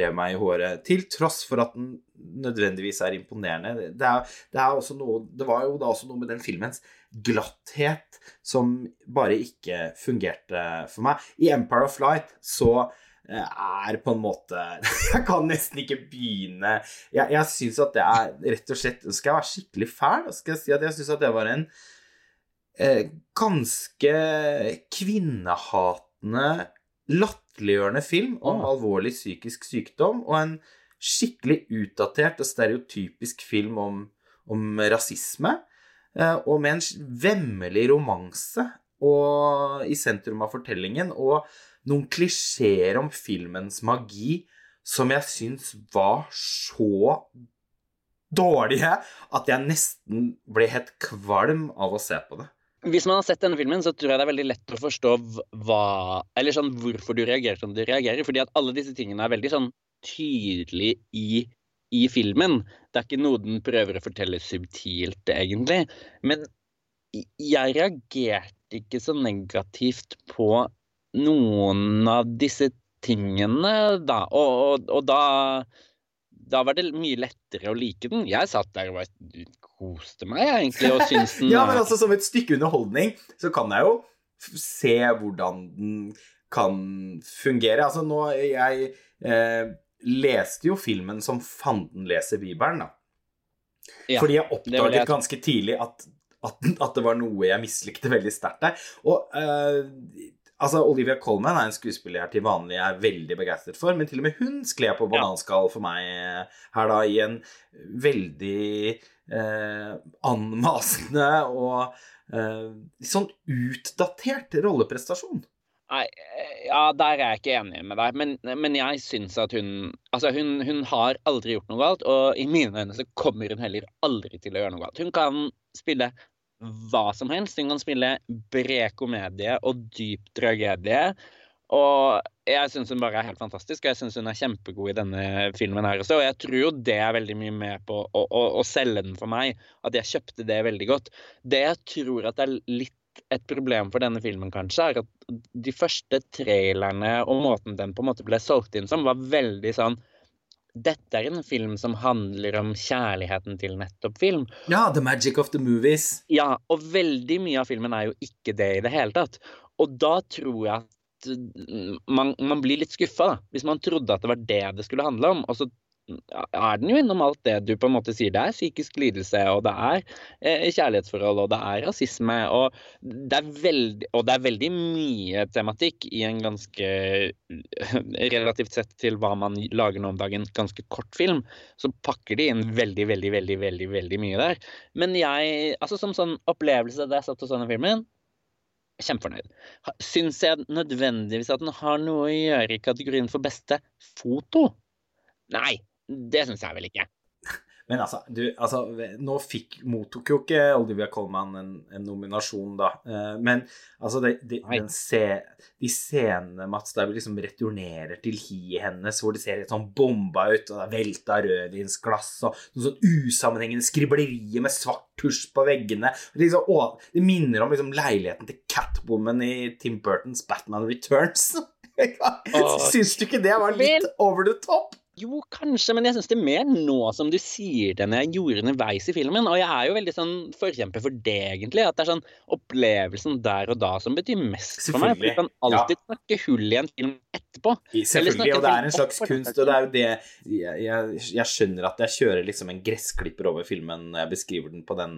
rev meg, i håret. Til tross for at den nødvendigvis er imponerende. Det, er, det, er noe, det, var jo da også noe med den filmens glatthet som bare ikke fungerte for meg. I Empire of Light så er på en måte Jeg kan nesten ikke begynne Jeg, jeg syns at det er rett og slett Skal jeg være skikkelig fæl, skal jeg si at jeg syns at det var en eh, ganske kvinnehatende, latterliggjørende film om alvorlig psykisk sykdom, og en skikkelig utdatert og stereotypisk film om, om rasisme. Eh, Og med en vemmelig romanse i sentrum av fortellingen, og noen klisjeer om filmens magi som jeg syns var så dårlige at jeg nesten ble helt kvalm av å se på det. Hvis man har sett denne filmen, så tror jeg det er veldig lett å forstå hva sånn hvorfor du reagerer som du reagerer. Fordi at alle disse tingene er veldig sånn tydelig i, i filmen. Det er ikke noe den prøver å fortelle subtilt, egentlig. Men jeg reagerte ikke så negativt på noen av disse tingene, da. Og, og, og da da var det mye lettere å like den. Jeg satt der og bare koste meg, egentlig, og syntes den Ja, men altså Som et stykke underholdning så kan jeg jo se hvordan den kan fungere. Altså nå Jeg eh, leste jo filmen som fanden leser Bibelen, da. Ja, Fordi jeg oppdaget jeg ganske tidlig at, at, at det var noe jeg mislikte veldig sterkt der. Og uh, altså Olivia Colman er en skuespiller jeg til vanlig er veldig begeistret for, men til og med hun skled på bananskall for meg eh, her da i en veldig uh, anmasende og uh, sånn utdatert rolleprestasjon. Nei, eh, ja, der er jeg ikke enig med deg. Men, men jeg syns at hun Altså, hun, hun har aldri gjort noe galt, og i mine øyne så kommer hun heller aldri til å gjøre noe galt. Hun kan spille hva som helst. Hun kan spille bred komedie og dyp tragedie. Og jeg syns hun bare er helt fantastisk, og jeg syns hun er kjempegod i denne filmen her også. Og jeg tror jo det er veldig mye med på å, å, å selge den for meg, at jeg kjøpte det veldig godt. Det jeg tror at er litt et problem for denne filmen, kanskje, er at de første trailerne og måten den på en måte ble solgt inn som, var veldig sånn Dette er en film som handler om kjærligheten til nettopp film. Ja, The Magic of the Movies. Ja, og veldig mye av filmen er jo ikke det i det hele tatt. Og da tror jeg at mm, man, man blir litt skuffa, da. Hvis man trodde at det var det det skulle handle om. Og så er den jo innom alt det du på en måte sier. Det er psykisk lidelse, og det er eh, kjærlighetsforhold, og det er rasisme. Og det er veldig, og det er veldig mye tematikk i en ganske Relativt sett til hva man lager nå om dagen, ganske kort film, så pakker de inn veldig, veldig, veldig, veldig, veldig mye der. Men jeg, altså som sånn opplevelse da jeg satt og så denne filmen, kjempefornøyd. Syns jeg nødvendigvis at den har noe å gjøre i kategorien for beste foto? Nei, det syns jeg vel ikke. Men altså, du, altså Nå fikk, mottok jo ikke Olivia Colman en, en nominasjon, da. Eh, men altså, de, de, se, de scenene, Mats, der vi liksom returnerer til hiet hennes, hvor det ser litt sånn bomba ut, og det er velta rødvinsglass, og noe sånn usammenhengende skriblerier med svart tusj på veggene. Det, liksom, å, det minner om liksom leiligheten til Catwoman i Tim Burtons Batman Returns. Syns du ikke det var litt over the top? Jo, kanskje, men jeg syns det er mer nå som du sier det, enn jeg gjorde underveis i filmen. Og jeg er jo veldig sånn forkjemper for det, egentlig. At det er sånn opplevelsen der og da som betyr mest for meg. For du kan alltid alltid snakke hull i en film etterpå. Selvfølgelig, og det er en slags kunst, og det er jo det Jeg, jeg, jeg skjønner at jeg kjører liksom en gressklipper over filmen når jeg beskriver den på den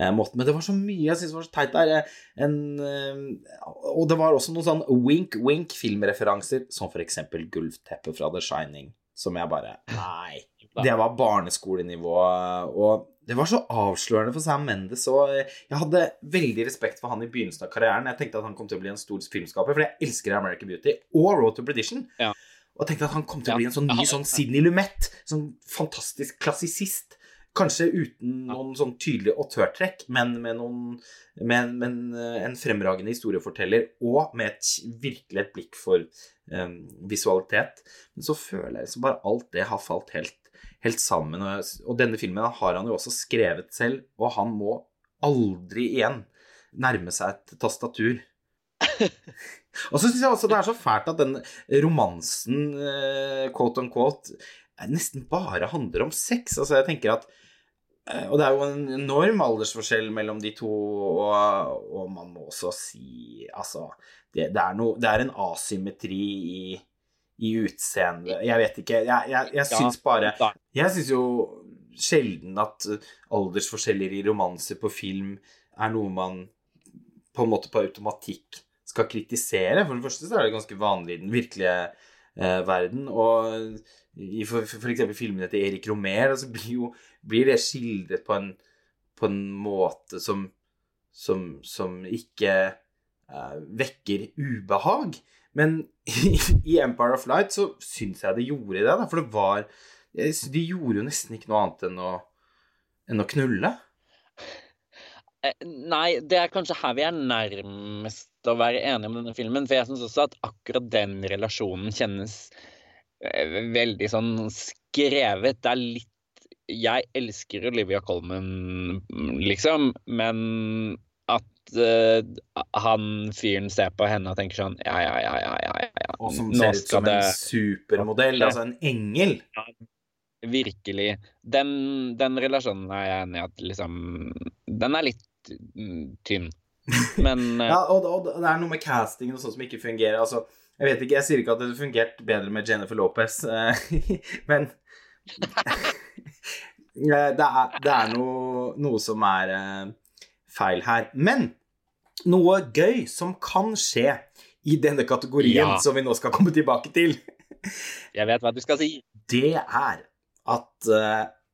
eh, måten, men det var så mye jeg syns var så teit der. eh, En, eh, og det var også noen sånn wink-wink-filmreferanser, som for eksempel gulvteppet fra The Shining, som jeg bare Nei. Det var barneskolenivå, og det var så avslørende for Sam Mendes. Og jeg hadde veldig respekt for han i begynnelsen av karrieren. Jeg tenkte at han kom til å bli en stor filmskaper, for jeg elsker American Beauty og Road to Perdition. Ja. Og tenkte at han kom til å bli en sånn ny sånn Sidney Lumet. Sånn fantastisk klassisist. Kanskje uten noen sånn tydelige autørtrekk, men med, noen, med, med en, en fremragende historieforteller, og med et, virkelig et blikk for um, visualitet. Men så føler jeg liksom bare alt det har falt helt, helt sammen. Og, og denne filmen har han jo også skrevet selv, og han må aldri igjen nærme seg et tastatur. og så syns jeg også det er så fælt at den romansen, eh, quote on quote, nesten bare handler om sex. Altså, jeg tenker at eh, Og det er jo en enorm aldersforskjell mellom de to, og, og man må også si Altså, det, det, er, no, det er en asymmetri i, i utseendet. Jeg vet ikke. Jeg, jeg, jeg syns bare. Jeg syns jo sjelden at aldersforskjeller i romanser på film er noe man på en måte på automatikk skal kritisere. For det første så er det ganske vanlig i den virkelige eh, verden. Og i for, for, eksempel filmene til Erik Romer, så blir, blir det skildret på en, på en måte som, som, som ikke uh, vekker ubehag. Men i Empire of Light så syns jeg det gjorde det, da. For det var De gjorde jo nesten ikke noe annet enn å, enn å knulle. Eh, Nei, det er kanskje her vi er nærmest å være enige om denne filmen. For jeg syns også at akkurat den relasjonen kjennes veldig sånn skrevet. Det er litt Jeg elsker Olivia Colman, liksom, men at uh, han fyren ser på henne og tenker sånn Ja, ja, ja, ja, ja, ja, ja. Og som ser ut som som en supermodell. Altså en engel. Virkelig. Den, den relasjonen er jeg enig i at liksom Den er litt mm, tynn. Men eh, Ja, og, og det er noe med castingen og sånt som ikke fungerer. Altså, jeg vet ikke, jeg sier ikke at det hadde fungert bedre med Jennifer Lopez, eh, men Eh, det er, det er noe, noe som er eh, feil her. Men noe gøy som kan skje i denne kategorien, Ja. som vi nå skal komme tilbake til, jeg vet hva du skal si. det er at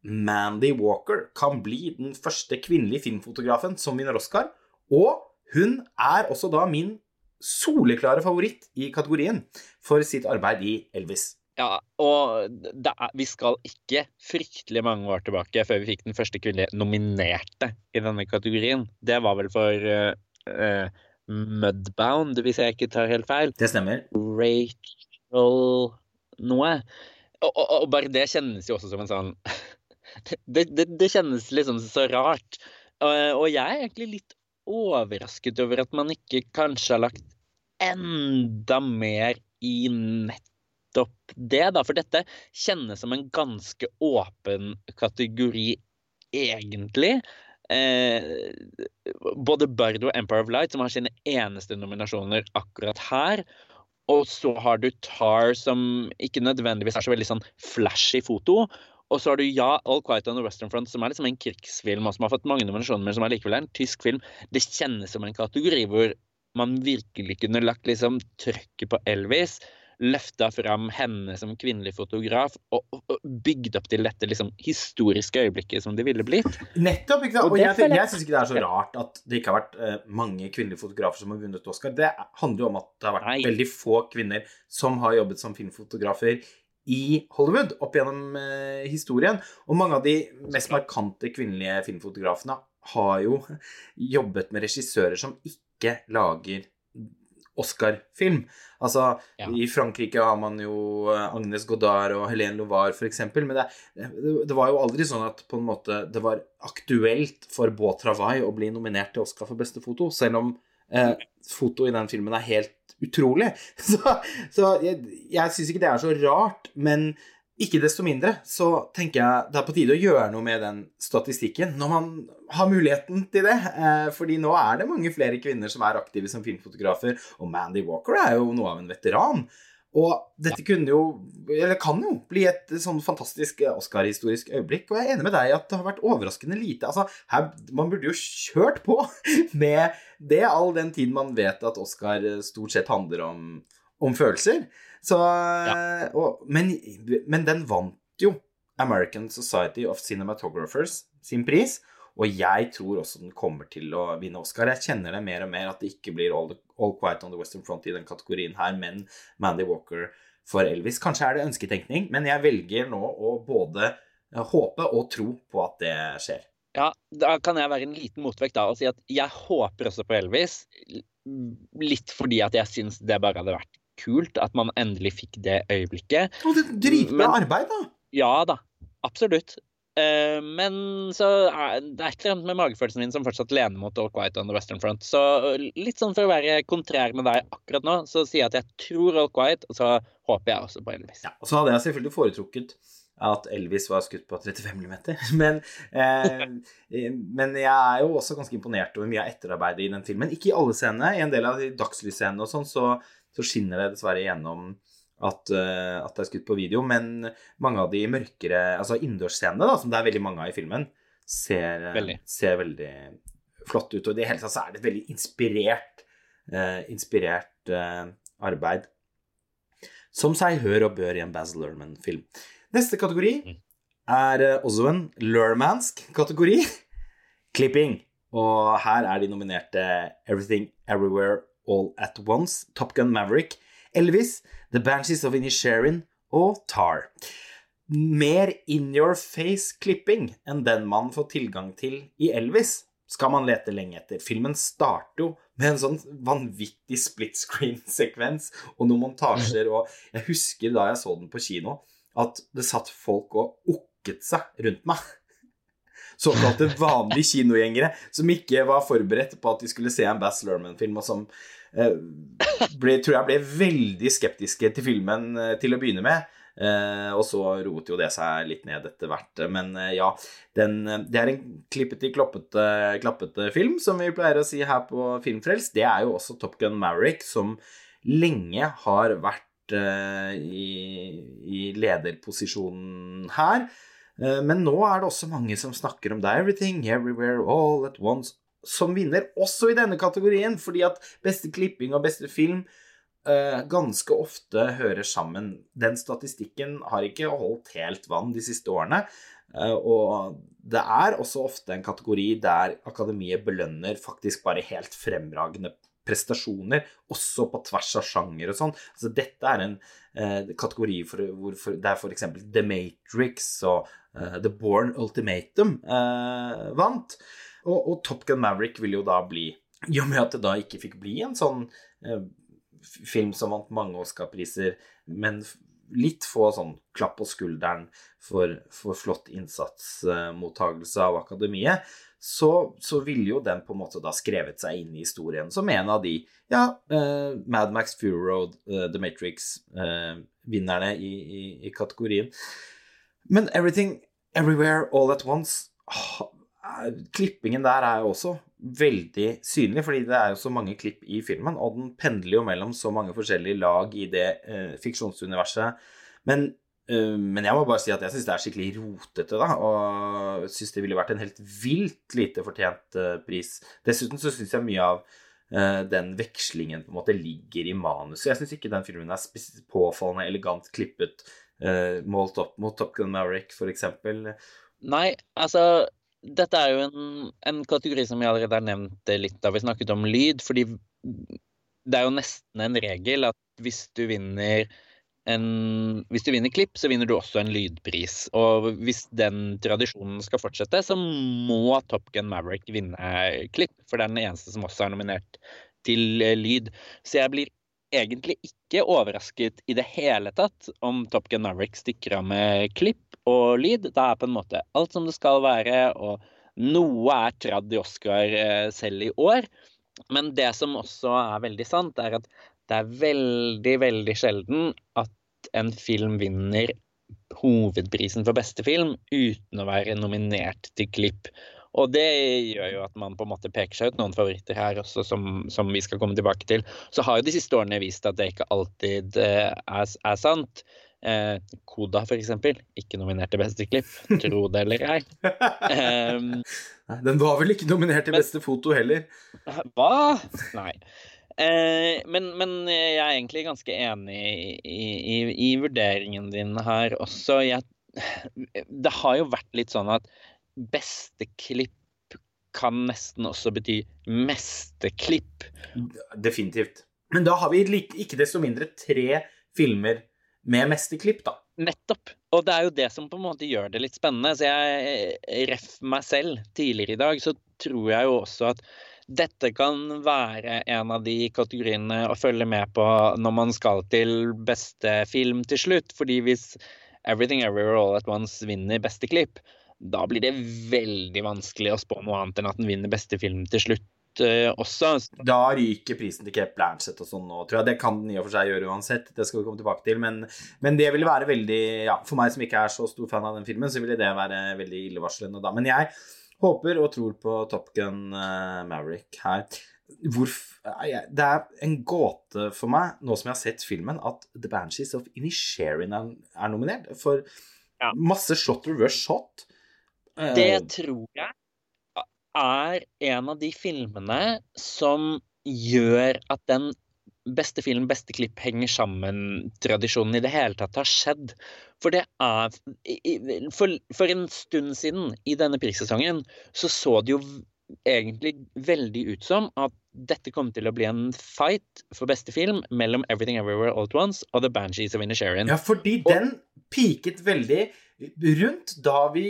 Mandy Walker kan bli den første kvinnelige filmfotografen som vinner Oscar. Og hun er også da min soleklare favoritt i kategorien for sitt arbeid i Elvis. Ja, og er, vi skal ikke fryktelig mange år tilbake før vi fikk den første kvinnelige nominerte i denne kategorien. Det var vel for uh, Mudbound, hvis jeg ikke tar helt feil. Det stemmer. Rachel noe. Og, og, og bare det kjennes jo også som en sånn det, det, det kjennes liksom så rart. Og, og jeg er egentlig litt overrasket over at man ikke kanskje har lagt enda mer i nettopp det, da. For dette kjennes som en ganske åpen kategori, egentlig. Eh, både Bardo og Empire of Light, som har sine eneste nominasjoner akkurat her. Og så har du Tar, som ikke nødvendigvis er så veldig sånn flashy foto. Og så har du ja, All Quiet on the Western Front, som er liksom en krigsfilm, og som har fått mange nominasjoner, men som er likevel en tysk film. Det kjennes som en kategori hvor man virkelig kunne lagt liksom trøkket på Elvis, løfta fram henne som kvinnelig fotograf, og, og, bygd opp til dette liksom historiske øyeblikket som det ville blitt. Nettopp. ikke sant? Og Og jeg, jeg- jeg syns ikke det er så rart at det ikke har vært uh, mange kvinnelige fotografer som har vunnet Oscar. Det handler jo om at det har vært Nei. veldig få kvinner som har jobbet som filmfotografer i Hollywood opp gjennom eh, historien. Og mange av de mest markante kvinnelige filmfotografene har jo jobbet med regissører som ikke lager Oscar-film. Altså, Ja. I Frankrike har man jo eh, Agnes Godard og Helene Lovar, f.eks. Men det, det, det var jo aldri sånn at på en måte det var aktuelt for Beau Travail å bli nominert til Oscar for beste foto, selv om eh, foto i den filmen er helt utrolig. Så, så jeg, jeg syns ikke det er så rart, men ikke desto mindre så tenker jeg det er på tide å gjøre noe med den statistikken når man har muligheten til det. Eh, fordi nå er det mange flere kvinner som er aktive som filmfotografer, og Mandy Walker er jo noe av en veteran. Og dette kunne jo, eller kan jo, bli et sånn fantastisk Oscar-historisk øyeblikk. Og jeg er enig med deg at det har vært overraskende lite. Altså, her, man burde jo kjørt på med det, all den tid man vet at Oscar stort sett handler om, om følelser. Så, og, men, men den vant jo American Society of Cinematographers sin pris. Og jeg tror også den kommer til å vinne Oscar. Jeg kjenner det mer og mer at det ikke blir All, the, All Quiet on the Western Front i den kategorien her, men Mandy Walker for Elvis. Kanskje er det ønsketenkning, men jeg velger nå å både eh, håpe og tro på at det skjer. Ja, da kan jeg være en liten motvekt da og si at jeg håper også på Elvis. Litt fordi at jeg syns det bare hadde vært kult at man endelig fikk det øyeblikket. Og det dritbra Men- arbeid, da! Ja da, absolutt. Eh, men så det er et eller annet med magefølelsen min som fortsatt lener mot All Quiet on the Western Front. Så litt sånn for å være kontrær med deg akkurat nå, så sier jeg at jeg tror All Quiet, og så håper jeg også på Elvis. Ja, og så hadde jeg selvfølgelig foretrukket at Elvis var skutt på 35 mm. Men, eh, men jeg er jo også ganske imponert over mye av etterarbeidet i den filmen. Ikke i alle scenene. I en del av de dagslysscenene og sånn, så, så skinner det dessverre gjennom at, uh, at, det er skutt på video, men mange av de mørkere altså innendørsscenene, som det er veldig mange av i filmen, ser veldig, ser veldig flott ut. Og i det hele tatt så er det et veldig inspirert, uh, inspirert uh, arbeid. Som seg hør og bør i en Baz Lerman-film. Neste kategori mm. er også en Lermansk kategori. Clipping. Og her er de nominerte Everything Everywhere All At Once, Top Gun Maverick, Elvis, The Banshees of Inisherin og Tar. Mer in your face-klipping enn den man får tilgang til i Elvis, skal man lete lenge etter. Filmen starter jo med en sånn vanvittig split screen-sekvens og noen montasjer, og jeg husker da jeg så den på kino, at det satt folk og okket seg rundt meg såkalte vanlige kinogjengere som ikke var forberedt på at de skulle se en Bass Lerman-film, og som ble, tror jeg ble veldig skeptiske til filmen eh, til å begynne med. Eh, og så roet jo det seg litt ned etter hvert. Men eh, ja, den, eh, det er en klippete, kloppete, klappete film, som vi pleier å si her på Filmfrelst. Det er jo også Top Gun Maverick, som lenge har vært eh, i, i lederposisjonen her. Eh, men nå er det også mange som snakker om det. Everything, Everywhere, All at Once, som vinner også i denne kategorien, fordi at beste klipping og beste film uh, ganske ofte hører sammen. Den statistikken har ikke holdt helt vann de siste årene. Uh, og det er også ofte en kategori der akademiet belønner faktisk bare helt fremragende prestasjoner, også på tvers av sjanger og sånn. Altså, dette er en uh, kategori for, hvor for, det er f.eks. The Matrix og uh, The Born Ultimatum uh, vant. Og, og, Top Gun Maverick vil jo da bli I og med at det da ikke fikk bli en sånn film som vant mange Oscar-priser, men litt få sånn klapp på skulderen for, for flott innsatsmottagelse av akademiet, så, så ville jo den på en måte da skrevet seg inn i historien som en av de ja, eh, Mad Max, Fury Road, eh, The Matrix-vinnerne uh, i, i, i, kategorien. Men Everything, Everywhere, All At Once Klippingen der er jo også veldig synlig, fordi det er jo så mange klipp i filmen, og den pendler jo mellom så mange forskjellige lag i det fiksjonsuniverset. Men Eh, men jeg må bare si at jeg syns det er skikkelig rotete, da. Og syns det ville vært en helt vilt lite fortjent uh, pris. Dessuten så syns jeg mye av uh, den vekslingen på en måte ligger i manuset. Jeg syns ikke den filmen er påfallende elegant klippet, uh, målt opp mot Top Gun Maverick, f.eks. Nei, altså dette er jo en, en, kategori som vi allerede har nevnt litt da vi snakket om lyd. fordi det er jo nesten en regel at hvis du vinner en, hvis du vinner klipp, så vinner du også en lydpris. Og hvis den tradisjonen skal fortsette, så må Top Gun Maverick vinne klipp. For det er den eneste som også er nominert til eh, lyd. Så jeg blir egentlig ikke overrasket i det hele tatt om Top Gun Maverick stikker av med klipp og lyd. Da er på en måte alt som det skal være, og noe er tradd i Oscar eh, selv i år. Men det som også er veldig sant, er at det er veldig, veldig sjelden at en film vinner hovedprisen for beste film uten å være nominert til klipp. Og det gjør jo at man på en måte peker seg ut noen favoritter her også, som, som vi skal komme tilbake til. Så har jo de siste årene vist at det ikke alltid uh, er, er, sant. Eh, Koda, for eksempel, ikke nominert til beste klipp. Tro det eller ei. Um, Den var vel ikke nominert til beste foto heller? Hva? Nei. Eh, men, men, jeg er egentlig ganske enig i, i, i vurderingen din her også. Jeg, det har jo vært litt sånn at beste klipp kan nesten også bety mesteklipp. Definitivt. Men da har vi ikke desto mindre tre filmer med mesterklipp, da. Nettopp. Og det er jo det som på en måte gjør det litt spennende. Så jeg ref meg selv tidligere i dag, så tror jeg jo også at dette kan være en av de kategoriene å følge med på når man skal til beste film til slutt. Fordi hvis Everything Everywhere All At Once vinner beste klipp, da blir det veldig vanskelig å spå noe annet enn at den vinner beste film til slutt uh, også. Da ryker prisen til Cape Blanchett og sånn nå, tror jeg. Det kan den i og for seg gjøre uansett, det skal vi komme tilbake til. Men, men det ville være veldig Ja, for meg som ikke er så stor fan av den filmen, så ville det være veldig illevarslende da. Men jeg Håper og tror på Top Gun uh, Maverick her. Hvorf, Det er en gåte for meg, nå som jeg har sett filmen, at The Banshees of Inisherin er, er nominert. For Ja. masse shot reverse shot. Eh, Det tror jeg er en av de filmene som gjør at den beste film, beste klipp henger sammen-tradisjonen i det hele tatt har skjedd. For det er for, for en stund siden i denne prissesongen så så det jo egentlig veldig ut som at dette kom til å bli en fight for beste film mellom Everything Everywhere All At Once og The Banshees of Inisherin. Ja, fordi Og- den piket veldig rundt da vi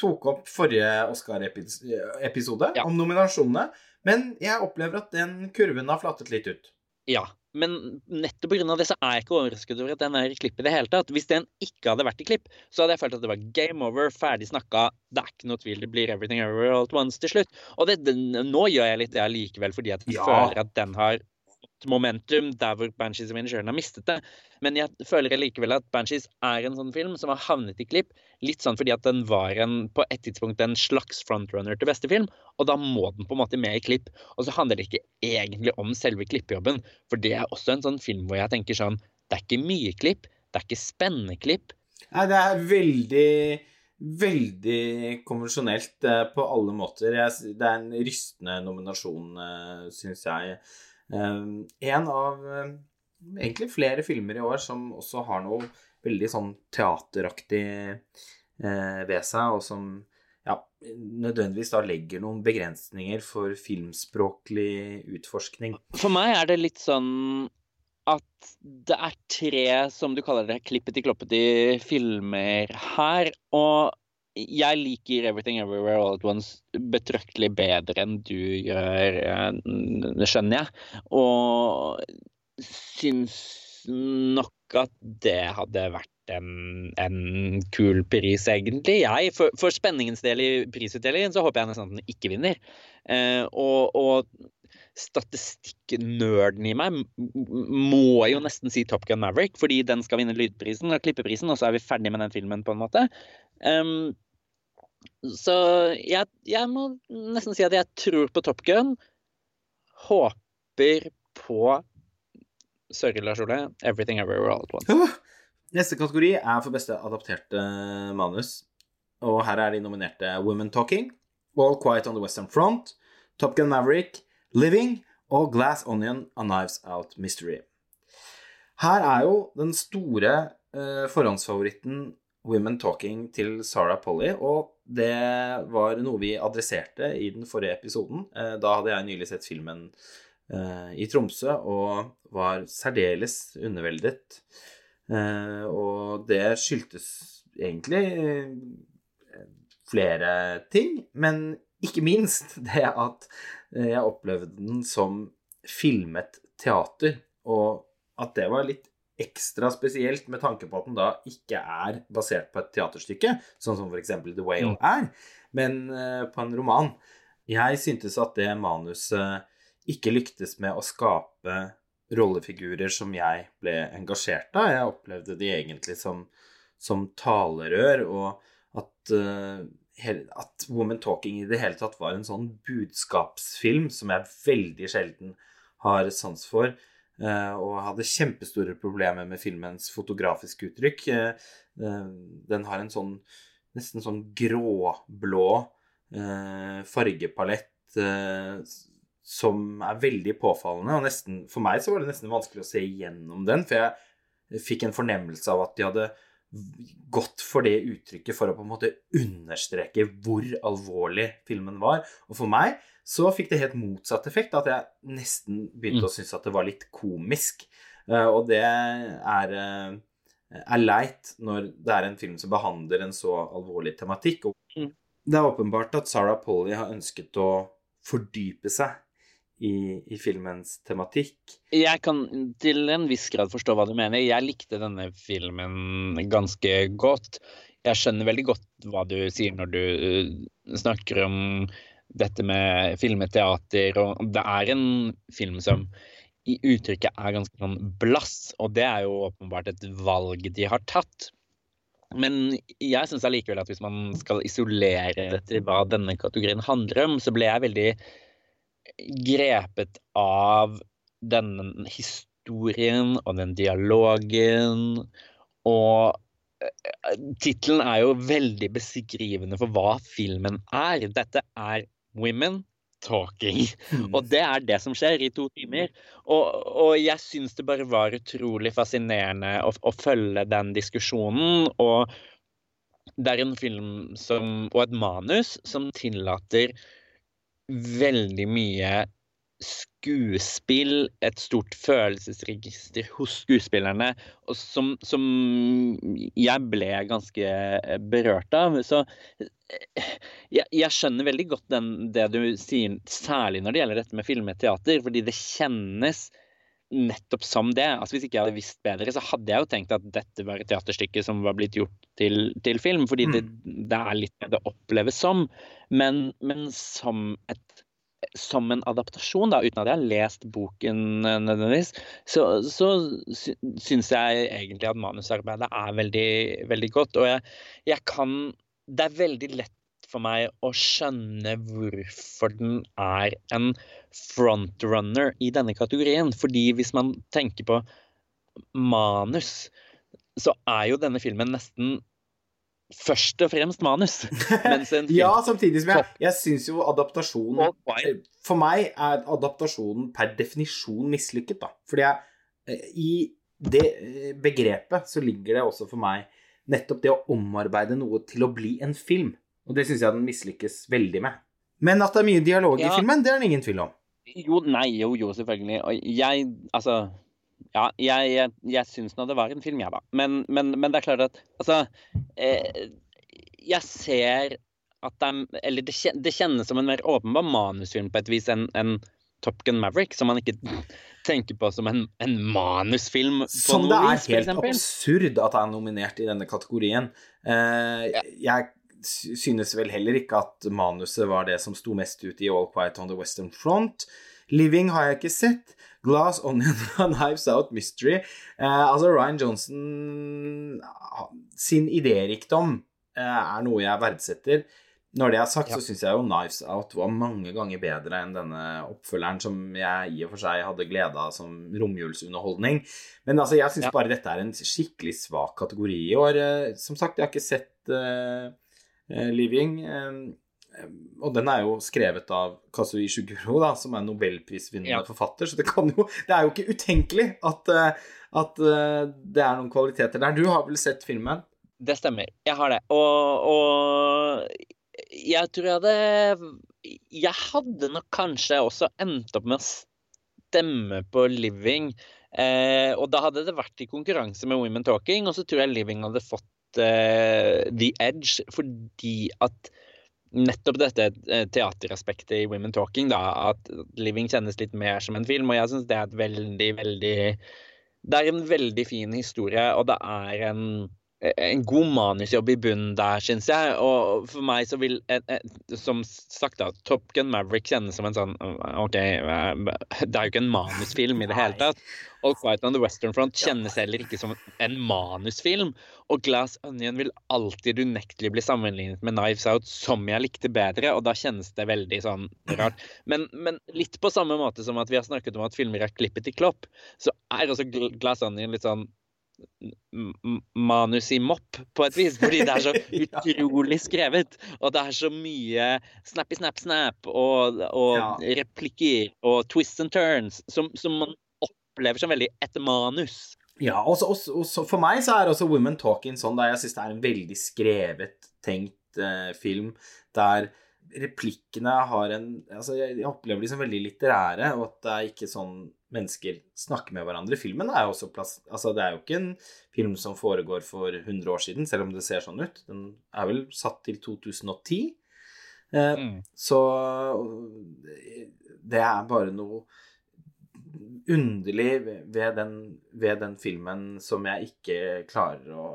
tok opp forrige Oscar-episode Ja. om nominasjonene. Men jeg opplever at den kurven har flatet litt ut. Ja, men nettopp pga. det så er jeg ikke overrasket over at den er i klipp i det hele tatt. Hvis den ikke hadde vært i klipp, så hadde jeg følt at det var game over, ferdig snakka, det er ikke noe tvil, det blir Everything Everywhere All At Once til slutt. Og det, den, nå gjør jeg litt det allikevel, fordi at jeg Ja. føler at den har momentum der hvor Banshees of Inisherin har mistet det. Men jeg føler likevel at Banshees er en sånn film som har havnet i klipp, litt sånn fordi at den var en, på et tidspunkt en slags frontrunner til beste film, og da må den på en måte med i klipp. Og så handler det ikke egentlig om selve klippejobben, for det er også en sånn film hvor jeg tenker sånn Det er ikke mye klipp, det er ikke spennende klipp. Nei, det er veldig Veldig konvensjonelt eh, på alle måter. Det er en rystende nominasjon, uh, syns jeg. Eh, en av eh, egentlig flere filmer i år som også har noe veldig sånn teateraktig eh, ved seg, og som ja, nødvendigvis da legger noen begrensninger for filmspråklig utforskning. For meg er det litt sånn at det er tre, som du kaller det, klippet i kloppet i filmer her. Og jeg liker Everything Everywhere All At Once betraktelig bedre enn du gjør, det skjønner jeg. Og syns nok at det hadde vært en, en kul pris, egentlig. Jeg, for, for spenningens del i prisutdelingen så håper jeg nesten at den ikke vinner. Eh, og, og statistikknerden i meg må jo nesten si Top Gun Maverick, fordi den skal vinne lydprisen og klippeprisen, og så er vi ferdig med den filmen, på en måte. Um, så jeg, jeg må nesten si at jeg tror på Top Gun. Håper på Sorry, Lars Ole. Everything Everywhere All At Once. Neste kategori er for beste adapterte manus. Og her er de nominerte Women Talking, All Quiet on the Western Front, Top Gun Maverick, Living og Glass Onion, A Knives Out Mystery. Her er jo den store eh, forhåndsfavoritten Women Talking til Sarah Polly, og det var noe vi adresserte i den forrige episoden. Eh, da hadde jeg nylig sett filmen eh, i Tromsø og var særdeles underveldet. Eh, og det skyldtes egentlig eh, flere ting, men ikke minst det at eh, jeg opplevde den som filmet teater, og at det var litt ekstra spesielt med tanke på at den da ikke er basert på et teaterstykke, sånn som f.eks. The Whale er, men eh, på en roman. Jeg syntes at det manuset ikke lyktes med å skape rollefigurer som jeg ble engasjert av. Jeg opplevde de egentlig som, som talerør, og at, hel- at Woman Talking i det hele tatt var en sånn budskapsfilm som jeg veldig sjelden har sans for. eh, og hadde kjempestore problemer med filmens fotografiske uttrykk. Eh, eh, den har en sånn nesten sånn gråblå fargepalett som er veldig påfallende. Og nesten, for meg så var det nesten vanskelig å se igjennom den, for jeg fikk en fornemmelse av at de hadde gått for det uttrykket for å på en måte understreke hvor alvorlig filmen var. Og for meg så fikk det helt motsatt effekt, at jeg nesten begynte Mm. å synes at det var litt komisk. Eh, og det er, eh, er leit når det er en film som behandler en så alvorlig tematikk. Og Mm. det er åpenbart at Sarah Polly har ønsket å fordype seg i, i filmens tematikk. Jeg kan til en viss grad forstå hva du mener. Jeg likte denne filmen ganske godt. Jeg skjønner veldig godt hva du sier når du uh, snakker om dette med filmeteater, og det er en film som i uttrykket er ganske sånn blass, og det er jo åpenbart et valg de har tatt. Men jeg syns allikevel at hvis man skal isolere det hva denne kategorien handler om, så ble jeg veldig grepet av denne historien og den dialogen. Og eh, tittelen er jo veldig beskrivende for hva filmen er. Dette er Women Talking. Og det er det som skjer i to timer. Og, og jeg syns det bare var utrolig fascinerende å, å følge den diskusjonen. Og det er en film som, og et manus som tillater veldig mye skuespill, et stort følelsesregister hos skuespillerne, som, som jeg ble ganske berørt av. Så jeg, jeg skjønner veldig godt den, det du sier, særlig når det gjelder dette med film og teater, fordi det kjennes nettopp som det. Altså Hvis ikke jeg hadde visst bedre, så hadde jeg jo tenkt at dette var et teaterstykke som var blitt gjort til, til film, fordi det, det, er litt det det oppleves som. Men, men som et som en adaptasjon, da, uten at jeg har lest boken nødvendigvis, så, så syns jeg egentlig at manusarbeidet er veldig, veldig godt. Og jeg, jeg, kan Det er veldig lett for meg å skjønne hvorfor den er en frontrunner i denne kategorien. Fordi hvis man tenker på manus, så er jo denne filmen nesten først og fremst manus. ja, samtidig som jeg, jeg syns jo adaptasjonen For meg er adaptasjonen per definisjon mislykket, da. Fordi jeg, eh, i det eh, begrepet så ligger det også for meg nettopp det å omarbeide noe til å bli en film. Og det syns jeg den mislykkes veldig med. Men at det er mye dialog ja. i filmen, det er det ingen tvil om. Jo, nei, jo, jo, selvfølgelig. Og jeg, altså ja, jeg, jeg, jeg syns nå det var en film, jeg, da. Men, men, men, det er klart at Altså eh, Jeg ser at det er Eller det, det, kjennes som en mer åpenbar manusfilm på et vis enn en Top Gun Maverick, som man ikke tenker på som en, en manusfilm. som det er vis, helt absurd at det er nominert i denne kategorien. Eh, ja. Jeg synes vel heller ikke at manuset var det som sto mest ut i All Quiet on the Western Front. Living har jeg ikke sett. Glass Onion og Knives Out Mystery. Eh, altså Ryan Johnson sin idérikdom eh, er noe jeg verdsetter. Når det er sagt, ja. så syns jeg jo Knives Out var mange ganger bedre enn denne oppfølgeren som jeg i og for seg hadde glede av som romjulsunderholdning. Men altså, jeg syns ja. bare dette er en skikkelig svak kategori i år. Eh, som sagt, jeg har ikke sett uh, Living. Uh, og den er jo skrevet av Kazui Shuguro, da, som er nobelprisvinnende ja. forfatter, så det, jo, det, er jo ikke utenkelig at, eh, at, eh, det er noen kvaliteter der. Du har vel sett filmen? Det stemmer. Jeg har det. Og, og jeg tror jeg hadde Jeg hadde nok kanskje også endt opp med å stemme på Living. Eh, og da hadde det vært i konkurranse med Women Talking, og så tror jeg Living hadde fått eh, The Edge fordi at nettopp dette eh, teateraspektet i Women Talking, da, at Living kjennes litt mer som en film. Og jeg syns det er et veldig, veldig Det er en veldig fin historie, og det er en en god manusjobb i bunnen der, syns jeg. Og for meg så vil, som sagt, da, Top Gun Maverick kjennes som en sånn OK, det er jo ikke en manusfilm i det hele tatt. All Quiet on the Western Front kjennes heller ikke som en manusfilm. Og Glass Onion vil alltid unektelig bli sammenlignet med Knives Out, som jeg likte bedre, og da kjennes det veldig sånn rart. Men, men litt på samme måte som at vi har snakket om at filmer er klippet i klopp, så er også Glass Onion litt sånn manus i mopp, på et vis. Fordi det er så utrolig skrevet. Og det er så mye snappy, snap, snap og, og ja. replikker og twists and turns som, som, man opplever som veldig et manus. Ja, også, for meg så er også Women Talking sånn der jeg syns det er en veldig skrevet, tenkt eh, film der replikkene har en Altså, jeg, jeg opplever de som veldig litterære, og at det er ikke sånn mennesker snakker med hverandre. Filmen er jo også plass Altså, det er jo ikke en film som foregår for 100 år siden, selv om det ser sånn ut. Den er vel satt til 2010. Eh, mm. Så det er bare noe underlig ved den, ved den filmen som jeg ikke klarer å,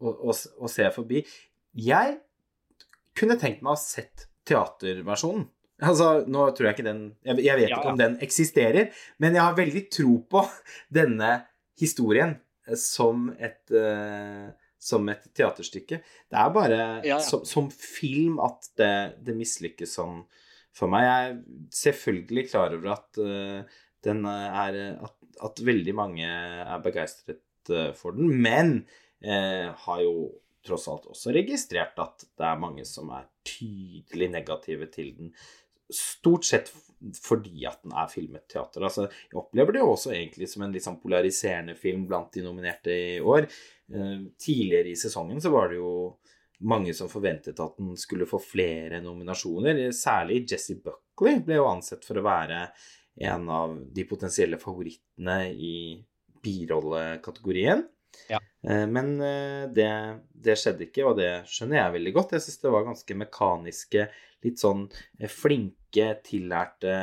å, å, å se forbi. Jeg kunne tenkt meg å ha sett teaterversjonen. Altså, nå tror jeg ikke den Jeg, jeg vet ja, ikke om den eksisterer, men jeg har veldig tro på denne historien som et, uh, som et teaterstykke. Det er bare ja, som, som, film at det, det mislykkes sånn for meg. Jeg er selvfølgelig klar over at uh, den er at, at, veldig mange er begeistret uh, for den, men uh, har jo tross alt også registrert at det er mange som er tydelig negative til den. Stort sett fordi at den er filmet teater. Altså, jeg opplever det jo også egentlig som en litt sånn polariserende film blant de nominerte i år. tidligere i sesongen så var det jo mange som forventet at den skulle få flere nominasjoner. Særlig Jesse Buckley ble jo ansett for å være en av de potensielle favorittene i birollekategorien. Ja. Eh, men eh, det, det, skjedde ikke, og det skjønner jeg veldig godt. Jeg syns det var ganske mekaniske, litt sånn eh, flinke, tillærte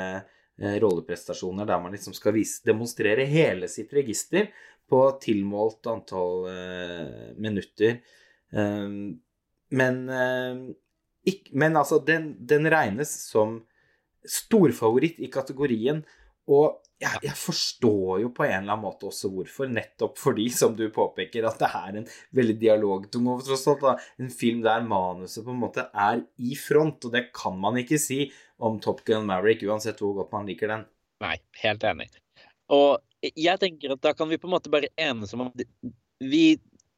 rolleprestasjoner der man liksom skal vise, demonstrere hele sitt register på tilmålt antall minutter. Men, eh, ikk, men altså, den, den, regnes som storfavoritt i kategorien. Og jeg, jeg, forstår jo på en eller annen måte også hvorfor. Nettopp fordi, som du påpeker, at det er en veldig dialogtung og tross alt en film der manuset på en måte er i front. Og det kan man ikke si om Top Gun Maverick, uansett hvor godt man liker den. Nei, helt enig. Og jeg tenker at da kan vi på en måte bare enes om at vi,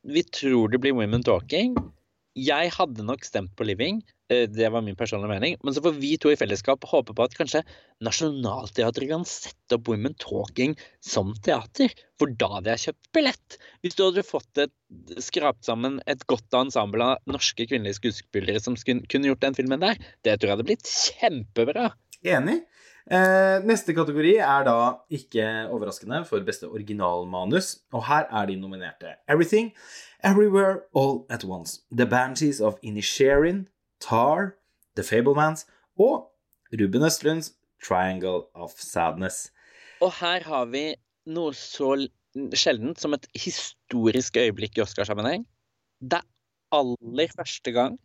vi tror det blir women talking jeg hadde nok stemt på Living, det var min personlige mening. Men så får vi to i fellesskap håpe på at kanskje Nationaltheatret kan sette opp Women Talking som teater. For da hadde jeg kjøpt billett. Hvis du hadde fått et, skrapt sammen et godt ensemble av norske kvinnelige skuespillere som kunne gjort den filmen der, det tror jeg hadde blitt kjempebra. Enig. Eh, neste kategori er da ikke overraskende for beste originalmanus. Og her er de nominerte Everything, Everywhere, All at Once, The Banshees of Inisherin, Tar, The Fablemans og Ruben Østlunds Triangle of Sadness. Og her har vi noe så sjeldent som et historisk øyeblikk i Oscarsammenheng. Det er aller første gang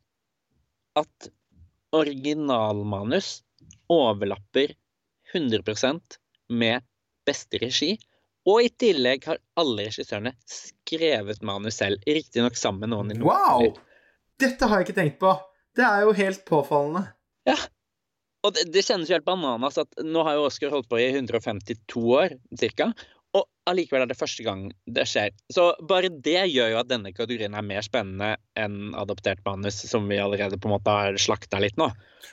at originalmanus overlapper 100% med beste regi. Og i tillegg har alle regissørene skrevet manus selv, riktignok sammen med noen Wow! Dette har jeg ikke tenkt på. Det er jo helt påfallende. Ja. Og det, det kjennes jo helt bananas at nå har jo Oscar holdt på i 152 år ca. Og allikevel er det første gang det skjer. Så bare det gjør jo at denne kategorien er mer spennende enn adoptert manus, som vi allerede på en måte har slakta litt nå.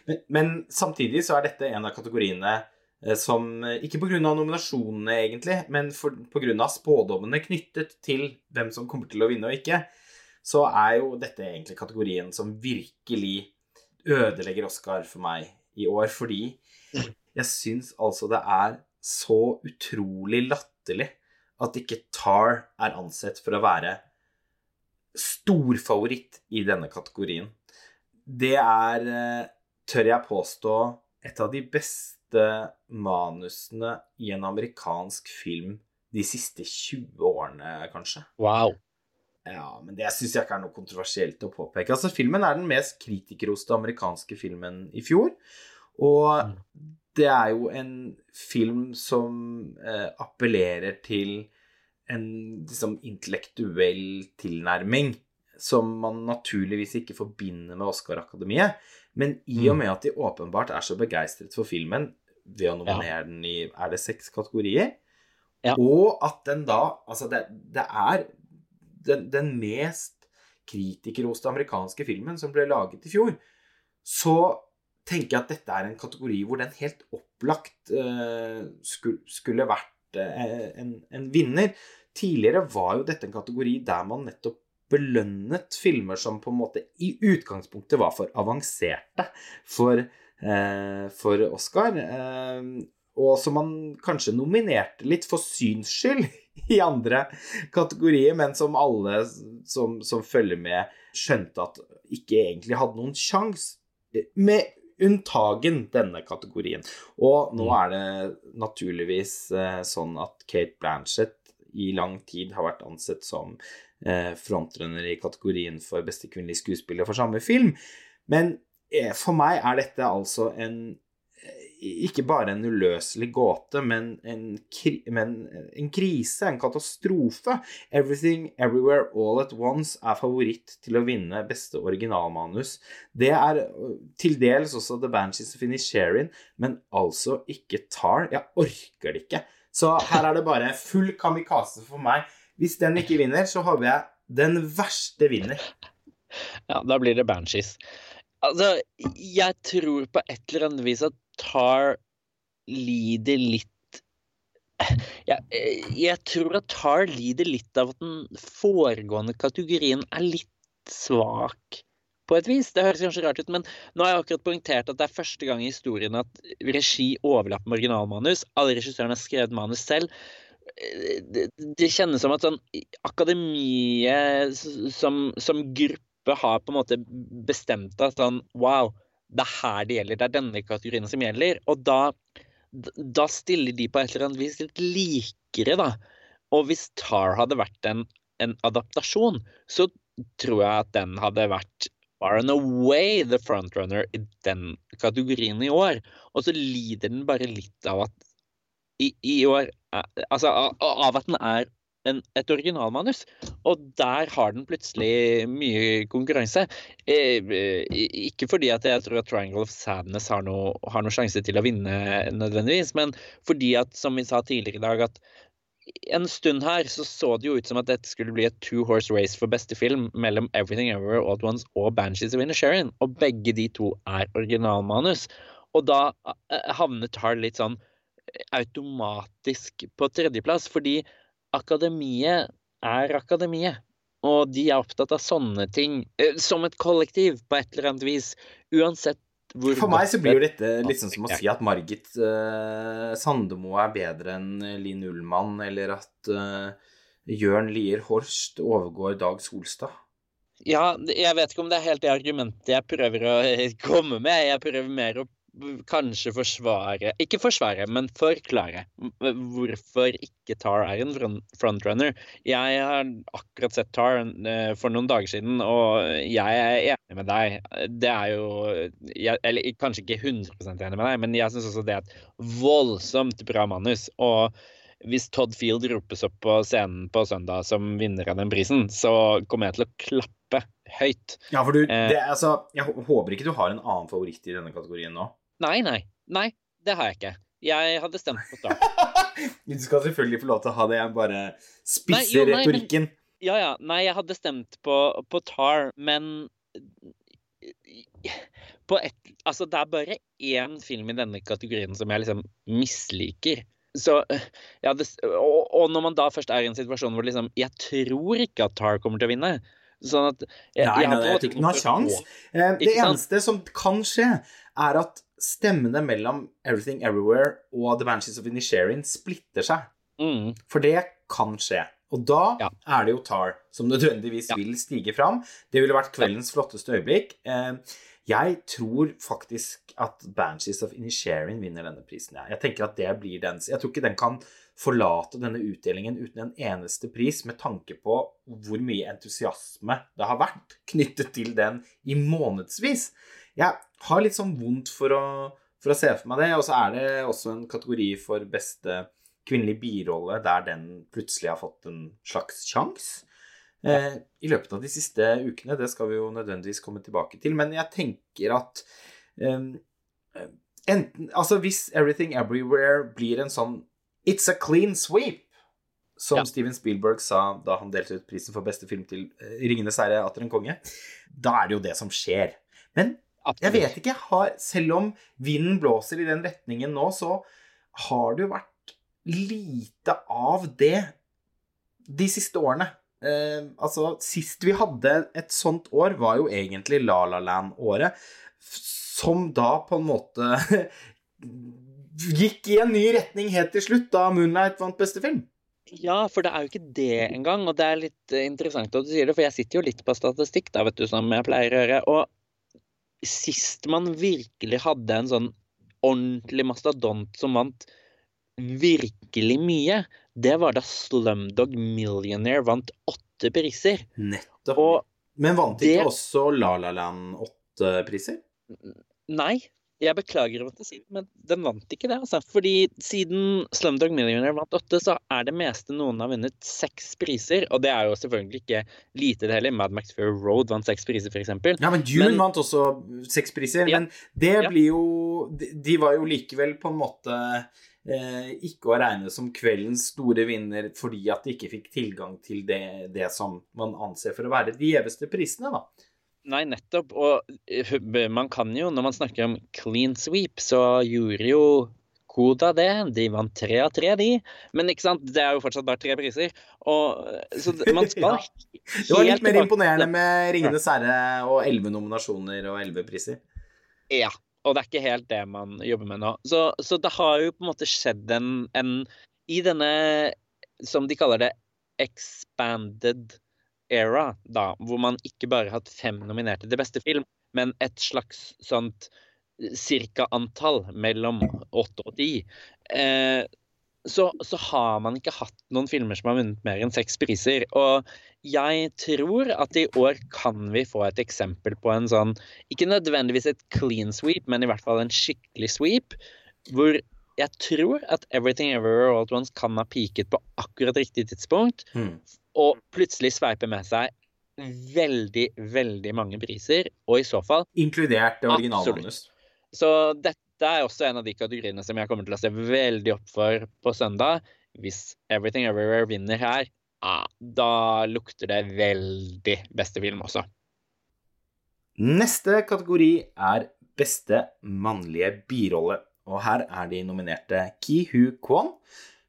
Men, men samtidig så er dette en av kategoriene Eh, som eh, Ikke pga. nominasjonene, egentlig, men pga. spådommene knyttet til hvem som kommer til å vinne og ikke, så er jo dette egentlig kategorien som virkelig ødelegger Oscar for meg i år. Fordi jeg syns altså det er så utrolig latterlig at ikke Tar er ansett for å være storfavoritt i denne kategorien. Det er, eh, tør jeg påstå, et av de beste manusene i en amerikansk film de siste 20 årene, kanskje. Wow. Ja, men det syns jeg ikke er noe kontroversielt å påpeke. Altså, Filmen er den mest kritikerroste amerikanske filmen i fjor. Og mm. det er jo en film som eh, appellerer til en liksom, intellektuell tilnærming som man naturligvis ikke forbinder med Oscar-akademiet. Men i og mm. med at de åpenbart er så begeistret for filmen ved å nominere ja. den i Er det seks kategorier? Ja. Og at den da Altså, det, det er den, den mest kritikerroste amerikanske filmen som ble laget i fjor. Så tenker jeg at dette er en kategori hvor den helt opplagt uh, skulle, skulle, vært uh, en, en, vinner. Tidligere var jo dette en kategori der man nettopp belønnet filmer som på en måte i utgangspunktet var for avanserte for, eh, for Oscar. Eh, og som man kanskje nominerte litt for syns skyld i andre kategorier, men som alle som, som følger med, skjønte at ikke egentlig hadde noen sjanse. Med unntagen denne kategorien. Og nå mm. er det naturligvis eh, sånn at Kate Blanchett i lang tid har vært ansett som Eh, frontrunner i kategorien for beste kvinnelige skuespiller for samme film. Men eh, for meg er dette altså en eh, ikke bare en uløselig gåte, men en, men en krise, en katastrofe. Everything Everywhere All At Once er favoritt til å vinne beste originalmanus. Det er øh, til dels også The Banshees of Inisherin, men altså ikke Tar. Jeg orker det ikke. Så her er det bare full kamikaze for meg. Hvis den ikke vinner, så håper jeg den verste vinner. Ja, da blir det Banshees. Altså, jeg tror på et eller annet vis at Tar lider litt jeg, jeg tror at Tar lider litt av at den foregående kategorien er litt svak, på et vis. Det høres kanskje rart ut, men nå har jeg akkurat poengtert at det er første gang i historien at regi overlapper med originalmanus. Alle regissørene har skrevet manus selv. Det, det kjennes som at sånn Akademiet som, som gruppe har på en måte bestemt at sånn Wow, det er her det gjelder. Det er denne kategorien som gjelder. Og da, da stiller de på et eller annet vis litt likere, da. Og hvis Tar hadde vært en, en adaptasjon, så tror jeg at den hadde vært far and away the frontrunner i den kategorien i år. Og så lider den bare litt av at i, i år Altså av at den er en, et originalmanus. Og der har den plutselig mye konkurranse. Eh, ikke fordi at jeg tror at Triangle of Sadness har noe, har noe sjanse til å vinne nødvendigvis, men fordi at, som vi sa tidligere i dag, at en stund her så så det jo ut som at dette skulle bli et two horse race for beste film mellom Everything Ever All At Once og Banshees of Inisherin. Og begge de to er originalmanus. Og da eh, havnet Har litt sånn automatisk på tredjeplass, fordi akademiet er akademiet. Og de er opptatt av sånne ting, eh, som et kollektiv, på et eller annet vis. Uansett hvor For meg så blir jo dette litt sånn som å si at Margit uh, Sandemo er bedre enn Linn Ullmann, eller at uh, Jørn Lier Horst overgår Dag Solstad. Ja, jeg vet ikke om det er helt det argumentet jeg prøver å komme med. Jeg prøver mer å kanskje forsvare Ikke forsvare, men forklare hvorfor ikke Tar er en frontrunner. Jeg har akkurat sett Tar eh, for noen dager siden, og jeg er enig med deg. Det er jo jeg, Eller kanskje ikke 100% enig med deg, men jeg syns også det er et voldsomt bra manus. Og hvis Todd Field ropes opp på scenen på søndag som vinner av den prisen, så kommer jeg til å klappe høyt. Ja, for du, eh. det, altså, Jeg håper ikke du har en annen favoritt i denne kategorien nå. Nei, nei. Nei, det har jeg ikke. Jeg hadde stemt på Trump. du skal selvfølgelig få lov til å ha det, jeg bare spisser nei, jo, retorikken. Men, ja, ja. Nei, jeg hadde stemt på, på Tar, men på et, altså, det er bare én film i denne kategorien som jeg liksom misliker. Så, ja, det, og, og, når man da først er i en situasjon hvor liksom, jeg tror ikke at Tar kommer til å vinne Sånn at jeg, Nei, jeg, jeg tror ikke den har sjans. Eh, det eneste som kan skje, er at stemmene mellom Everything Everywhere og The Banshees of Inisherin splitter seg. Mm. For det kan skje. Og da ja. er det jo Tar som nødvendigvis ja. vil stige fram. Det ville vært kveldens flotteste øyeblikk. Eh, jeg tror faktisk at Banshees of Inisherin vinner denne prisen. Jeg tenker at det blir den Jeg tror ikke den kan forlate denne utdelingen uten en eneste pris, med tanke på hvor mye entusiasme det har vært knyttet til den i månedsvis. Jeg har litt sånn vondt for å, for å se for meg det. Og så er det også en kategori for beste kvinnelig birolle der den plutselig har fått en slags sjanse. Eh, I løpet av de siste ukene, det skal vi jo nødvendigvis komme tilbake til, men jeg tenker at eh, enten Altså, hvis Everything Everywhere blir en sånn It's a clean sweep, som ja. Steven Spielberg sa da han delte ut prisen for beste film til eh, 'Ringenes herre' atter en konge, da er det jo det som skjer. Men jeg vet ikke. Har, selv om vinden blåser i den retningen nå, så har det jo vært lite av det de siste årene. Eh, altså, sist vi hadde et sånt år, var jo egentlig La La Land-året. Som da på en måte gikk i en ny retning helt til slutt, da Moonlight vant beste film. Ja, for det er jo ikke det engang. Og det er litt interessant at du sier det, for jeg sitter jo litt på statistikk, da, vet du, som jeg pleier å gjøre. Og sist man virkelig hadde en sånn ordentlig mastodont som vant virkelig mye, det var da Slumdog Millionaire vant åtte priser. Nettopp. Og Men vant ikke det... også La La Land åtte priser? Nei, Jeg beklager å måtte si det, men den vant ikke det. altså. Fordi siden Slumdog Millionaire vant åtte, så er det meste noen har vunnet seks priser. Og det er jo selvfølgelig ikke lite det heller. Mad Max Fury Road vant seks priser, f.eks. Ja, men Dune Men- vant også seks priser. Ja. Men det Ja. blir jo de, de var jo likevel på en måte eh, ikke å regne som kveldens store vinner fordi at de ikke fikk tilgang til det, det som man anser for å være de gjeveste prisene, da. Nei, nettopp. Og eh, man kan jo, når man snakker om clean sweep, så gjorde jo Koda det. De vant tre av tre, de. Men ikke sant, det er jo fortsatt bare tre priser. Og, så det- man skal Det var litt mer tilbake- imponerende med 'Ringenes herre' og elleve nominasjoner og elleve priser. Ja. Og det er ikke helt det man jobber med nå. Så, så det har jo på en måte skjedd en, en I denne, som de kaller det, expanded era, da, hvor man ikke bare har hatt fem nominerte til beste film, men et slags sånt cirka antall mellom åtte og ti, eh, så, så har man ikke hatt noen filmer som har vunnet mer enn seks priser. Og jeg tror at i år kan vi få et eksempel på en sånn Ikke nødvendigvis et clean sweep, men i hvert fall en skikkelig sweep. Hvor jeg tror at Everything Everywhere All At Once kan ha peaket på akkurat riktig tidspunkt, Mm. og plutselig sveipe med seg veldig, veldig mange priser. Og i så fall Inkludert det originalmanus. Så dette er også en av de kategoriene som jeg kommer til å se veldig opp for på søndag. Hvis Everything Everywhere vinner her, ah, da lukter det veldig beste film også. Neste kategori er beste mannlige birolle. Og her er de nominerte Ki Hu Kwon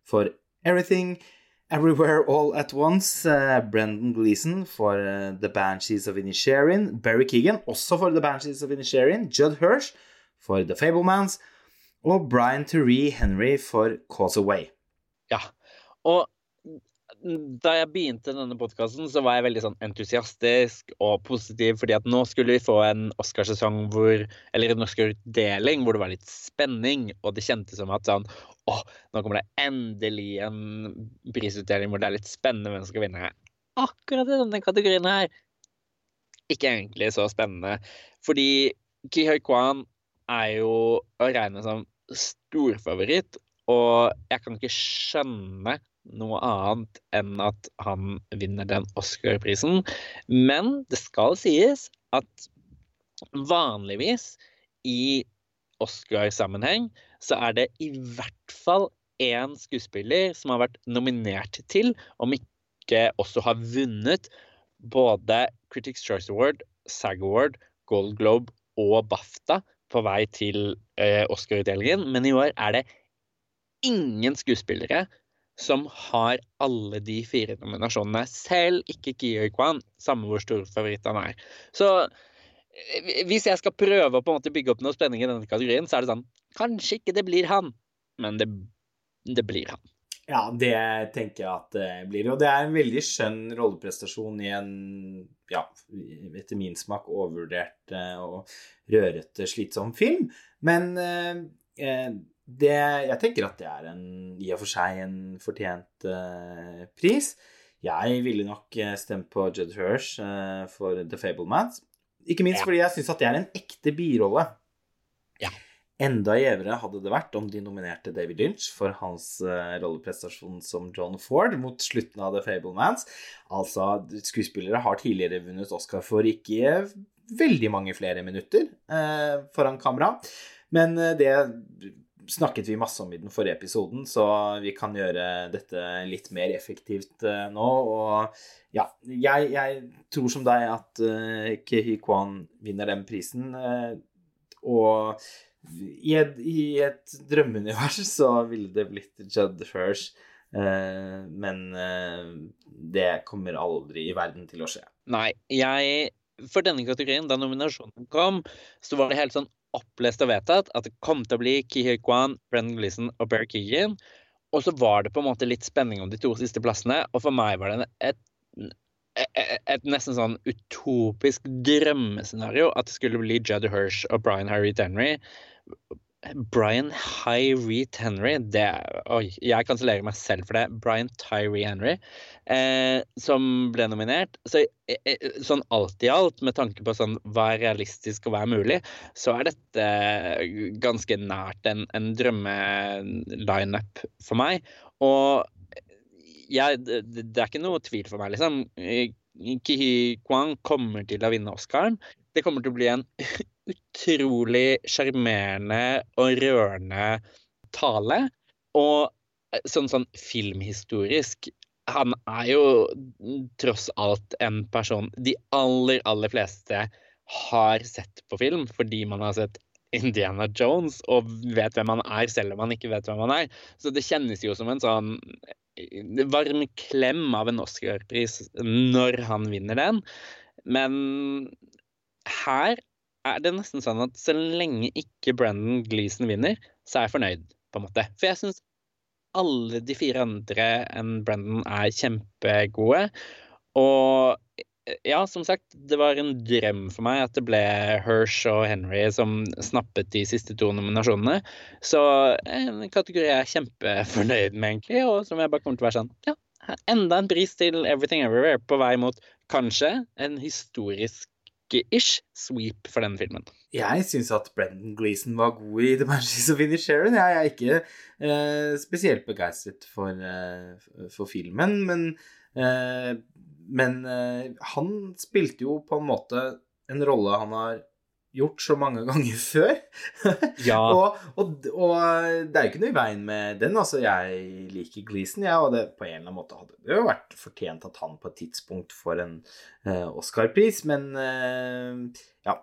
for Everything Everywhere All At Once, uh, Brendan Gleeson for uh, The Banshees of Inisherin, Barry Keegan også for The Banshees of Inisherin, Judd Hirsch for The Fablemans og Brian Teree Henry for Cause Away. Ja. Og da jeg begynte denne podkasten, så var jeg veldig sånn entusiastisk og positiv, fordi at nå skulle vi få en Oscarsesong hvor Eller en Oscar-utdeling hvor det var litt spenning, og det kjentes som at sånn Å, nå kommer det endelig en prisutdeling hvor det er litt spennende hvem som skal vinne. Akkurat i denne kategorien her ikke egentlig så spennende, fordi Ki Høy Kwan er jo å regne som storfavoritt, og jeg kan ikke skjønne noe annet enn at han vinner den Oscar-prisen. Men det skal sies at vanligvis i Oscar-sammenheng så er det i hvert fall én skuespiller som har vært nominert til, om ikke også har vunnet både Critics' Choice Award, SAG Award, Gold Globe og BAFTA på vei til eh, Oscar-utdelingen. Men i år er det ingen skuespillere som har alle de fire nominasjonene. Selv ikke Kiyo Kwan, samme hvor stor favoritt han er. Så eh, hvis jeg skal prøve å på en måte bygge opp noe spenning i denne kategorien, så er det sånn Kanskje ikke det blir han, men det, det blir han. Ja, det tenker jeg at det blir. Og det er en veldig skjønn rolleprestasjon i en, ja, etter min smak overvurdert eh, og rørete, slitsom film. Men eh, eh, det, jeg tenker at det er en, i og for seg en fortjent uh, pris. Jeg ville nok eh, stemt på Judd Hirsch uh, for The Fablemans. Ikke minst Ja. fordi jeg syns at det er en ekte birolle. Ja. Enda gjevere hadde det vært om de nominerte David Lynch for hans uh, rolleprestasjon som John Ford mot slutten av The Fablemans. Altså, skuespillere har tidligere vunnet Oscar for ikke veldig mange flere minutter uh, foran kamera. Men det snakket vi masse om i den forrige episoden, så vi kan gjøre dette litt mer effektivt eh, nå. Og ja, jeg, jeg tror som deg at uh, Kehi Kwan vinner den prisen. eh, og i et, i et drømmeunivers så ville det blitt Judd Hirsch. eh, men eh, det kommer aldri i verden til å skje. Nei, jeg For denne kategorien, da nominasjonen kom, så var det helt sånn opplest og vedtatt at det kom til å bli Kihi Kwan, Brennan Gleeson og Bear Keegan. Og så var det på en måte litt spenning om de to siste plassene, og for meg var det et, et, et nesten sånn utopisk drømmescenario at det skulle bli Judd Hirsch og Brian Harry Henry. Brian Hyreet Henry det, Oi, jeg kansellerer meg selv for det. Brian Tyree Henry, eh, som ble nominert. Så, eh, sånn alt i alt, med tanke på sånn hva er realistisk og hva er mulig, så er dette ganske nært en, en drømmelineup for meg. Og jeg, det, det er ikke noe tvil for meg, liksom. Kihi Kwang kommer til å vinne Oscaren. Det kommer til å bli en utrolig sjarmerende og rørende tale. Og eh, sånn, sånn filmhistorisk Han er jo tross alt en person de aller, aller fleste har sett på film fordi man har sett Indiana Jones og vet hvem han er, selv om han ikke vet hvem han er. Så det kjennes jo som en sånn eh, varm klem av en Oscar-pris når han vinner den. Men her er det nesten sånn at så lenge ikke Brandon Gleeson vinner, så er jeg fornøyd, på en måte. For jeg syns alle de fire andre enn Brandon er kjempegode. Og ja, som sagt, det var en drøm for meg at det ble Hirsch og Henry som snappet de siste to nominasjonene. Så en kategori jeg er kjempefornøyd med, egentlig, og som jeg bare kommer til å være sånn Ja, enda en pris til Everything Everywhere på vei mot kanskje en historisk ish sweep for den filmen. Jeg syns at Brendan Gleeson var god i The Banshees of Inisherin. Jeg er ikke eh, spesielt begeistret for, eh, for filmen, men, eh, men eh, han spilte jo på en måte en rolle han har gjort så mange ganger før. Ja. og, og, og, det er jo ikke noe i veien med den. Altså, jeg liker Gleason, jeg, og det på en eller annen måte hadde det jo vært fortjent at han på et tidspunkt får en uh, Oscar-pris, men uh, ja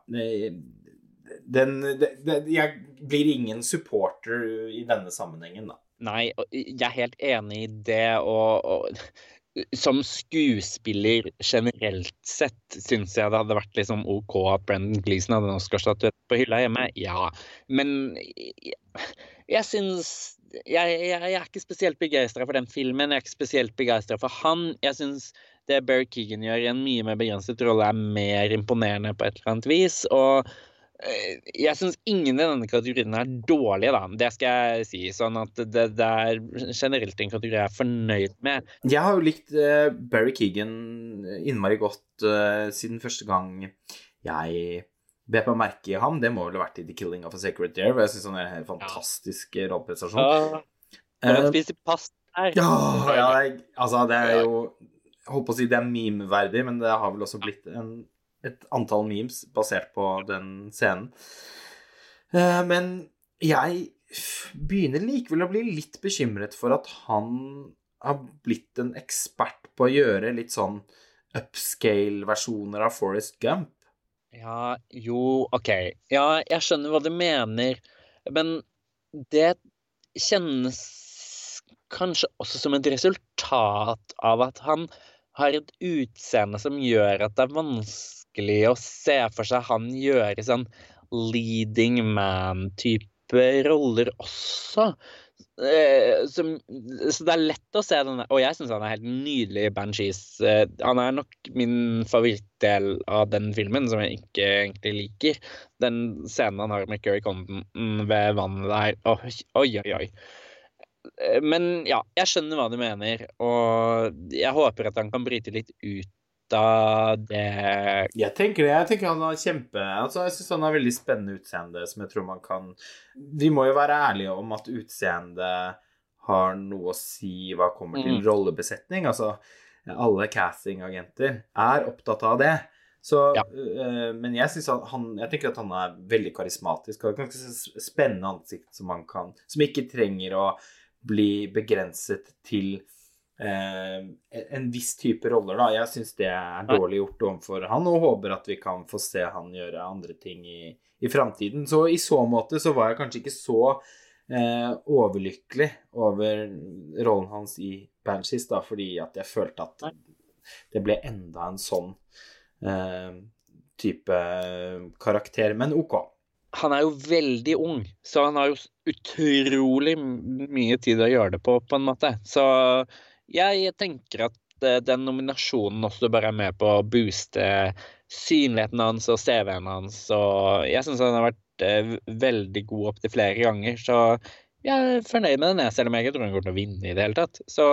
den, det, det, Jeg blir ingen supporter i denne sammenhengen, da. Nei, jeg er helt enig i det, og, og som skuespiller generelt sett syns jeg det hadde vært liksom OK at Brendan Gleeson hadde en Oscarstatuett på hylla hjemme. Ja. Men jeg, jeg syns jeg, jeg, jeg, er ikke spesielt begeistra for den filmen. Jeg er ikke spesielt begeistra for han. Jeg syns det Berry Keegan gjør i en mye mer begrenset rolle, er mer imponerende på et eller annet vis. Og jeg syns ingen i denne kategorien er dårlige, da. Det skal jeg si. Sånn at det, det er generelt en kategori jeg er fornøyd med. Jeg har jo likt uh, Barry Keegan innmari godt uh, siden første gang jeg bet meg merke i ham. Det må vel ha vært i The Killing of a Sacred Deer, for jeg syns han er en helt fantastisk ja. rolleprestasjon. Ja, Uh, spiser der. Ja, ja, altså, det er jo Jeg holdt på å si det er memeverdig, men det har vel også blitt en et antall memes basert på den scenen. Eh, men jeg begynner likevel å bli litt bekymret for at han har blitt en ekspert på å gjøre litt sånn upscale-versjoner av Forest Gump. Ja, jo, OK. Ja, jeg skjønner hva du mener, men det kjennes kanskje også som et resultat av at han har et utseende som gjør at det er vanskelig vanskelig å se for seg han gjøre sånn leading man-type roller også. Eh, som, så det er lett å se denne Og jeg syns han er helt nydelig i Banshees. Eh, han er nok min favorittdel av den filmen, som jeg ikke egentlig liker. Den scenen han har med Kerry Condon ved vannet der. Oi, oi, oi. Eh, men ja, jeg skjønner hva du mener, og jeg håper at han kan bryte litt ut av det Jeg tenker det. Jeg tenker han har kjempe altså Jeg syns han har veldig spennende utseende som jeg tror man kan Vi må jo være ærlige om at utseendet har noe å si hva kommer til mm. rollebesetning. Altså alle castingagenter er opptatt av det. Så, ja. øh, men jeg han, jeg tenker at han er veldig karismatisk. Har et ganske spennende ansikt som man kan Som ikke trenger å bli begrenset til Eh, en viss type roller, da. Jeg syns det er dårlig gjort overfor han, og håper at vi kan få se han gjøre andre ting i, i framtiden. Så i så måte så var jeg kanskje ikke så eh, overlykkelig over rollen hans i Banshees, da, fordi at jeg følte at det ble enda en sånn eh, type karakter. Men ok. Han er jo veldig ung, så han har jo utrolig mye tid å gjøre det på, på en måte. Så jeg tenker at eh, den nominasjonen også bare er med på å booste synligheten hans og CV-en hans. Og jeg syns han har vært eh, veldig god opptil flere ganger. Så jeg er fornøyd med den, selv om jeg ikke tror han kommer til å vinne i det hele tatt. Så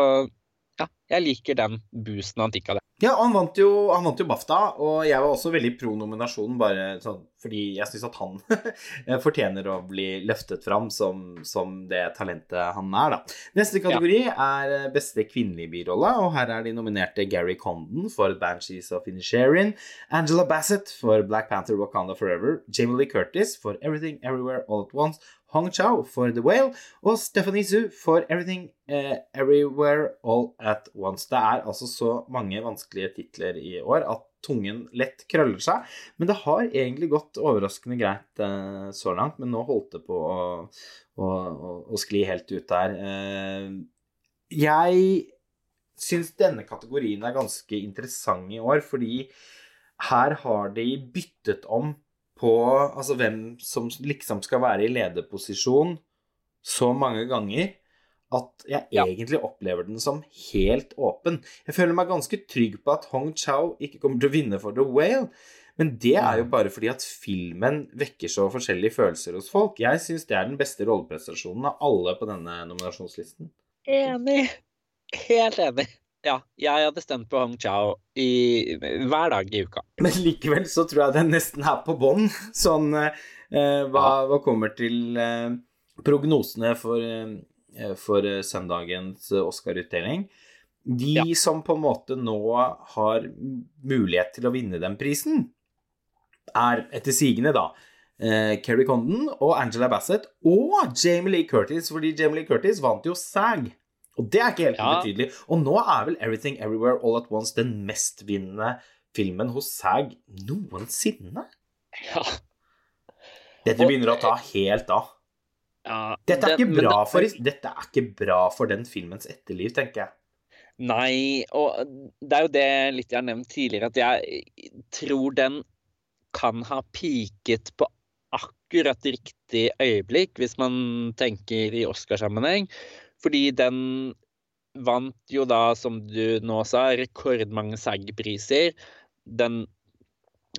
ja, jeg liker den boosten han fikk av det. Ja, han vant, jo, han vant jo BAFTA, og jeg var også veldig pro nominasjonen, bare sånn fordi jeg syns at han fortjener å bli løftet fram som, som, det talentet han er, da. Neste kategori ja. er beste kvinnelige birolle, og her er de nominerte Gary Condon for Banshees of Inisherin, Angela Bassett for Black Panther Wakanda Forever, Jamie Lee Curtis for Everything Everywhere All At Once, Hong Chau for The Whale og Stephanie Su for Everything eh, Everywhere All At Once. Det er altså så mange vanskelige titler i år at tungen lett krøller seg. Men det har egentlig gått overraskende greit eh, så langt, men nå holdt det på å, å, å, å skli helt ut der. Eh, jeg syns denne kategorien er ganske interessant i år, fordi her har de byttet om på altså, hvem som liksom skal være i lederposisjon så mange ganger at jeg ja. egentlig opplever den som helt åpen. Jeg føler meg ganske trygg på at Hong Chau ikke kommer til å vinne for The Whale. Men det er jo bare fordi at filmen vekker så forskjellige følelser hos folk. Jeg syns det er den beste rolleprestasjonen av alle på denne nominasjonslisten. Enig. Helt enig. Ja, jeg hadde stemt på Hong Chao i, hver dag i uka. Men likevel så tror jeg den nesten er på bånn, sånn eh, hva, hva, kommer til eh, prognosene for, eh, for søndagens Oscar-utdeling. De ja. som på en måte nå har mulighet til å vinne den prisen, er etter sigende, da eh, Kerry Condon og Angela Bassett og Jamie Lee Curtis, fordi Jamie Lee Curtis vant jo SAG og det er ikke helt ja. ubetydelig. Og nå er vel Everything Everywhere All At Once den mestvinnende filmen hos SAG noensinne. Ja. Dette begynner å ta helt av. Ja, dette, er det, det, for, dette er ikke bra for den filmens etterliv, tenker jeg. Nei, og det er jo det litt jeg har nevnt tidligere, at jeg tror den kan ha piket på akkurat riktig øyeblikk, hvis man tenker i Oscarsammenheng. Fordi den vant jo da, som du nå sa, rekordmange SAG-priser. Den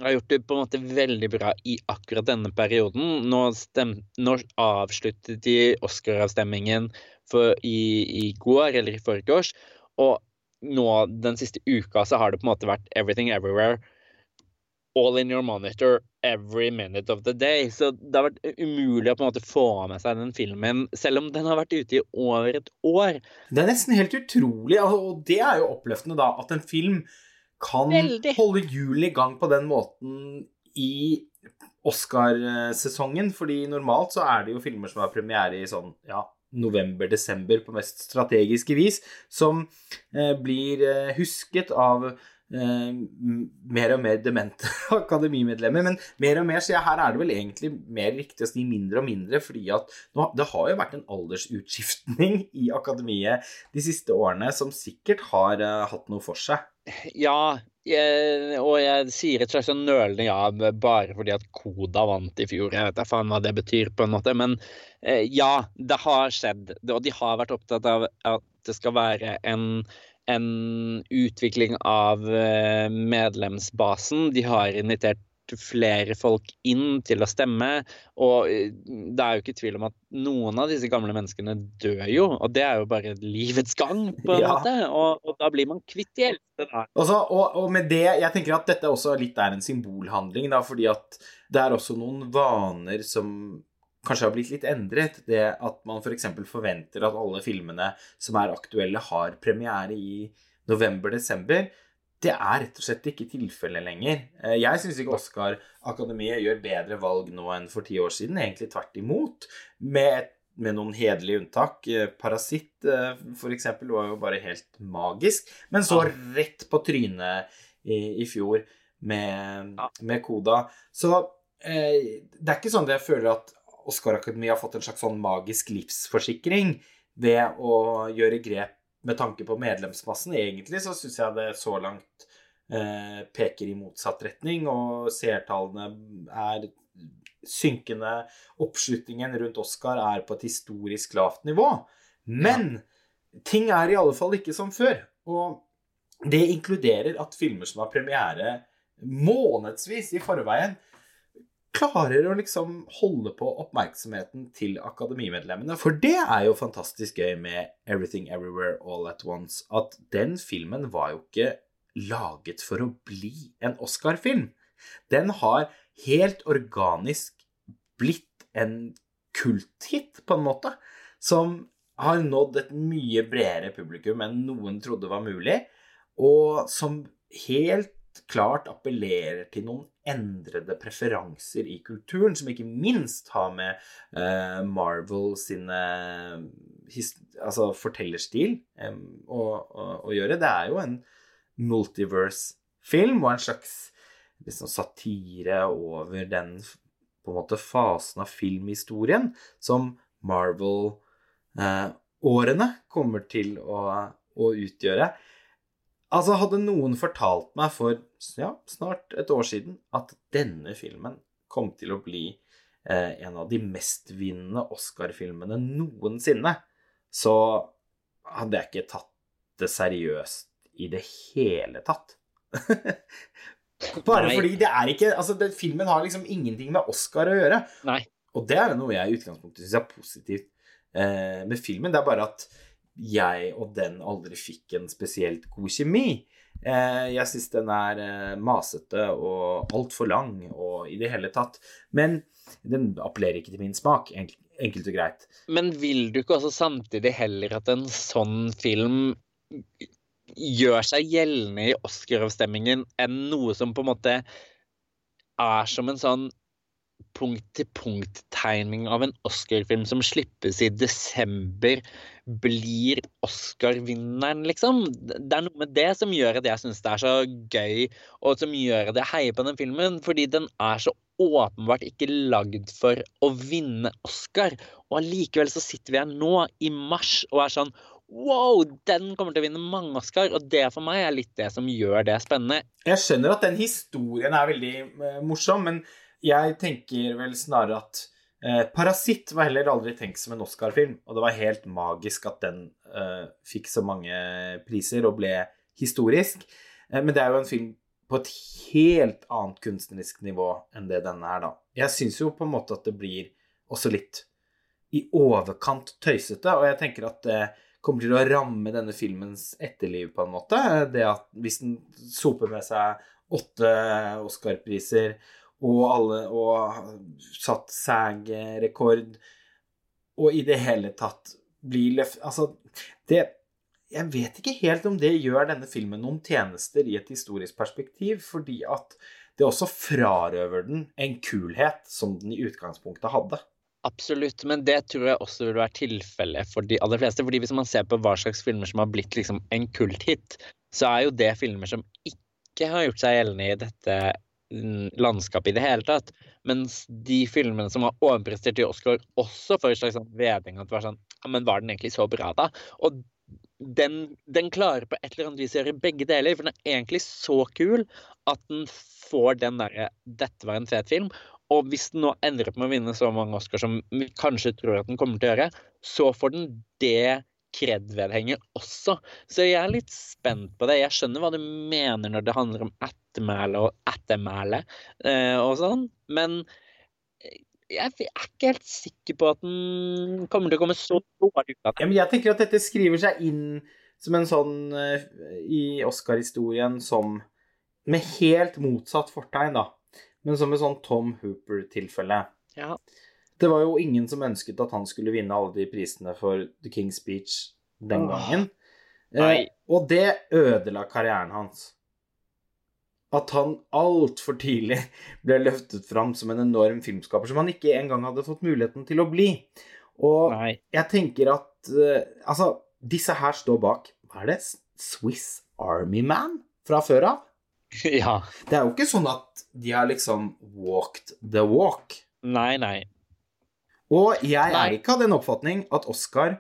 har gjort det på en måte veldig bra i akkurat denne perioden. Nå, stem, nå avsluttet de Oscar-avstemmingen i, i, går, eller i forgårs. Og nå den siste uka så har det på en måte vært Everything Everywhere all in your monitor every minute of the day. Så det har vært umulig å på en måte få med seg den filmen, selv om den har vært ute i over et år. Det er nesten helt utrolig, og det er jo oppløftende, da, at en film kan Veldig. holde hjulene i gang på den måten i Oscarsesongen, fordi normalt så er det jo filmer som har premiere i sånn, ja, november-desember på mest strategiske vis, som eh, blir eh, husket av Eh, mer og mer demente akademimedlemmer. Men mer og mer, så her er det vel egentlig mer riktig å si mindre og mindre, fordi at det har jo vært en aldersutskiftning i akademiet de siste årene som sikkert har uh, hatt noe for seg. Ja, jeg, og jeg sier et slags sånn nølende ja bare fordi at Koda vant i fjor. Jeg vet ikke faen hva det betyr, på en måte, men uh, ja, det har skjedd. Og de har vært opptatt av at det skal være en en utvikling av eh, medlemsbasen. De har invitert flere folk inn til å stemme. Og eh, det er jo ikke tvil om at noen av disse gamle menneskene dør jo. Og det er jo bare livets gang, på en ja. måte. Og, og, da blir man kvitt de eldste. Og, og, med det, jeg tenker at dette også litt er en symbolhandling, da, fordi at det er også noen vaner som kanskje har blitt litt endret. Det at man f.eks. For forventer at alle filmene som er aktuelle, har premiere i november-desember. Det er rett og slett ikke tilfellet lenger. Eh, jeg syns ikke Oscar-akademiet gjør bedre valg nå enn for ti år siden. Egentlig tvert imot. Med, med noen hederlige unntak. Eh, Parasitt eh, f.eks. var jo bare helt magisk. Men så rett på trynet i, i fjor med, med Koda. Så det er ikke sånn at jeg føler at Oscar-akademiet har fått en slags sånn magisk livsforsikring ved å gjøre grep med tanke på medlemsmassen. Egentlig så syns jeg det så langt eh, peker i motsatt retning, og seertallene er synkende. Oppslutningen rundt Oscar er på et historisk lavt nivå. Men ting er i alle fall ikke som før. Og det inkluderer at filmer som har premiere månedsvis i forveien, klarer å liksom holde på oppmerksomheten til akademimedlemmene. For det er jo fantastisk gøy med Everything Everywhere All At Once, at den filmen var jo ikke laget for å bli en Oscar-film. Den har helt organisk blitt en kulthit, på en måte, som har nådd et mye bredere publikum enn noen trodde var mulig, og som helt klart appellerer til noen endrede preferanser i kulturen, som ikke minst har med uh, Marvel sine altså fortellerstil um, å, å, å, gjøre. Det er jo en multiverse-film og en slags liksom, satire over den på en måte fasen av filmhistorien som Marvel-årene uh, kommer til å, å, utgjøre. Altså, hadde noen fortalt meg for ja, snart et år siden at denne filmen kom til å bli eh, en av de mestvinnende Oscar-filmene noensinne, så hadde jeg ikke tatt det seriøst i det hele tatt. Bare Nei. fordi det er ikke Altså, den filmen har liksom ingenting med Oscar å gjøre. Nei. Og det er noe jeg i utgangspunktet syns er positivt eh, med filmen. Det er bare at jeg og den aldri fikk en spesielt god kjemi. Eh, jeg syns den er eh, masete og altfor lang og i det hele tatt. Men den appellerer ikke til min smak, enkelt, og greit. Men vil du ikke også samtidig heller at en sånn film gjør seg gjeldende i Oscar-avstemmingen enn noe som på en måte er som en sånn punkt-til-punkt-tegning av en Oscar-film som slippes i desember, blir Oscar-vinneren, liksom. Det er noe med det som gjør at jeg syns det er så gøy, og som gjør at jeg heier på den filmen, fordi den er så åpenbart ikke lagd for å vinne Oscar. Og allikevel så sitter vi her nå, i mars, og er sånn Wow, den kommer til å vinne mange Oscar, og det for meg er litt det som gjør det spennende. Jeg skjønner at den historien er veldig uh, morsom, men jeg tenker vel snarere at eh, Parasitt var heller aldri tenkt som en Oscar-film, og det var helt magisk at den eh, fikk så mange priser og ble historisk. men det er jo en film på et helt annet kunstnerisk nivå enn det denne er, da. Jeg syns jo på en måte at det blir også litt i overkant tøysete, og jeg tenker at det kommer til å ramme denne filmens etterliv, på en måte. Det at hvis den soper med seg åtte Oscar-priser og alle og satt SAG-rekord og i det hele tatt blir løft... Altså, det Jeg vet ikke helt om det gjør denne filmen noen tjenester i et historisk perspektiv, fordi at det også frarøver den en kulhet som den i utgangspunktet hadde. Absolutt, men det tror jeg også vil være tilfellet for de aller fleste. fordi hvis man ser på hva slags filmer som har blitt liksom en kulthit, så er jo det filmer som ikke har gjort seg gjeldende i dette landskapet i det hele tatt. Mens de filmene som har overprestert i Oscar, også får en slags sånn veding at det var sånn Ja, men var den egentlig så bra, da? Og den, den, klarer på et eller annet vis å gjøre begge deler, for den er egentlig så kul at den får den derre 'dette var en fet film', og hvis den nå ender opp med å vinne så mange Oscar som vi kanskje tror at den kommer til å gjøre, så får den det kred-vedhenget også. Så jeg er litt spent på det. Jeg skjønner hva du mener når det handler om ettermæle og ettermæle eh, og sånn, men jeg er ikke helt sikker på at den kommer til å komme så dårlig ut av det. Jeg tenker at dette skriver seg inn som en sånn uh, i Oscar-historien som med helt motsatt fortegn, da. Men som et sånn Tom Hooper-tilfelle. Ja. Det var jo ingen som ønsket at han skulle vinne alle de prisene for The King's Speech den gangen. Eh, og det ødela karrieren hans. At han altfor tidlig ble løftet fram som en enorm filmskaper som han ikke engang hadde fått muligheten til å bli. Og Nei. jeg tenker at eh, Altså, disse her står bak Hva er det? Swiss Army Man fra før av? Ja. Det er jo ikke sånn at de har liksom walked the walk. Nei, nei. Og jeg er ikke av den oppfatning at Oscar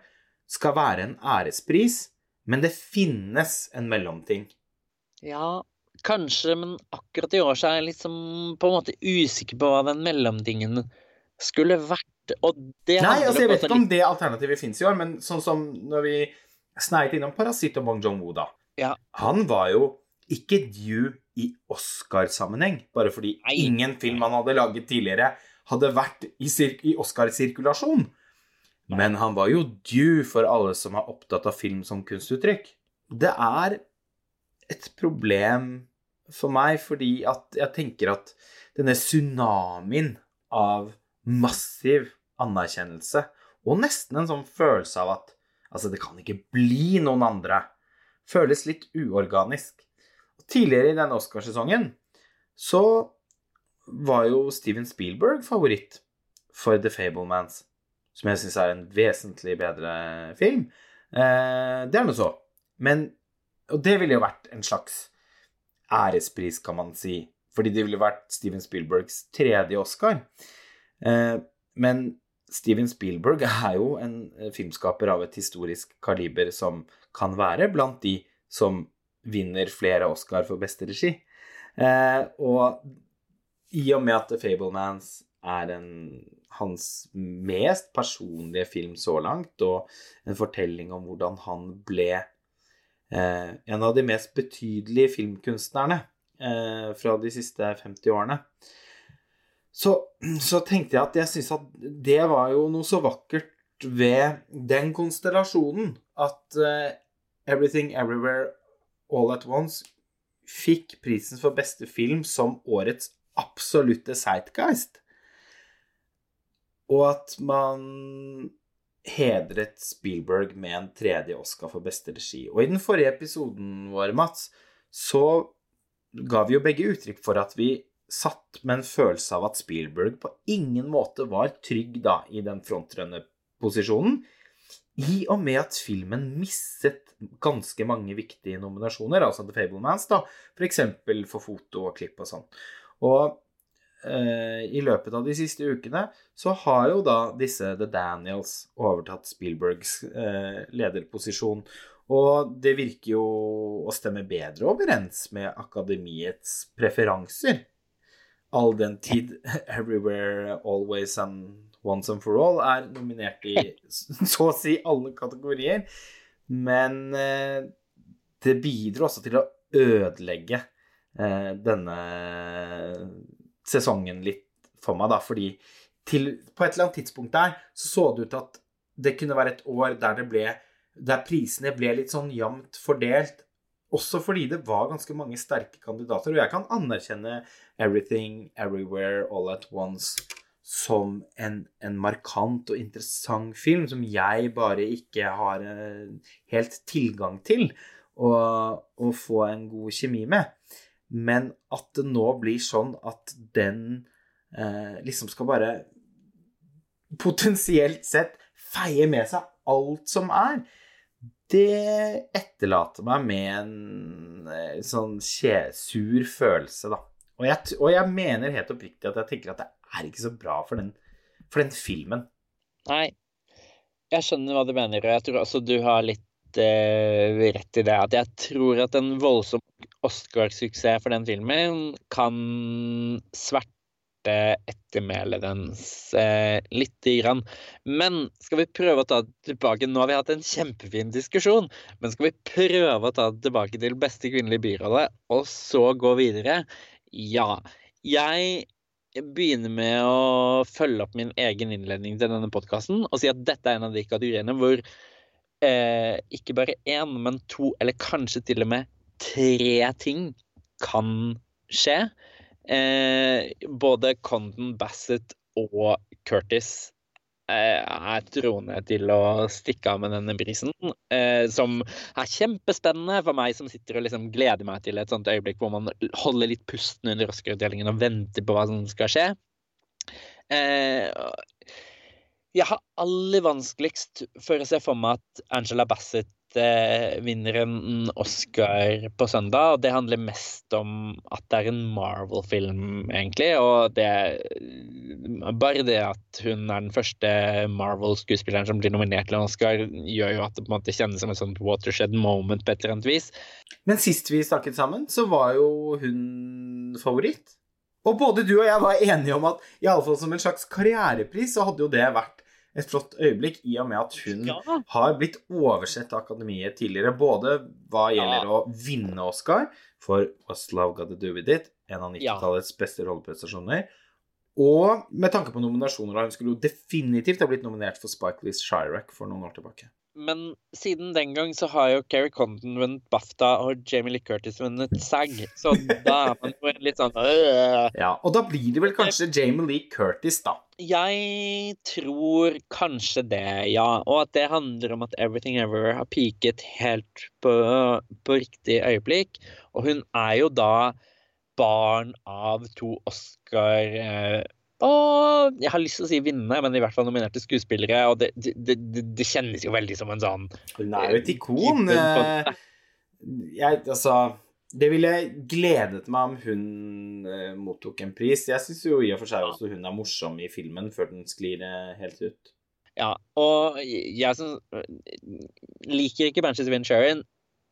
skal være en ærespris, men det finnes en mellomting. Ja, kanskje, men akkurat i år så er jeg liksom på en måte usikker på hva den mellomtingen skulle vært. Og det Nei, altså jeg vet ikke om det alternativet fins i år, men sånn som når vi sneit innom Parasitt og Bong Jong-woo, da. Ja. Han var jo ikke Due i Oscar-sammenheng, bare fordi Nei. ingen film han hadde laget tidligere, hadde vært i, i Oscar-sirkulasjon. Men han var jo Due for alle som er opptatt av film som kunstuttrykk. Det er et problem for meg, fordi at jeg tenker at denne tsunamien av massiv anerkjennelse, og nesten en sånn følelse av at altså, det kan ikke bli noen andre, føles litt uorganisk. Tidligere i denne Oscarsesongen så var jo Steven Spielberg favoritt for The Fablemans, som jeg syns er en vesentlig bedre film. Eh, det er nå så. Men Og det ville jo vært en slags ærespris, kan man si, fordi det ville vært Steven Spielbergs tredje Oscar. Eh, men Steven Spielberg er jo en filmskaper av et historisk kaliber som kan være blant de som vinner flere Oscar for beste regi. Eh, og i og med at The Fablemans er en, hans mest personlige film så langt, og en fortelling om hvordan han ble eh, en av de mest betydelige filmkunstnerne eh, fra de siste 50 årene, så, så tenkte jeg at jeg syns at det var jo noe så vakkert ved den konstellasjonen at eh, Everything Everywhere All At Once fikk prisen for beste film som årets absolutte Zeitgeist. Og at man hedret Spielberg med en tredje Oscar for beste regi. Og i den forrige episoden vår, Mats, så ga vi jo begge uttrykk for at vi satt med en følelse av at Spielberg på ingen måte var trygg da i den frontrønneposisjonen, i og med at filmen mistet ganske mange viktige nominasjoner, altså The Fablemans, da, f.eks. For, for foto og klipp og sånn. Og eh, i løpet av de siste ukene så har jo da disse The Daniels overtatt Spielbergs eh, lederposisjon. Og det virker jo å stemme bedre overens med akademiets preferanser. All den tid Everywhere, Always and Once and for All er nominert i så å si alle kategorier. Men eh, det bidro også til å ødelegge denne sesongen litt for meg, da, fordi til, på et eller annet tidspunkt der så så det ut til at det kunne være et år der det ble der prisene ble litt sånn jevnt fordelt. Også fordi det var ganske mange sterke kandidater. Og jeg kan anerkjenne Everything, Everywhere, All At Once som en, en markant og interessant film som jeg bare ikke har eh, helt tilgang til å, å få en god kjemi med. Men at det nå blir sånn at den eh, liksom skal bare potensielt sett feie med seg alt som er, det etterlater meg med en eh, sånn sur følelse, da. Og jeg, og jeg mener helt oppriktig at jeg tenker at det er ikke så bra for den, for den filmen. Nei, jeg skjønner hva du mener, og jeg tror også du har litt eh, rett i det. At jeg tror at en voldsom Oscar-suksess for den filmen kan sverte ettermælet dens eh, lite grann. Men skal vi prøve å ta det tilbake Nå har vi hatt en kjempefin diskusjon, men skal vi prøve å ta det tilbake til beste kvinnelige birolle, og så gå videre? Ja. Jeg begynner med å følge opp min egen innledning til denne podkasten og si at dette er en av de kategoriene hvor eh, ikke bare én, men to, eller kanskje til og med tre ting kan skje. Eh, både Condon Bassett og Curtis eh, er troende til å stikke av med denne prisen. Eh, som er kjempespennende for meg som sitter og liksom gleder meg til et sånt øyeblikk hvor man holder litt pusten under Oscar-utdelingen og venter på hva som skal skje. Eh, jeg har aller vanskeligst for å se for meg at Angela Bassett eh, vinner en Oscar på søndag. og Det handler mest om at det er en Marvel-film, egentlig. Og det Bare det at hun er den første Marvel-skuespilleren som blir nominert til en Oscar, gjør jo at det på en måte kjennes som et sånt watershed moment på et eller annet vis. Men sist vi snakket sammen, så var jo hun favoritt. Og både du og jeg var enige om at iallfall som en slags karrierepris så hadde jo det vært et flott øyeblikk, i og med at hun Ja. har blitt oversett av Akademiet tidligere, både hva gjelder å vinne Oscar for What's Love Got To Do With It, en av 90-tallets beste rolleprestasjoner, og med tanke på nominasjoner, hun skulle jo definitivt ha blitt nominert for Spike Lee's Chirac for noen år tilbake. Men siden den gang så har jo Keri Condon vunnet BAFTA og Jamie Lee Curtis vunnet SAG, så da er man jo litt sånn øh. Ja, og da blir det vel kanskje Jamie Lee Curtis, da. Jeg tror kanskje det, ja. Og at det handler om at Everything Ever har peaket helt på, på riktig øyeblikk. Og hun er jo da barn av to Oscar eh, og jeg har lyst til å si vinne, men i hvert fall nominerte skuespillere. Og det, det, det, det kjennes jo veldig som en sånn Hun er jo et ikon. Given på- eh, Jeg, altså Det ville gledet meg om hun uh, mottok en pris. Jeg syns jo i og for seg også hun er morsom i filmen før den sklir eh, helt ut. Ja, og jeg som liker ikke Banshees of Inisherin,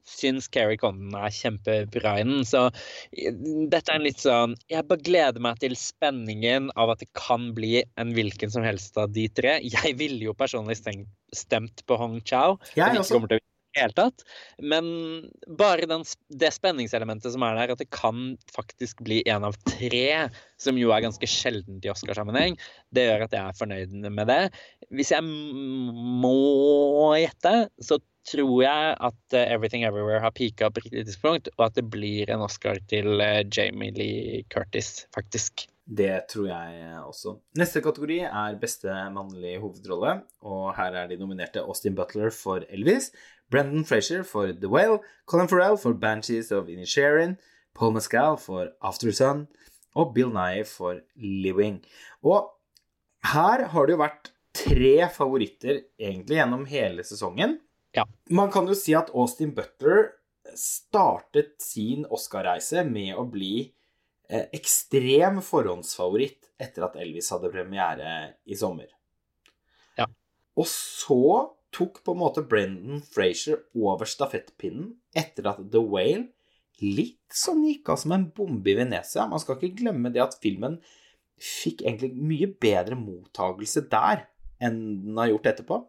syns Keri Condon er kjempebra i den. Så dette er en litt sånn Jeg bare gleder meg til spenningen av at det kan bli en hvilken som helst av de tre. Jeg ville jo personlig stemt på Hong Chau. Jeg ikke også. kommer til å i tatt. Men bare den, det spenningselementet som er der, at det kan faktisk bli en av tre, som jo er ganske sjeldent i Oscarsammenheng, det gjør at jeg er fornøyd med det. Hvis jeg må gjette, så tror jeg at eh, Everything Everywhere har peaka på riktig tidspunkt, og at det blir en Oscar til eh, Jamie Lee Curtis, faktisk. Det tror jeg også. Neste kategori er beste mannlige hovedrolle, og her er de nominerte Austin Butler for Elvis, Brendan Frazier for The Whale, Colin Farrell for Banshees of Inisherin, Paul Mescal for After Sun og Bill Nye for Living. Og her har det jo vært tre favoritter egentlig gjennom hele sesongen. Ja. Man kan jo si at Austin Butler startet sin Oscar-reise med å bli eh, ekstrem forhåndsfavoritt etter at Elvis hadde premiere i sommer. Ja. Og så tok på en måte Brendan Frazier over stafettpinnen etter at The Whale litt sånn gikk av som en bombe i Venezia. Man skal ikke glemme det at filmen fikk egentlig mye bedre mottagelse der enn den har gjort etterpå.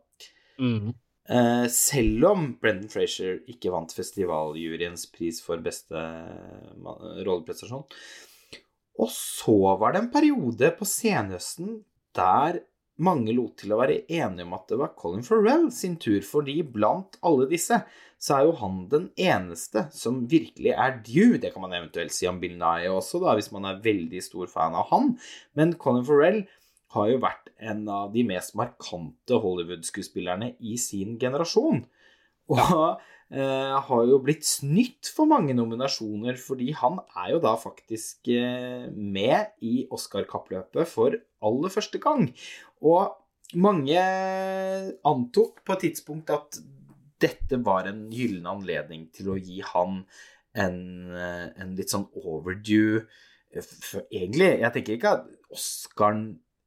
Mm. Eh, selv om Brendan Frazier ikke vant festivaljuryens pris for beste rolleprestasjon. Og så var det en periode på senhøsten der mange lot til å være enige om at det var Colin Farrell sin tur, fordi blant alle disse så er jo han den eneste som virkelig er due. Det kan man eventuelt si om Bill Nye også, da, hvis man er veldig stor fan av han. Men Colin Farrell har jo vært en av de mest markante Hollywood-skuespillerne i sin generasjon. Og eh, har jo blitt snytt for mange nominasjoner, fordi han er jo da faktisk eh, med i Oscar-kappløpet for aller første gang. Og mange antok på et tidspunkt at dette var en gyllen anledning til å gi han en, eh, en litt sånn overdue eh, for Egentlig, jeg tenker ikke at Oscaren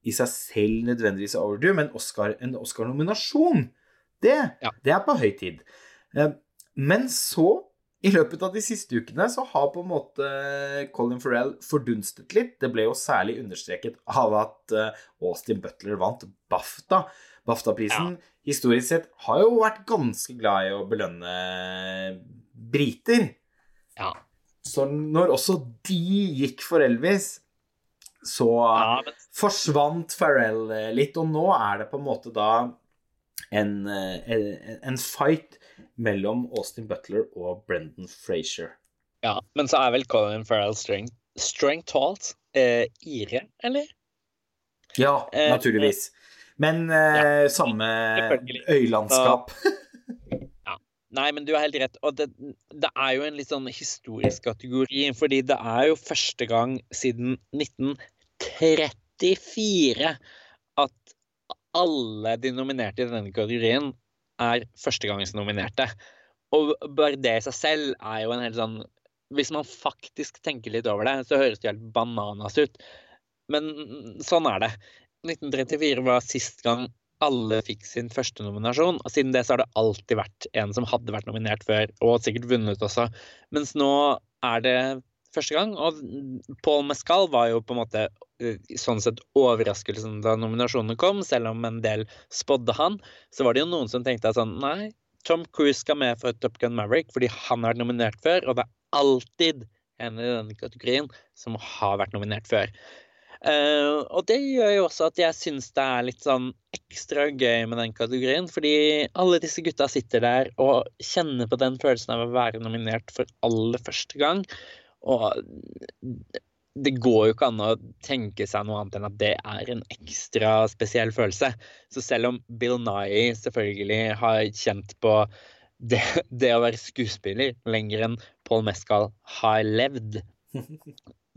i seg selv nødvendigvis er overdue, men Oscar, en Oscar-nominasjon, det, Ja. det er på høy tid. Eh, Men så, i løpet av de siste ukene, så har på en måte Colin Farrell fordunstet litt. Det ble jo særlig understreket av at eh, Austin Butler vant BAFTA. BAFTA-prisen historisk sett har jo vært ganske glad i å belønne briter. Ja. Så når også de gikk for Elvis, så ja, men forsvant Farrell eh, litt, og nå er det på en måte da en, eh, en, en fight mellom Austin Butler og Brendan Frazier. Ja, men så er vel Colin Farrell strength, strength talt eh, ire, eller? Ja, Eh, naturligvis. Men eh, samme øylandskap. ja. Nei, men du har helt rett. Og det, det er jo en litt sånn historisk kategori, fordi det er jo første gang siden 1934 at alle de nominerte i denne kategorien er førstegangsnominerte. Og bare det i seg selv er jo en helt sånn Hvis man faktisk tenker litt over det, så høres det helt bananas ut. Men sånn er det. 1934 var sist gang alle fikk sin første nominasjon. Og siden det så har det alltid vært en som hadde vært nominert før, og sikkert vunnet også. Mens nå er det første gang. Og Paul Mescal var jo på en måte sånn sett overraskelsen da nominasjonene kom, selv om en del spådde han, så var det jo noen som tenkte at sånn Nei, Tom Cruise skal med for Top Gun Maverick fordi han har vært nominert før, og det er alltid en i denne kategorien som har vært nominert før. Uh, og det gjør jo også at jeg syns det er litt sånn ekstra gøy med den kategorien, fordi alle disse gutta sitter der og kjenner på den følelsen av å være nominert for aller første gang. Og det går jo ikke an å tenke seg noe annet enn at det er en ekstra spesiell følelse. Så selv om Bill Nye selvfølgelig har kjent på det, det å være skuespiller lenger enn Paul Mescal har levd,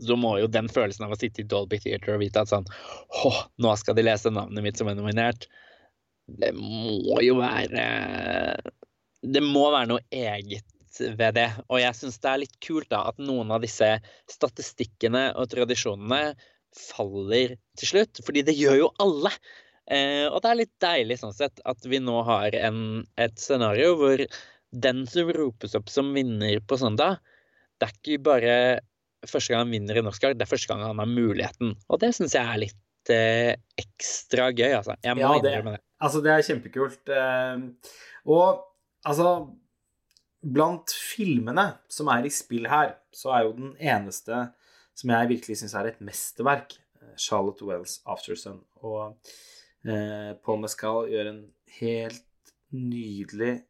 så må jo den følelsen av å sitte i Dolby Theater og vite at sånn Å, nå skal de lese navnet mitt som er nominert. Det må jo være Det må være noe eget ved det. Og jeg syns det er litt kult da at noen av disse statistikkene og tradisjonene faller til slutt. Fordi det gjør jo alle. Eh, og det er litt deilig sånn sett at vi nå har en, et scenario hvor den som ropes opp som vinner på søndag, det er ikke bare første gang han vinner en Oscar, det er første gang han har muligheten. Og det syns jeg er litt eh, ekstra gøy, altså. Jeg må Ja, det, innrømme det. altså, det er kjempekult. Eh, og altså Blant filmene som er i spill her, så er jo den eneste som jeg virkelig syns er et mesterverk, eh, Charlotte Wells' 'Aftersun'. Og eh, Paul Mescal gjør en helt nydelig,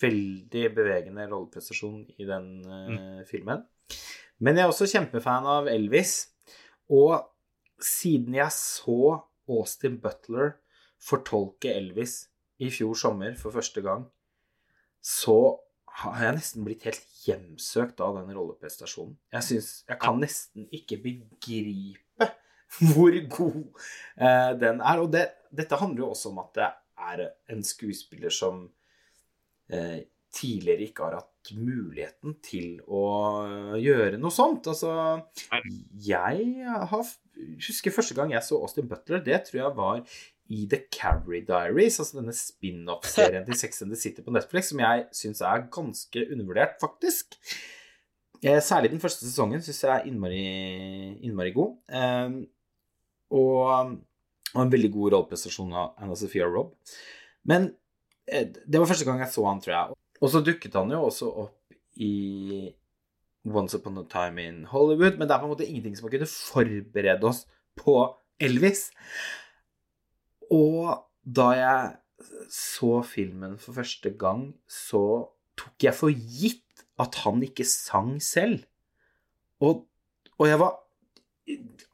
veldig bevegende rolleprestasjon i den eh, filmen. Men jeg er også kjempefan av Elvis. Og siden jeg så Austin Butler fortolke Elvis i fjor sommer for første gang, så har jeg nesten blitt helt hjemsøkt av den rolleprestasjonen. Jeg syns jeg kan nesten ikke begripe hvor god eh, den er. Og det, dette handler jo også om at det er en skuespiller som eh, tidligere ikke har hatt muligheten til å gjøre noe sånt. Altså, jeg har, husker første gang jeg så Austin Butler, det tror jeg var i The Carrie Diaries, altså denne spin-off-serien til Sex and the City på Netflix, som jeg syns er ganske undervurdert, faktisk. Eh, Særlig den første sesongen syns jeg er innmari, innmari god. Eh, og, og en veldig god rolleprestasjon av Anna Sophia Robb. Men eh, det var første gang jeg så han, tror jeg. Og så dukket han jo også opp i Once Upon a Time in Hollywood, men det er på en måte ingenting som har kunnet forberede oss på Elvis. Og da jeg så filmen for første gang, så tok jeg for gitt at han ikke sang selv. Og, og jeg var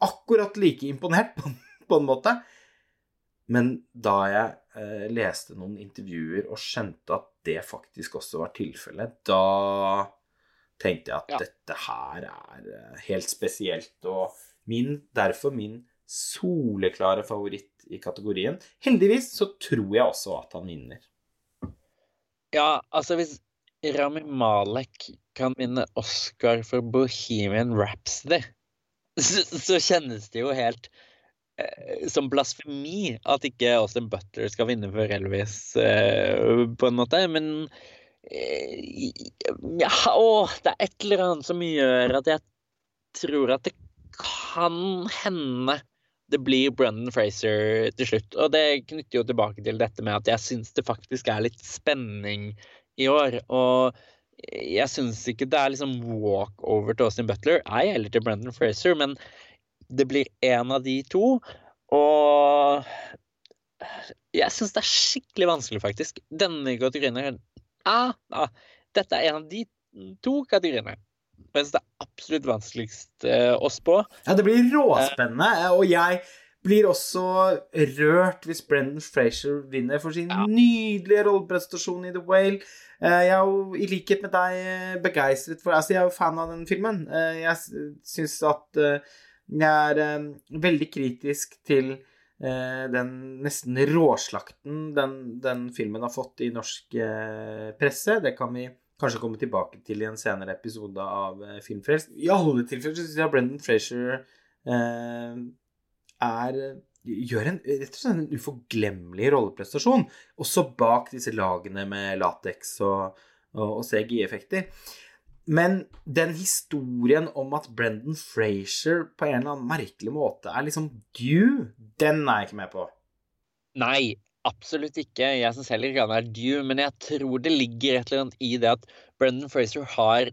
akkurat like imponert, på, på en måte. Men da jeg eh, leste noen intervjuer og skjønte at det faktisk også var tilfellet, da tenkte jeg at Ja. dette her er eh, helt spesielt. Og min, derfor min soleklare favoritt i kategorien. Heldigvis så tror jeg også at han vinner. Ja, altså hvis Rami Malek kan vinne Oscar for Bohemian Rhapsody, så, så kjennes det jo helt eh, som blasfemi at ikke Austin Butler skal vinne for Elvis, eh, på en måte. Men eh, ja, å, det er et eller annet som gjør at jeg tror at det kan hende det blir Brendan Fraser til slutt. Og det knytter jo tilbake til dette med at jeg syns det faktisk er litt spenning i år. Og jeg syns ikke det er liksom walkover til Austin Butler, ei heller til Brendan Fraser, men det blir en av de to. Og jeg syns det er skikkelig vanskelig, faktisk. Denne kategorien her ah, ah, Dette er en av de to kategoriene. Jeg det er absolutt vanskeligst eh, å spå. Ja, det blir råspennende, og jeg blir også rørt hvis Brendan Fraser vinner for sin nydelige rolleprestasjon i The Whale. Eh, Jeg er jo, i likhet med deg, eh, begeistret for Altså, jeg er jo fan av den filmen. Eh, Jeg syns at eh, jeg er eh, veldig kritisk til eh, den nesten råslakten den, den filmen har fått i norsk eh, presse. Det kan vi kanskje komme tilbake til i en senere episode av eh, Filmfrelst. I alle tilfeller så syns jeg Brendan Fraser eh, er Gjør en rett og slett en uforglemmelig rolleprestasjon, også bak disse lagene med lateks og, og, og CGI-effekter. Men den historien om at Brendan Frazier på en eller annen merkelig måte er liksom due, den er jeg ikke med på. Nei, absolutt ikke. Jeg syns heller ikke han er due, men jeg tror det ligger et eller annet i det at Brendan Fraser har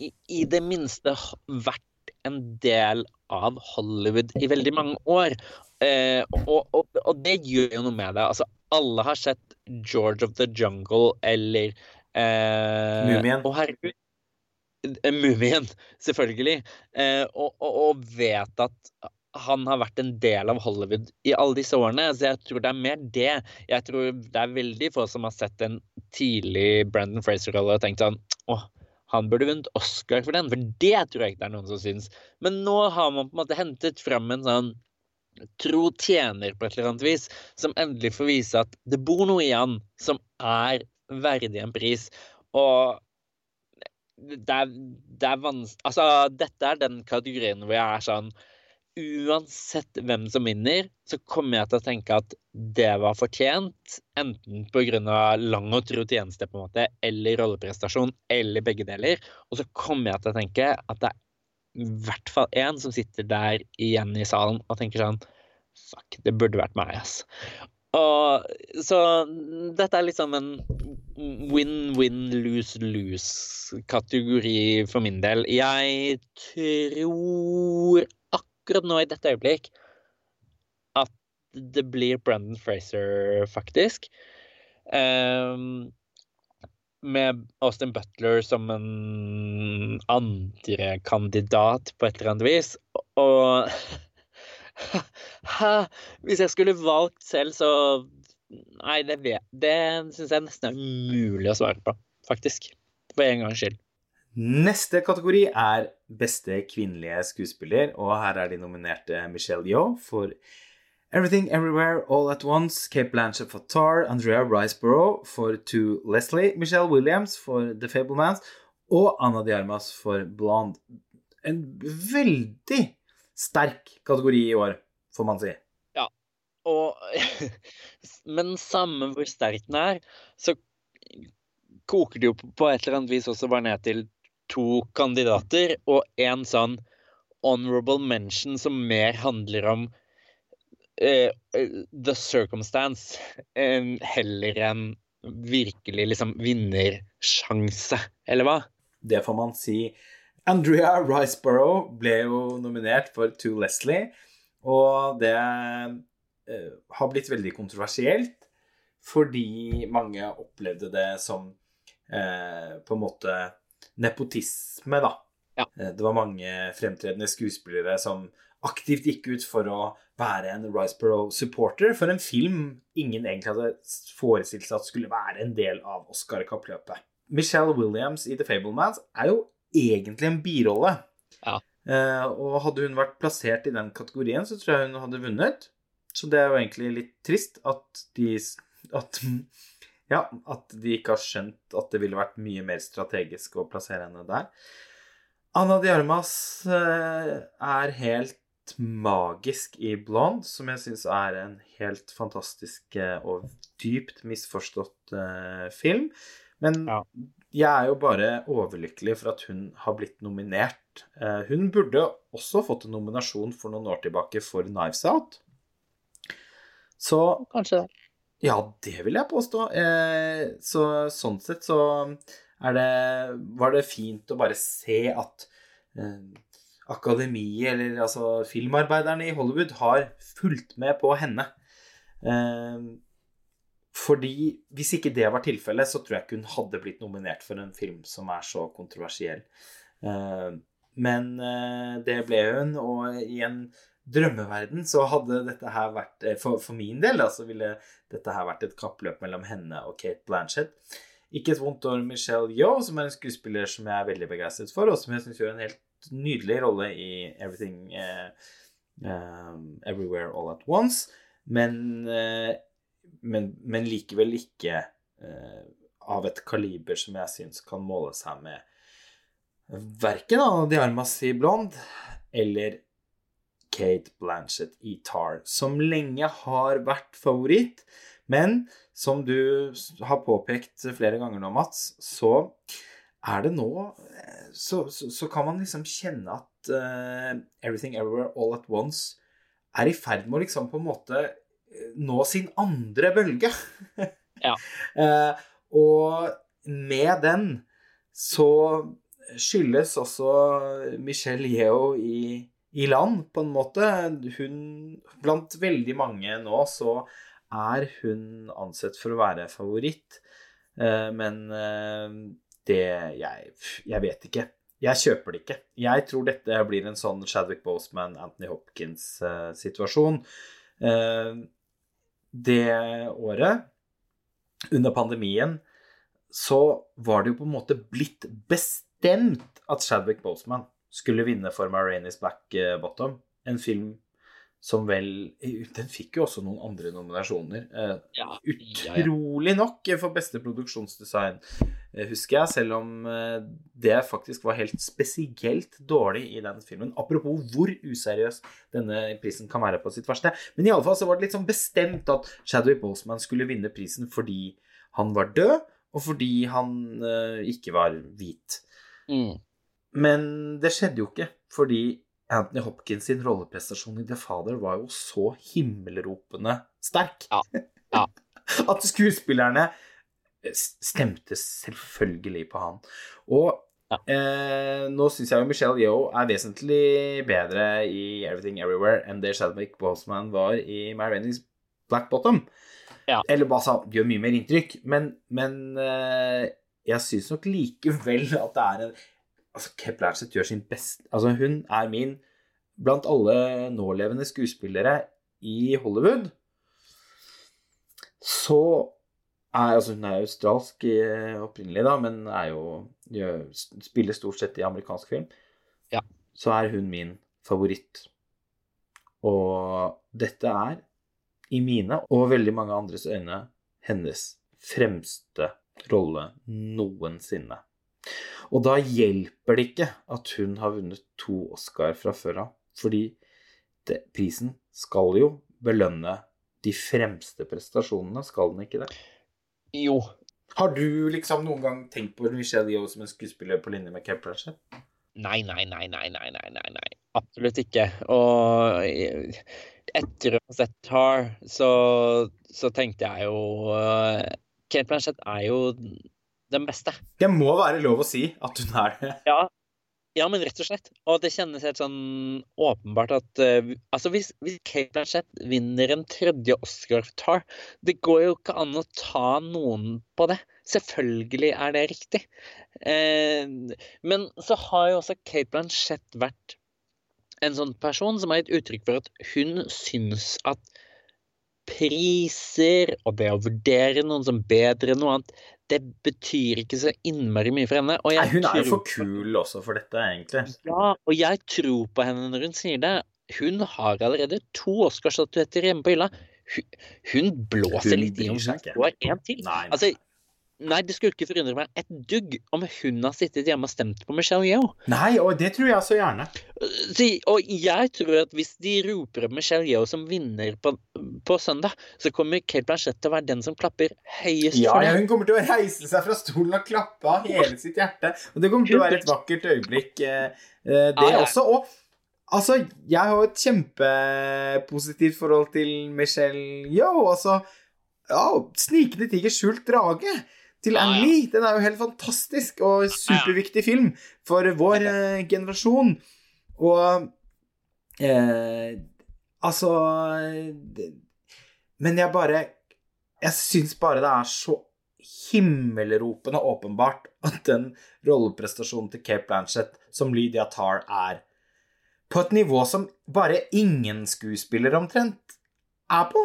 i, i det minste vært en del av Hollywood i veldig mange år. Eh, og, og, og, det gjør jo noe med det. Altså, alle har sett George of the Jungle eller eh, Mumien. Og herregud, Eh, Mumien, selvfølgelig. Eh, og, og, og, vet at han har vært en del av Hollywood i alle disse årene. Så jeg tror det er mer det. Jeg tror det er veldig få som har sett en tidlig Brandon Fraser-rolle og tenkt sånn åh, han burde vunnet Oscar for den, for det tror jeg ikke det er noen som syns. Men nå har man på en måte hentet fram en sånn tro tjener på et eller annet vis, som endelig får vise at det bor noe i han som er verdig en pris. Og det er, det er vanskelig Altså, dette er den kategorien hvor jeg er sånn Uansett hvem som vinner, så kommer jeg til å tenke at det var fortjent. Enten pga. lang og tro tjeneste, på en måte, eller rolleprestasjon, eller begge deler. Og så kommer jeg til å tenke at det er i hvert fall én som sitter der igjen i salen og tenker sånn Fuck, det burde vært meg, ass. Og, så dette er liksom en win-win, lose-lose-kategori for min del. Jeg tror akkurat nå i dette øyeblikk at det blir Brendan Fraser, faktisk. Um, med Austin Butler som en andre kandidat på et eller annet vis. Og Hvis jeg skulle valgt selv, så Nei, det, vet, det syns jeg nesten er umulig å svare på, faktisk. For en gangs skyld. Neste kategori er beste kvinnelige skuespiller, og her er de nominerte Michelle Yeoh for Everything Everywhere All At Once, Cape Blanchett for Tar, Andrea Riceborough for To Leslie, Michelle Williams for The Fablemans og Anna Diarmas for Blonde. En veldig sterk kategori i år, får man si. Ja, og Men samme hvor sterk den er, så koker det jo på et eller annet vis også bare ned til to kandidater og en sånn honorable mention som mer handler om uh, the circumstance uh, heller enn virkelig liksom vinnersjanse, eller hva? Det får man si. Andrea Riceborough ble jo nominert for To Leslie, og det uh, har blitt veldig kontroversielt fordi mange opplevde det som på en måte nepotisme, da. Ja. Uh, det var mange fremtredende skuespillere som aktivt gikk ut for å være en Riceborough-supporter for en film ingen egentlig hadde forestilt seg at skulle være en del av Oscar-kappløpet. Michelle Williams i The Fablemans er jo egentlig en birolle. Ja. Eh, og hadde hun vært plassert i den kategorien, så tror jeg hun hadde vunnet. Så det er jo egentlig litt trist at de at, ja, at de ikke har skjønt at det ville vært mye mer strategisk å plassere henne der. Anna Diarmas eh, er helt magisk i Blonde, som jeg syns er en helt fantastisk eh, og dypt misforstått eh, film. Men Ja. jeg er jo bare overlykkelig for at hun har blitt nominert. Hun burde også fått en nominasjon for noen år tilbake for Knives Out. Så Kanskje det. Ja, det vil jeg påstå. Eh, så sånn sett så er det Var det fint å bare se at eh, akademiet, eller altså filmarbeiderne i Hollywood, har fulgt med på henne. Eh, fordi hvis ikke det var tilfellet, så tror jeg ikke hun hadde blitt nominert for en film som er så kontroversiell. Eh, men eh, det ble hun, og i en drømmeverden så hadde dette her vært eh, For, for min del da, så ville dette her vært et kappløp mellom henne og Kate Blanchett. Ikke et vondt år Michelle Yeoh, som er en skuespiller som jeg er veldig begeistret for, og som jeg syns gjør en helt nydelig rolle i Everything eh, eh, Everywhere All At Once. Men, eh, men, men likevel ikke eh, av et kaliber som jeg syns kan måle seg med verken Anna Diarmas i Blond eller Kate Blanchett i Tar, som lenge har vært favoritt. Men som du har påpekt flere ganger nå, Mats, så er det nå eh, så, så, så kan man liksom kjenne at uh, Everything Everywhere All At Once er i ferd med å liksom på en måte eh, nå sin andre bølge. Ja. uh, og med den så skyldes også Michelle Yeo i, i land, på en måte. Hun Blant veldig mange nå så er hun ansett for å være favoritt. Eh, men eh, det jeg, jeg vet ikke. Jeg kjøper det ikke. Jeg tror dette blir en sånn Chadwick Boseman, Anthony Hopkins-situasjon. Det året under pandemien så var det jo på en måte blitt bestemt at Chadwick Boseman skulle vinne for Marainis Black Bottom. En film som vel Den fikk jo også noen andre nominasjoner. Eh, Ja, Utrolig nok for beste produksjonsdesign, eh, husker jeg. Selv om eh, det faktisk var helt spesielt dårlig i den filmen. Apropos hvor useriøs denne prisen kan være på sitt verste. Men i alle fall så var det litt sånn bestemt at Shadowy Boseman skulle vinne prisen fordi han var død, og fordi han eh, ikke var hvit. Mm. Men det skjedde jo ikke, fordi Anthony Hopkins sin rolleprestasjon i The Father var jo så himmelropende sterk Ja, ja. at skuespillerne stemte selvfølgelig på han. Og Ja. eh, nå syns jeg jo Michelle Yeo er vesentlig bedre i Everything Everywhere enn det Shadwick Bosman var i My Rainings Black Bottom. Ja. Eller bare sa gjør mye mer inntrykk. Men, men eh, jeg syns nok likevel at det er en Altså, Kate Blanchett gjør sin beste Altså, hun er min Blant alle nålevende skuespillere i Hollywood så er Altså, hun er australsk eh, opprinnelig, da, men er jo gjør, spiller stort sett i amerikansk film. Ja. Så er hun min favoritt. Og dette er, i mine og veldig mange andres øyne, hennes fremste rolle noensinne. Og da hjelper det ikke at hun har vunnet to Oscar fra før av, fordi det, prisen skal jo belønne de fremste prestasjonene, skal den ikke det? Jo. Har du liksom noen gang tenkt på Michelle Yeoh som en skuespiller på linje med Kate Blanchett? Nei, nei, nei, nei, nei, nei, nei, nei. Absolutt ikke. Og etter å ha sett Tar, så, så tenkte jeg jo uh, Kate Blanchett er jo den beste. Det må være lov å si at hun er det. Ja, ja, men rett og slett. Og det kjennes helt sånn åpenbart at uh, Altså, hvis, hvis Kate Blanchett vinner en tredje Oscar for Tar, det går jo ikke an å ta noen på det. Selvfølgelig er det riktig. Uh, men så har jo også Kate Blanchett vært en sånn person som har gitt uttrykk for at hun syns at priser og det å vurdere noen som bedre enn noe annet, det betyr ikke så innmari mye for henne. Og Nei, hun er jo for kul også for dette, egentlig. ja, og jeg tror på henne når hun sier det. Hun har allerede to Oscarstatuetter hjemme på hylla. Hun, hun blåser Hun litt i om hun får en til. Nei. Altså, nei, det skulle ikke forundre meg et dugg om hun har sittet hjemme og stemt på Michelle Yeoh. Nei, og det tror jeg så gjerne. Så, og jeg tror at hvis de roper opp Michelle Yeoh som vinner på, på søndag, så kommer Kate Blanchett til å være den som klapper høyest Ja, ja, hun kommer til å reise seg fra stolen og klappe av hele sitt hjerte. Og det kommer til å være et vakkert øyeblikk, eh, eh, det Ja, ja. også. Og altså, jeg har et kjempepositivt forhold til Michelle Yeo Altså, ja, Snikende tiger, skjult drage til Ang. Lee. Den er jo helt fantastisk og superviktig film for vår eh, generasjon. Og eh, Altså det, Men jeg bare Jeg syns bare det er så himmelropende åpenbart at den rolleprestasjonen til Kate Blanchett som Lydia Tarr er på et nivå som bare ingen skuespiller omtrent er på.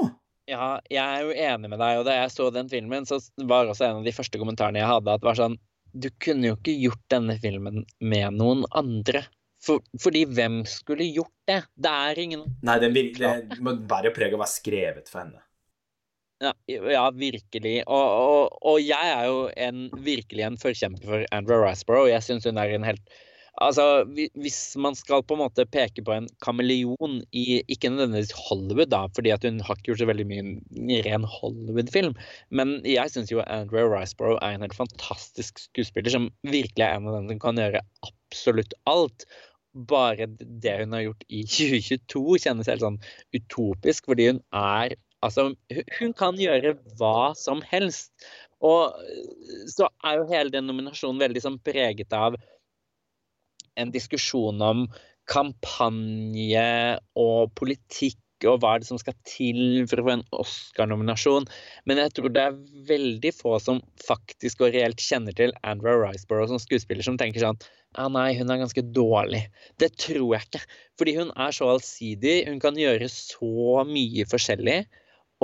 Ja, jeg er jo enig med deg, og da jeg så den filmen, så var også en av de første kommentarene jeg hadde, at det var sånn Du kunne jo ikke gjort denne filmen med noen andre. For, fordi hvem skulle gjort det? Det er ingen Nei, den virkelig, det må bære preg av å være skrevet for henne. Ja, ja virkelig. Og, og, og jeg er jo en, virkelig en forkjemper for Andrew Riseborough, og jeg syns hun er en helt Altså, hvis man skal på en måte peke på en kameleon i ikke nødvendigvis Hollywood, da, fordi at hun har ikke gjort så veldig mye ren Hollywood-film, men jeg syns jo Andrea Riceborough er en helt fantastisk skuespiller som virkelig er en av dem som kan gjøre absolutt alt. Bare det hun har gjort i 2022 kjennes helt sånn utopisk, fordi hun er Altså, hun kan gjøre hva som helst. Og så er jo hele den nominasjonen veldig sånn preget av en diskusjon om kampanje og politikk og hva er det som skal til for å få en Oscar-nominasjon. Men jeg tror det er veldig få som faktisk og reelt kjenner til Andra Riceborough som skuespiller, som tenker sånn ah, nei, hun er ganske dårlig. Det tror jeg ikke. Fordi hun er så allsidig. Hun kan gjøre så mye forskjellig.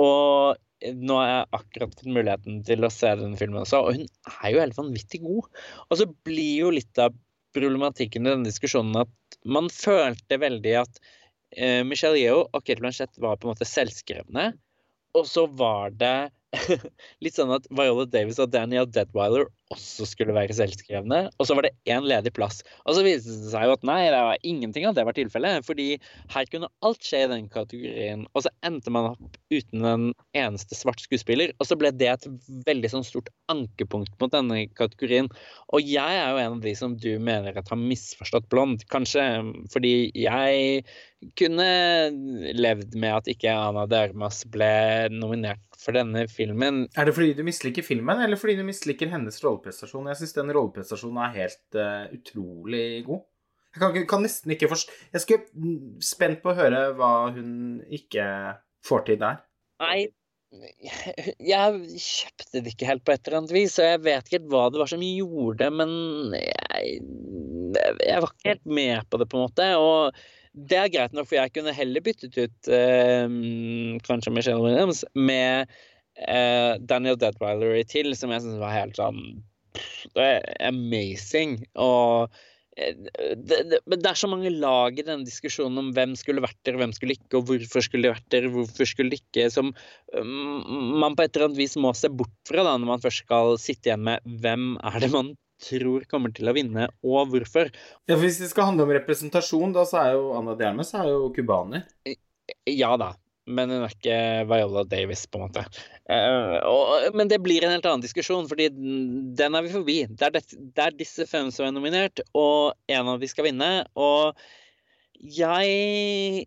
Og nå har jeg akkurat fått muligheten til å se denne filmen også, og hun er jo helt vanvittig god. Og så blir jo litt av problematikken i denne diskusjonen at man følte veldig at eh, Michelle Yeo og Kate Blanchett var på en måte selvskrevne. Og så var det litt sånn at Viola Davis og Daniel Deadweiler også skulle være selvskrevne. Og så var det én ledig plass. Og så viste det seg jo at nei, det var ingenting av det var tilfellet. Fordi her kunne alt skje i den kategorien. Og så endte man opp uten en eneste svart skuespiller. Og så ble det et veldig sånn stort ankepunkt mot denne kategorien. Og jeg er jo en av de som du mener at har misforstått Blond. Kanskje fordi jeg kunne levd med at ikke Ana Dermas ble nominert for denne filmen. Er det fordi du misliker filmen, eller fordi du misliker hennes rolleprestasjon? Jeg syns den rolleprestasjonen er helt uh, utrolig god. Jeg kan, kan, nesten ikke forstå Jeg skulle spent på å høre hva hun ikke får til der. Nei, jeg kjøpte det ikke helt på et eller annet vis, og jeg vet ikke hva det var som gjorde men jeg, jeg var ikke helt med på det, på en måte. Og det er greit nok, for jeg kunne heller byttet ut eh, kanskje Michelle Williams med eh, Daniel Deadwilery til, som jeg syns var helt sånn amazing. Og eh, det, det, det, er så mange lag i denne diskusjonen om hvem skulle vært der, hvem skulle ikke, og hvorfor skulle de vært der, hvorfor skulle de ikke, som um, man på et eller annet vis må se bort fra da, når man først skal sitte igjen med hvem er det man tror kommer til å vinne, og hvorfor. Ja, for Hvis det skal handle om representasjon, da så er jo Anna Diarmes er jo cubaner. Ja da, men hun er ikke Viola Davis, på en måte. Uh, og, men det blir en helt annen diskusjon, fordi den er vi forbi. Det er, det, det er disse fem som er nominert, og en av de skal vinne. Og jeg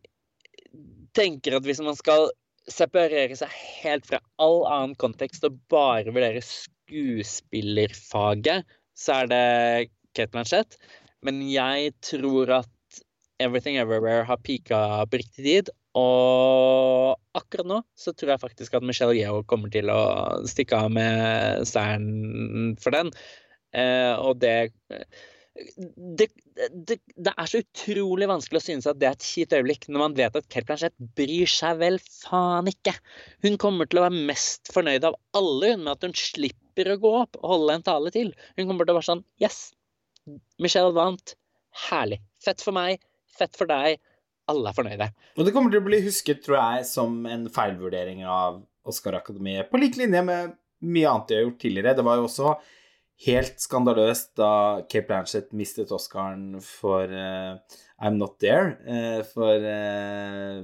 tenker at hvis man skal separere seg helt fra all annen kontekst og bare vurdere skuespillerfaget, så er det Kate Blanchett. Men jeg tror at Everything Everywhere har pika på riktig tid. Og akkurat nå så tror jeg faktisk at Michelle Yeo kommer til å stikke av med seieren for den. Eh, og det, det, det det, er så utrolig vanskelig å synes at det er et kjipt øyeblikk når man vet at Kate Blanchett bryr seg vel faen ikke. Hun kommer til å være mest fornøyd av alle hun med at hun slipper å gå opp og holde en tale til. Hun kommer til å være sånn Yes, Michelle vant. Herlig. Fett for meg. Fett for deg. Alle er fornøyde. Og det kommer til å bli husket, tror jeg, som en feilvurdering av Oscar-akademiet, på lik linje med mye annet de har gjort tidligere. Det var jo også helt skandaløst da Cape Blanchett mistet Oscaren for uh, I'm Not There. Uh, for uh,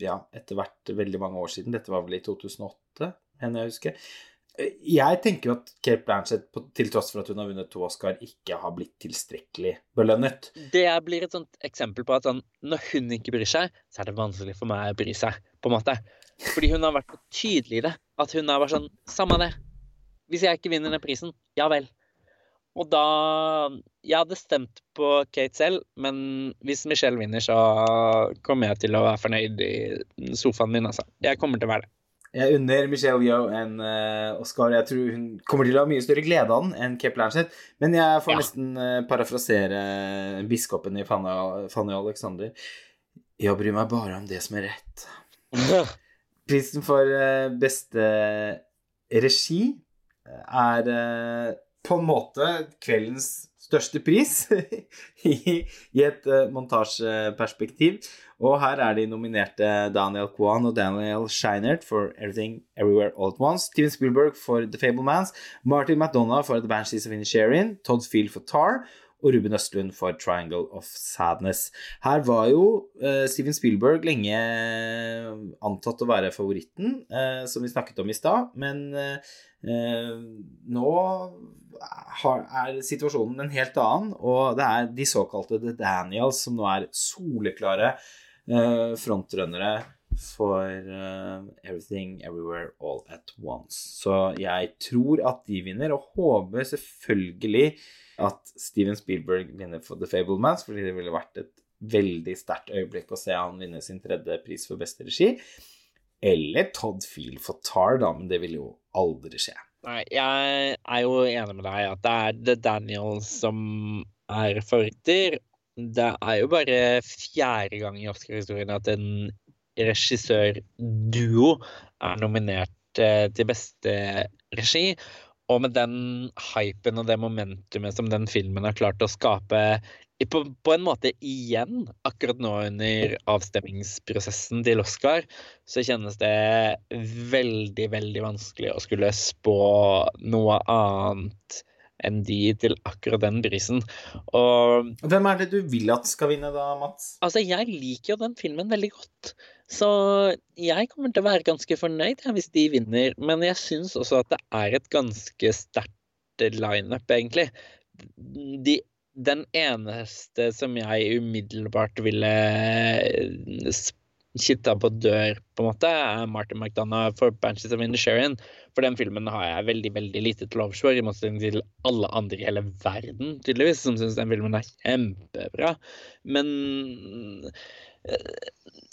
ja, etter hvert veldig mange år siden. Dette var vel i 2008, mener jeg husker. Jeg tenker jo at Kate Blanchett, til tross for at hun har vunnet to Oscar, ikke har blitt tilstrekkelig belønnet. Det blir et sånt eksempel på at sånn, når hun ikke bryr seg, så er det vanskelig for meg å bry seg, på en måte. Fordi hun har vært så tydelig i det. At hun er bare sånn Samme det. Hvis jeg ikke vinner den prisen, ja vel. Og da Jeg hadde stemt på Kate selv, men hvis Michelle vinner, så kommer jeg til å være fornøyd i sofaen min, altså. Jeg kommer til å være det. Jeg unner Michelle Yo en uh, Oscar. Jeg tror hun kommer til å ha mye større glede av den enn Cape Lanchett. Men jeg får ja. nesten uh, parafrasere biskopen i Fanny, Fanny Alexander. Jeg bryr meg bare om det som er rett. Prisen for uh, beste regi er på en måte kveldens største pris i, i et montasjeperspektiv. Og her er de nominerte Daniel Kwan og Daniel Scheinert for Everything Everywhere All At Once, Steven Spielberg for The Fablemans, Martin McDonagh for The Banshees of Inisherin, Todd Field for Tar og Ruben Østlund for 'Triangle of Sadness'. Her var jo uh, Steven Spielberg lenge antatt å være favoritten, uh, som vi snakket om i stad, men uh, eh nå har, er situasjonen en helt annen, og det er de såkalte The Daniels som nå er soleklare eh, frontrunnere for uh, Everything Everywhere All At Once. Så jeg tror at de vinner, og håper selvfølgelig at Steven Spielberg vinner for The Fablemans, fordi det ville vært et veldig sterkt øyeblikk å se han vinne sin tredje pris for beste regi. Eller Todd Field for Tar, da, men det vil jo aldri skje. Nei, jeg er jo enig med deg at det er The Daniels som er favoritter. Det er jo bare fjerde gang i Oscar-historien at en regissørduo er nominert eh, til beste regi. Og med den hypen og det momentumet som den filmen har klart å skape på, på, en måte igjen, akkurat nå under avstemmingsprosessen til Oscar, så kjennes det veldig, veldig vanskelig å skulle spå noe annet enn de til akkurat den prisen. Og Hvem er det du vil at skal vinne, da, Mats? Altså, jeg liker jo den filmen veldig godt. Så jeg kommer til å være ganske fornøyd hvis de vinner. Men jeg syns også at det er et ganske sterkt lineup, egentlig. De den eneste som jeg umiddelbart ville kitta på dør, på en måte, er Martin McDonagh for 'Banshees of Inisherin'. For den filmen har jeg veldig veldig lite til overs for, i motsetning til alle andre i hele verden, tydeligvis, som syns den filmen er kjempebra. Men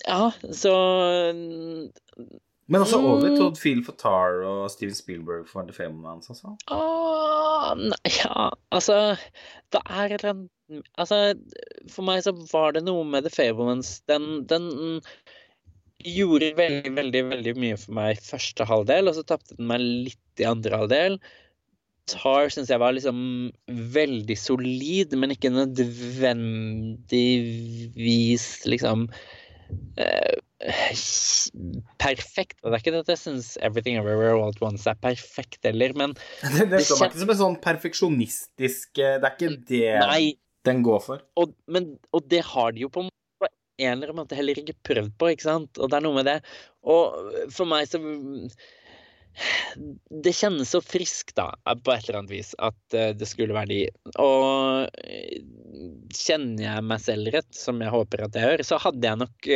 Ja, så men også over mm. Todd Phil for Tar og Steven Spielberg for The Fablemans, altså? Ah, nei, ja, altså Det er et eller annet Altså, for meg så var det noe med The Fablemans Den, den gjorde veldig, veldig, veldig mye for meg i første halvdel, og så tapte den meg litt i andre halvdel. Tar syns jeg var liksom veldig solid, men ikke nødvendigvis liksom eh, perfekt. Og det er ikke det at jeg syns Everything Everywhere All At Once er perfekt heller, men Det, det slår meg ikke som en sånn perfeksjonistisk eh, Det er ikke det Nei. den går for. Og, men, og det har de jo på en eller annen måte heller ikke prøvd på, ikke sant? Og det er noe med det. Og for meg så det kjennes så friskt, da, på et eller annet vis, at eh, det skulle være de. Og eh, kjenner jeg meg selv rett, som jeg håper at jeg gjør, så hadde jeg nok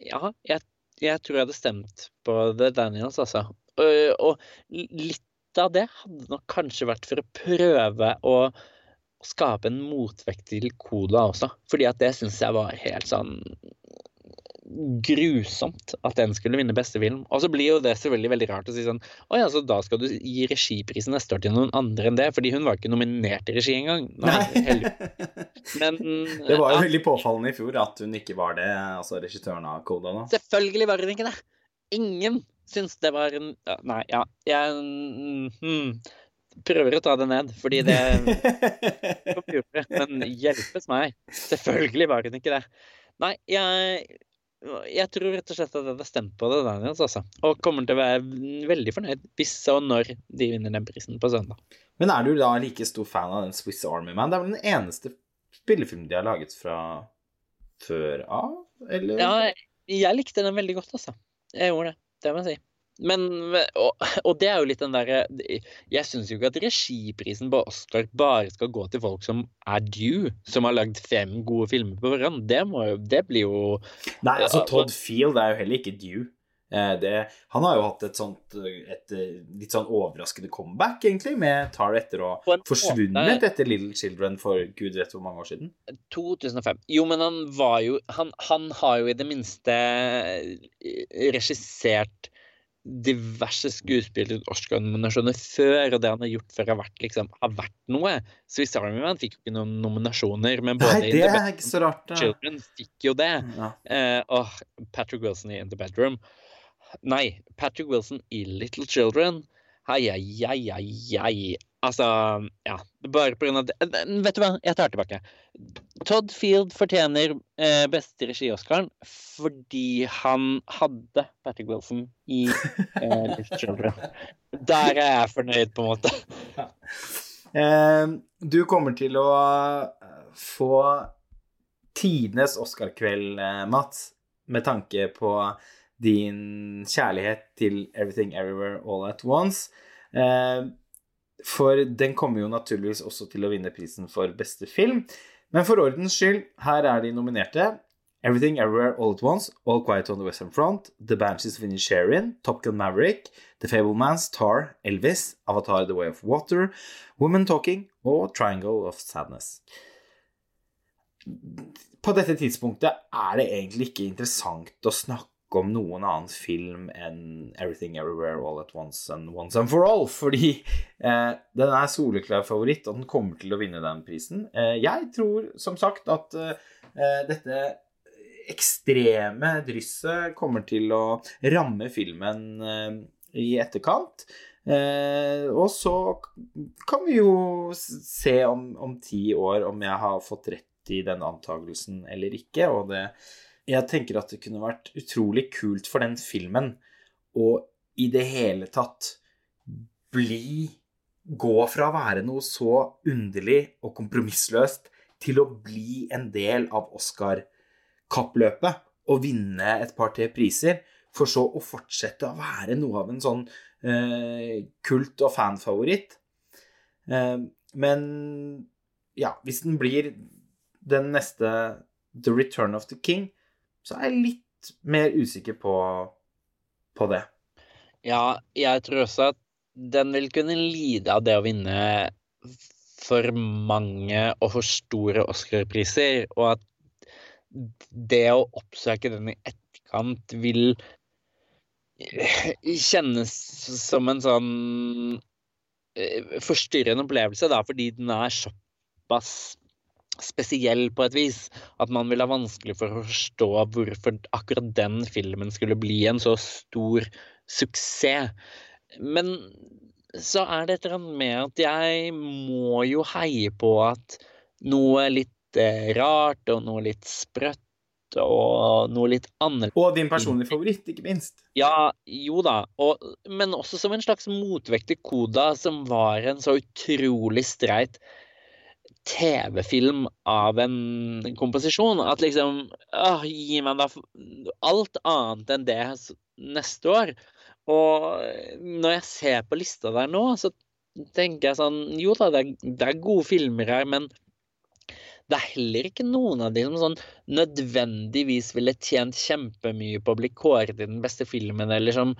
ja, jeg, jeg, tror jeg hadde stemt på The Daniels, altså. Og, og litt av det hadde nok kanskje vært for å prøve å skape en motvekt til Koda også. Fordi at det syns jeg var helt sånn grusomt at den skulle vinne beste film. Og så blir jo det selvfølgelig veldig rart å si sånn Å ja, så da skal du gi regiprisen neste år til noen andre enn det? Fordi hun var ikke nominert til regi engang. Nei, Nei. Men Det var jo ja. veldig påfallende i fjor at hun ikke var det, altså regissøren av Koda, da. Selvfølgelig var hun ikke det. Ingen syns det var en Nei, ja. Jeg hmm, prøver å ta det ned, fordi det Men hjelpes meg. Selvfølgelig var hun ikke det. Nei, jeg jeg tror rett og slett at jeg har stemt på det, Daniels, altså. Og kommer til å være veldig fornøyd hvis og når de vinner den prisen på søndag. Men er du da like stor fan av den Swiss Army Man? Det er vel den eneste spillefilmen de har laget fra før av, eller? Ja, jeg likte den veldig godt, altså. Jeg gjorde det. Det må jeg si. Men, og, og, det er jo litt den derre Jeg syns jo ikke at regiprisen på Oscar bare skal gå til folk som er due, som har lagd fem gode filmer på hverandre. Det, må det blir jo Nei, altså Todd Field er jo heller ikke due. Eh, det, han har jo hatt et sånt et, litt sånn overraskende comeback, egentlig, med Tar etter å ha forsvunnet etter Little Children for gud vet hvor mange år siden. 2005. Jo, men han var jo Han, han har jo i det minste regissert diverse skuespillere Oscar-nominasjoner før, og det han har gjort før, har vært, liksom, har vært noe. Swiss Army Man fikk jo ikke noen nominasjoner, men både Nei, det er ikke så rart, ja. Children fikk jo det. Ja. Eh, og Patrick Wilson i In the Bedroom. Nei, Patrick Wilson i Little Children. Hei, hei, hei, hei. Altså, ja. Bare på grunn av det. Vet du hva, jeg tar tilbake. Todd Field fortjener eh, beste regi-Oscaren fordi han hadde Patrick Wilson i eh, Little Children. Der er jeg fornøyd, på en måte. Eh, du kommer til å eh, få tidenes Oscar-kveld, eh, Mats, med tanke på din kjærlighet til Everything Everywhere All At Once. Eh, for den kommer jo naturligvis også til å vinne prisen for beste film. Men for ordens skyld, her er de nominerte. Everything Everywhere All At Once, All Quiet On The Western Front, The Banshees of Inisherin, Top Gun Maverick, The Fablemans, Tar, Elvis, Avatar The Way of Water, Women Talking og Triangle of Sadness. På dette tidspunktet er det egentlig ikke interessant å snakke om noen annen film enn Everything Everywhere All At Once and Once and For All, fordi eh, den er soleklar favoritt, og den kommer til å vinne den prisen. Eh, jeg tror som sagt at eh, dette ekstreme drysset kommer til å ramme filmen eh, i etterkant. Eh, og så kan vi jo se om, om ti år om jeg har fått rett i den antagelsen eller ikke. Og det, jeg tenker at det kunne vært utrolig kult for den filmen å i det hele tatt bli Gå fra å være noe så underlig og kompromissløst til å bli en del av Oscar-kappløpet og vinne et par-tre priser, for så å fortsette å være noe av en sånn eh, kult- og fanfavoritt. Eh, men ja, hvis den blir den neste The Return of the King, så er jeg litt mer usikker på, på det. Ja, jeg tror også at den vil kunne lide av det å vinne for mange og for store Oscar-priser, og at det å oppsøke den i etterkant vil kjennes som en sånn eh, forstyrrende opplevelse, da, fordi den er såpass spesiell på et vis at man vil ha vanskelig for å forstå hvorfor akkurat den filmen skulle bli en så stor suksess. Men så er det et eller annet med at jeg må jo heie på at noe litt eh, rart og noe litt sprøtt og noe litt annerledes Og din personlige favoritt, ikke minst. Ja, jo da. Og, men også som en slags motvekt til Koda, som var en så utrolig streit TV-film av en komposisjon. At liksom åh, Gi meg da alt annet enn det neste år. Og når jeg ser på lista der nå, så tenker jeg sånn Jo da, det er, det er gode filmer her, men det er heller ikke noen av de som sånn nødvendigvis ville tjent kjempemye på å bli kåret til den beste filmen, eller som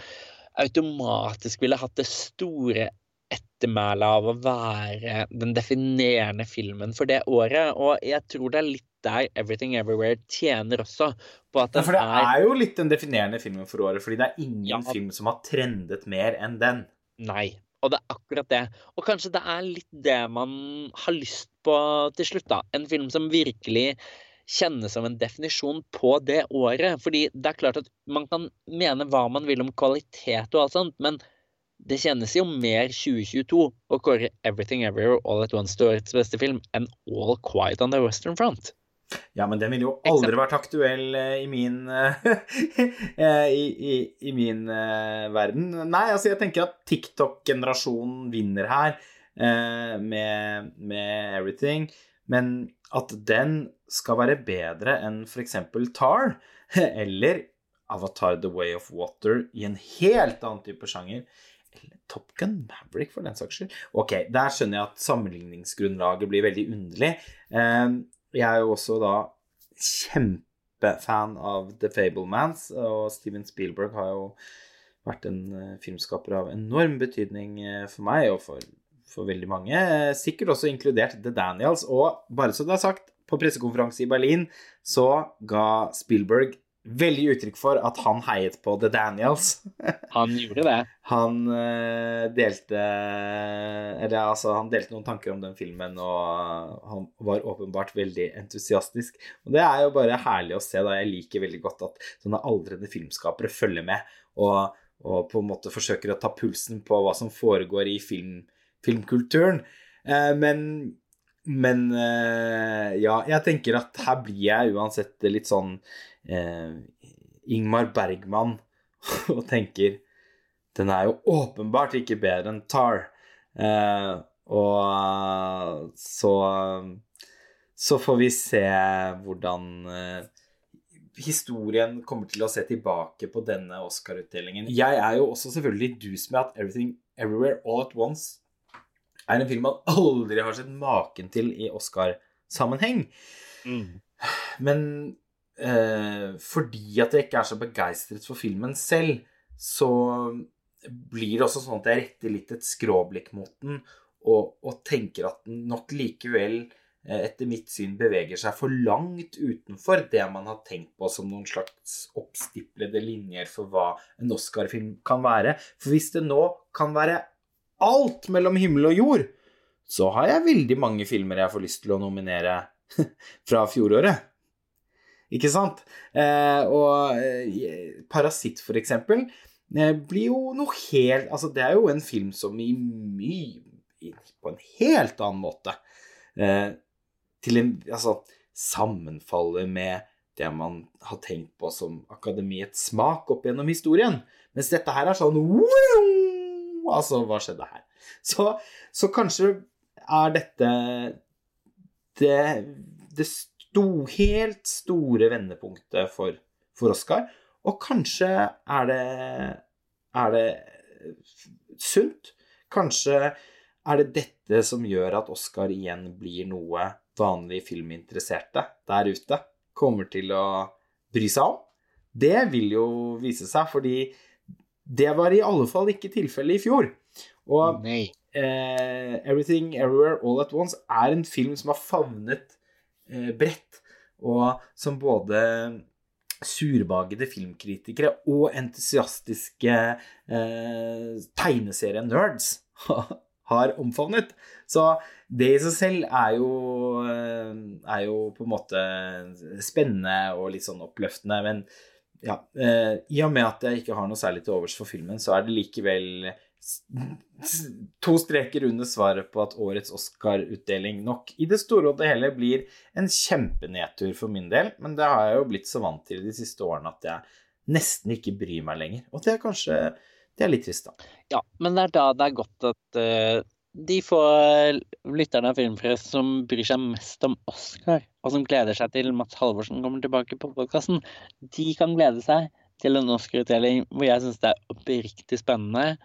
automatisk ville hatt det store ettermælet av å være den definerende filmen for det året. Og jeg tror det er litt der Everything Everywhere tjener også. På at Ja, for det er jo litt den definerende filmen for året, fordi det er ingen Ja. film som har trendet mer enn den. Nei. Og det er akkurat det. Og kanskje det er litt det man har lyst på til slutt, da. En film som virkelig kjennes som en definisjon på det året. Fordi det er klart at man kan mene hva man vil om kvalitet og alt sånt, men det kjennes jo mer 2022 å kåre Everything Everywhere All At Once til årets beste film enn All Quiet On The Western Front. Ja, men den ville jo aldri vært aktuell eh, i min eh, i, i, i min eh, verden. Nei, altså jeg tenker at TikTok-generasjonen vinner her eh, med, med Everything, men at den skal være bedre enn f.eks. Tar eller Avatar The Way of Water i en helt annen type sjanger. Top Gun Maverick, for den saks skyld. Ok, der skjønner jeg at sammenligningsgrunnlaget blir veldig underlig. Eh, jeg er jo også da kjempefan av The Fablemans, og Steven Spielberg har jo vært en eh, filmskaper av enorm betydning eh, for meg og for, for veldig mange. Eh, Sikkert også inkludert The Daniels. Og bare så det er sagt, på pressekonferanse i Berlin så ga Spielberg veldig uttrykk for at han heiet på The Daniels. Han gjorde det. Han eh, delte Eller altså, han delte noen tanker om den filmen, og han var åpenbart veldig entusiastisk. Og det er jo bare herlig å se, da. Jeg liker veldig godt at sånne aldrende filmskapere følger med og, og på en måte forsøker å ta pulsen på hva som foregår i film, filmkulturen. Eh, men men eh, ja, jeg tenker at her blir jeg uansett litt sånn eh, Ingmar Bergman og tenker den er jo åpenbart ikke bedre enn Tar. Eh, Og så Så får vi se hvordan eh, historien kommer til å se tilbake på denne Oscar-utdelingen. Jeg er jo også selvfølgelig dus med at Everything Everywhere All At Once er en film man aldri har sett maken til i Oscar-sammenheng. Mm. Men eh, fordi at jeg ikke er så begeistret for filmen selv, så blir det også sånn at jeg retter litt et skråblikk mot den, og, og tenker at den nok likevel, eh, etter mitt syn, beveger seg for langt utenfor det man har tenkt på som noen slags oppstiplede linjer for hva en Oscar-film kan være. For hvis det nå kan være alt mellom himmel og jord, så har jeg veldig mange filmer jeg får lyst til å nominere fra fjoråret. Ikke sant? Eh, og eh, Parasitt, for eksempel, eh, blir jo noe helt Altså, det er jo en film som i mye På en helt annen måte eh, til en Altså sammenfaller med det man har tenkt på som akademiets smak opp gjennom historien. Mens dette her er sånn Altså, hva skjedde her? Så, så kanskje er dette det, det sto, helt store vendepunktet for, for Oscar. Og kanskje er det, er det sunt. Kanskje er det dette som gjør at Oscar igjen blir noe vanlige filminteresserte der ute kommer til å bry seg om. Det vil jo vise seg, fordi det var i alle fall ikke tilfellet i fjor. Og eh, Everything Everywhere All At Once er en film som har favnet eh, bredt, og som både surbagede filmkritikere og entusiastiske eh, tegneserienerds har omfavnet. Så det i seg selv er jo, eh, er jo på en måte spennende og litt sånn oppløftende. Men ja, eh, i og med at jeg ikke har noe særlig til overs for filmen, så er det likevel to streker under svaret på at årets Oscar-utdeling nok i det store og det hele blir en kjempenedtur for min del. Men det har jeg jo blitt så vant til de siste årene at jeg nesten ikke bryr meg lenger. Og det er kanskje det er litt trist, da. Ja, men det er da det er godt at eh, de få lytterne av Filmfrelst som bryr seg mest om Oscar, og som gleder seg til Mats Halvorsen kommer tilbake på podkasten, de kan glede seg til en Oscar-utdeling hvor jeg syns det er oppriktig spennende.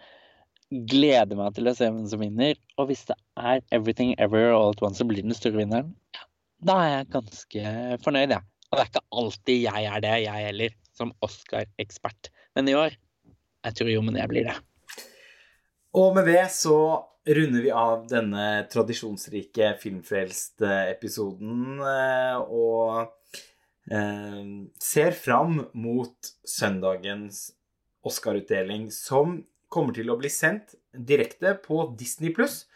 Gleder meg til å se hvem som vinner. Og hvis det er Everything Ever All At Once som blir den store vinneren, da er jeg ganske fornøyd, jeg. Og det er ikke alltid jeg er det, jeg heller, som Oscar-ekspert. Men i år, jeg tror jo men jeg blir det. Og med det så runder vi av denne tradisjonsrike Filmfrelst-episoden eh, og eh, ser fram mot søndagens Oscar-utdeling, som kommer til å bli sendt direkte på Disney Pluss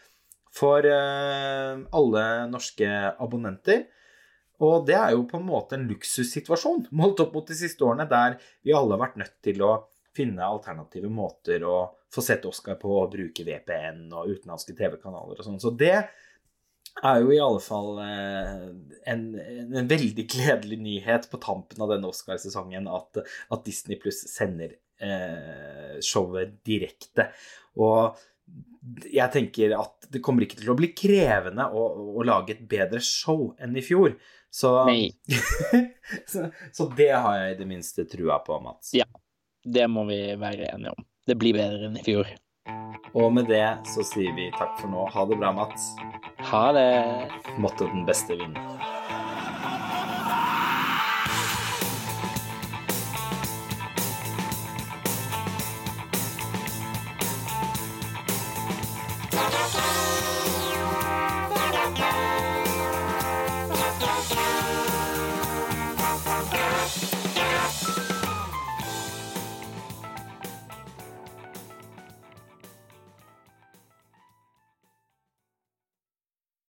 for eh, alle norske abonnenter. Og det er jo på en måte en luksussituasjon, målt opp mot de siste årene, der vi alle har vært nødt til å finne alternative måter å få sett Oscar på, og bruke VPN og utenlandske TV-kanaler og sånn. Så det er jo i alle fall eh, en, en veldig gledelig nyhet på tampen av denne Oscarsesongen at, at Disney Pluss sender eh, showet direkte. Og jeg tenker at det kommer ikke til å bli krevende å, å lage et bedre show enn i fjor. Så, så, så det har jeg i det minste trua på, Mats. Ja. Det må vi være enige om. Det blir bedre enn i fjor. Og med det så sier vi takk for nå. Ha det bra, Mats. Ha det. Måtte den beste vinne.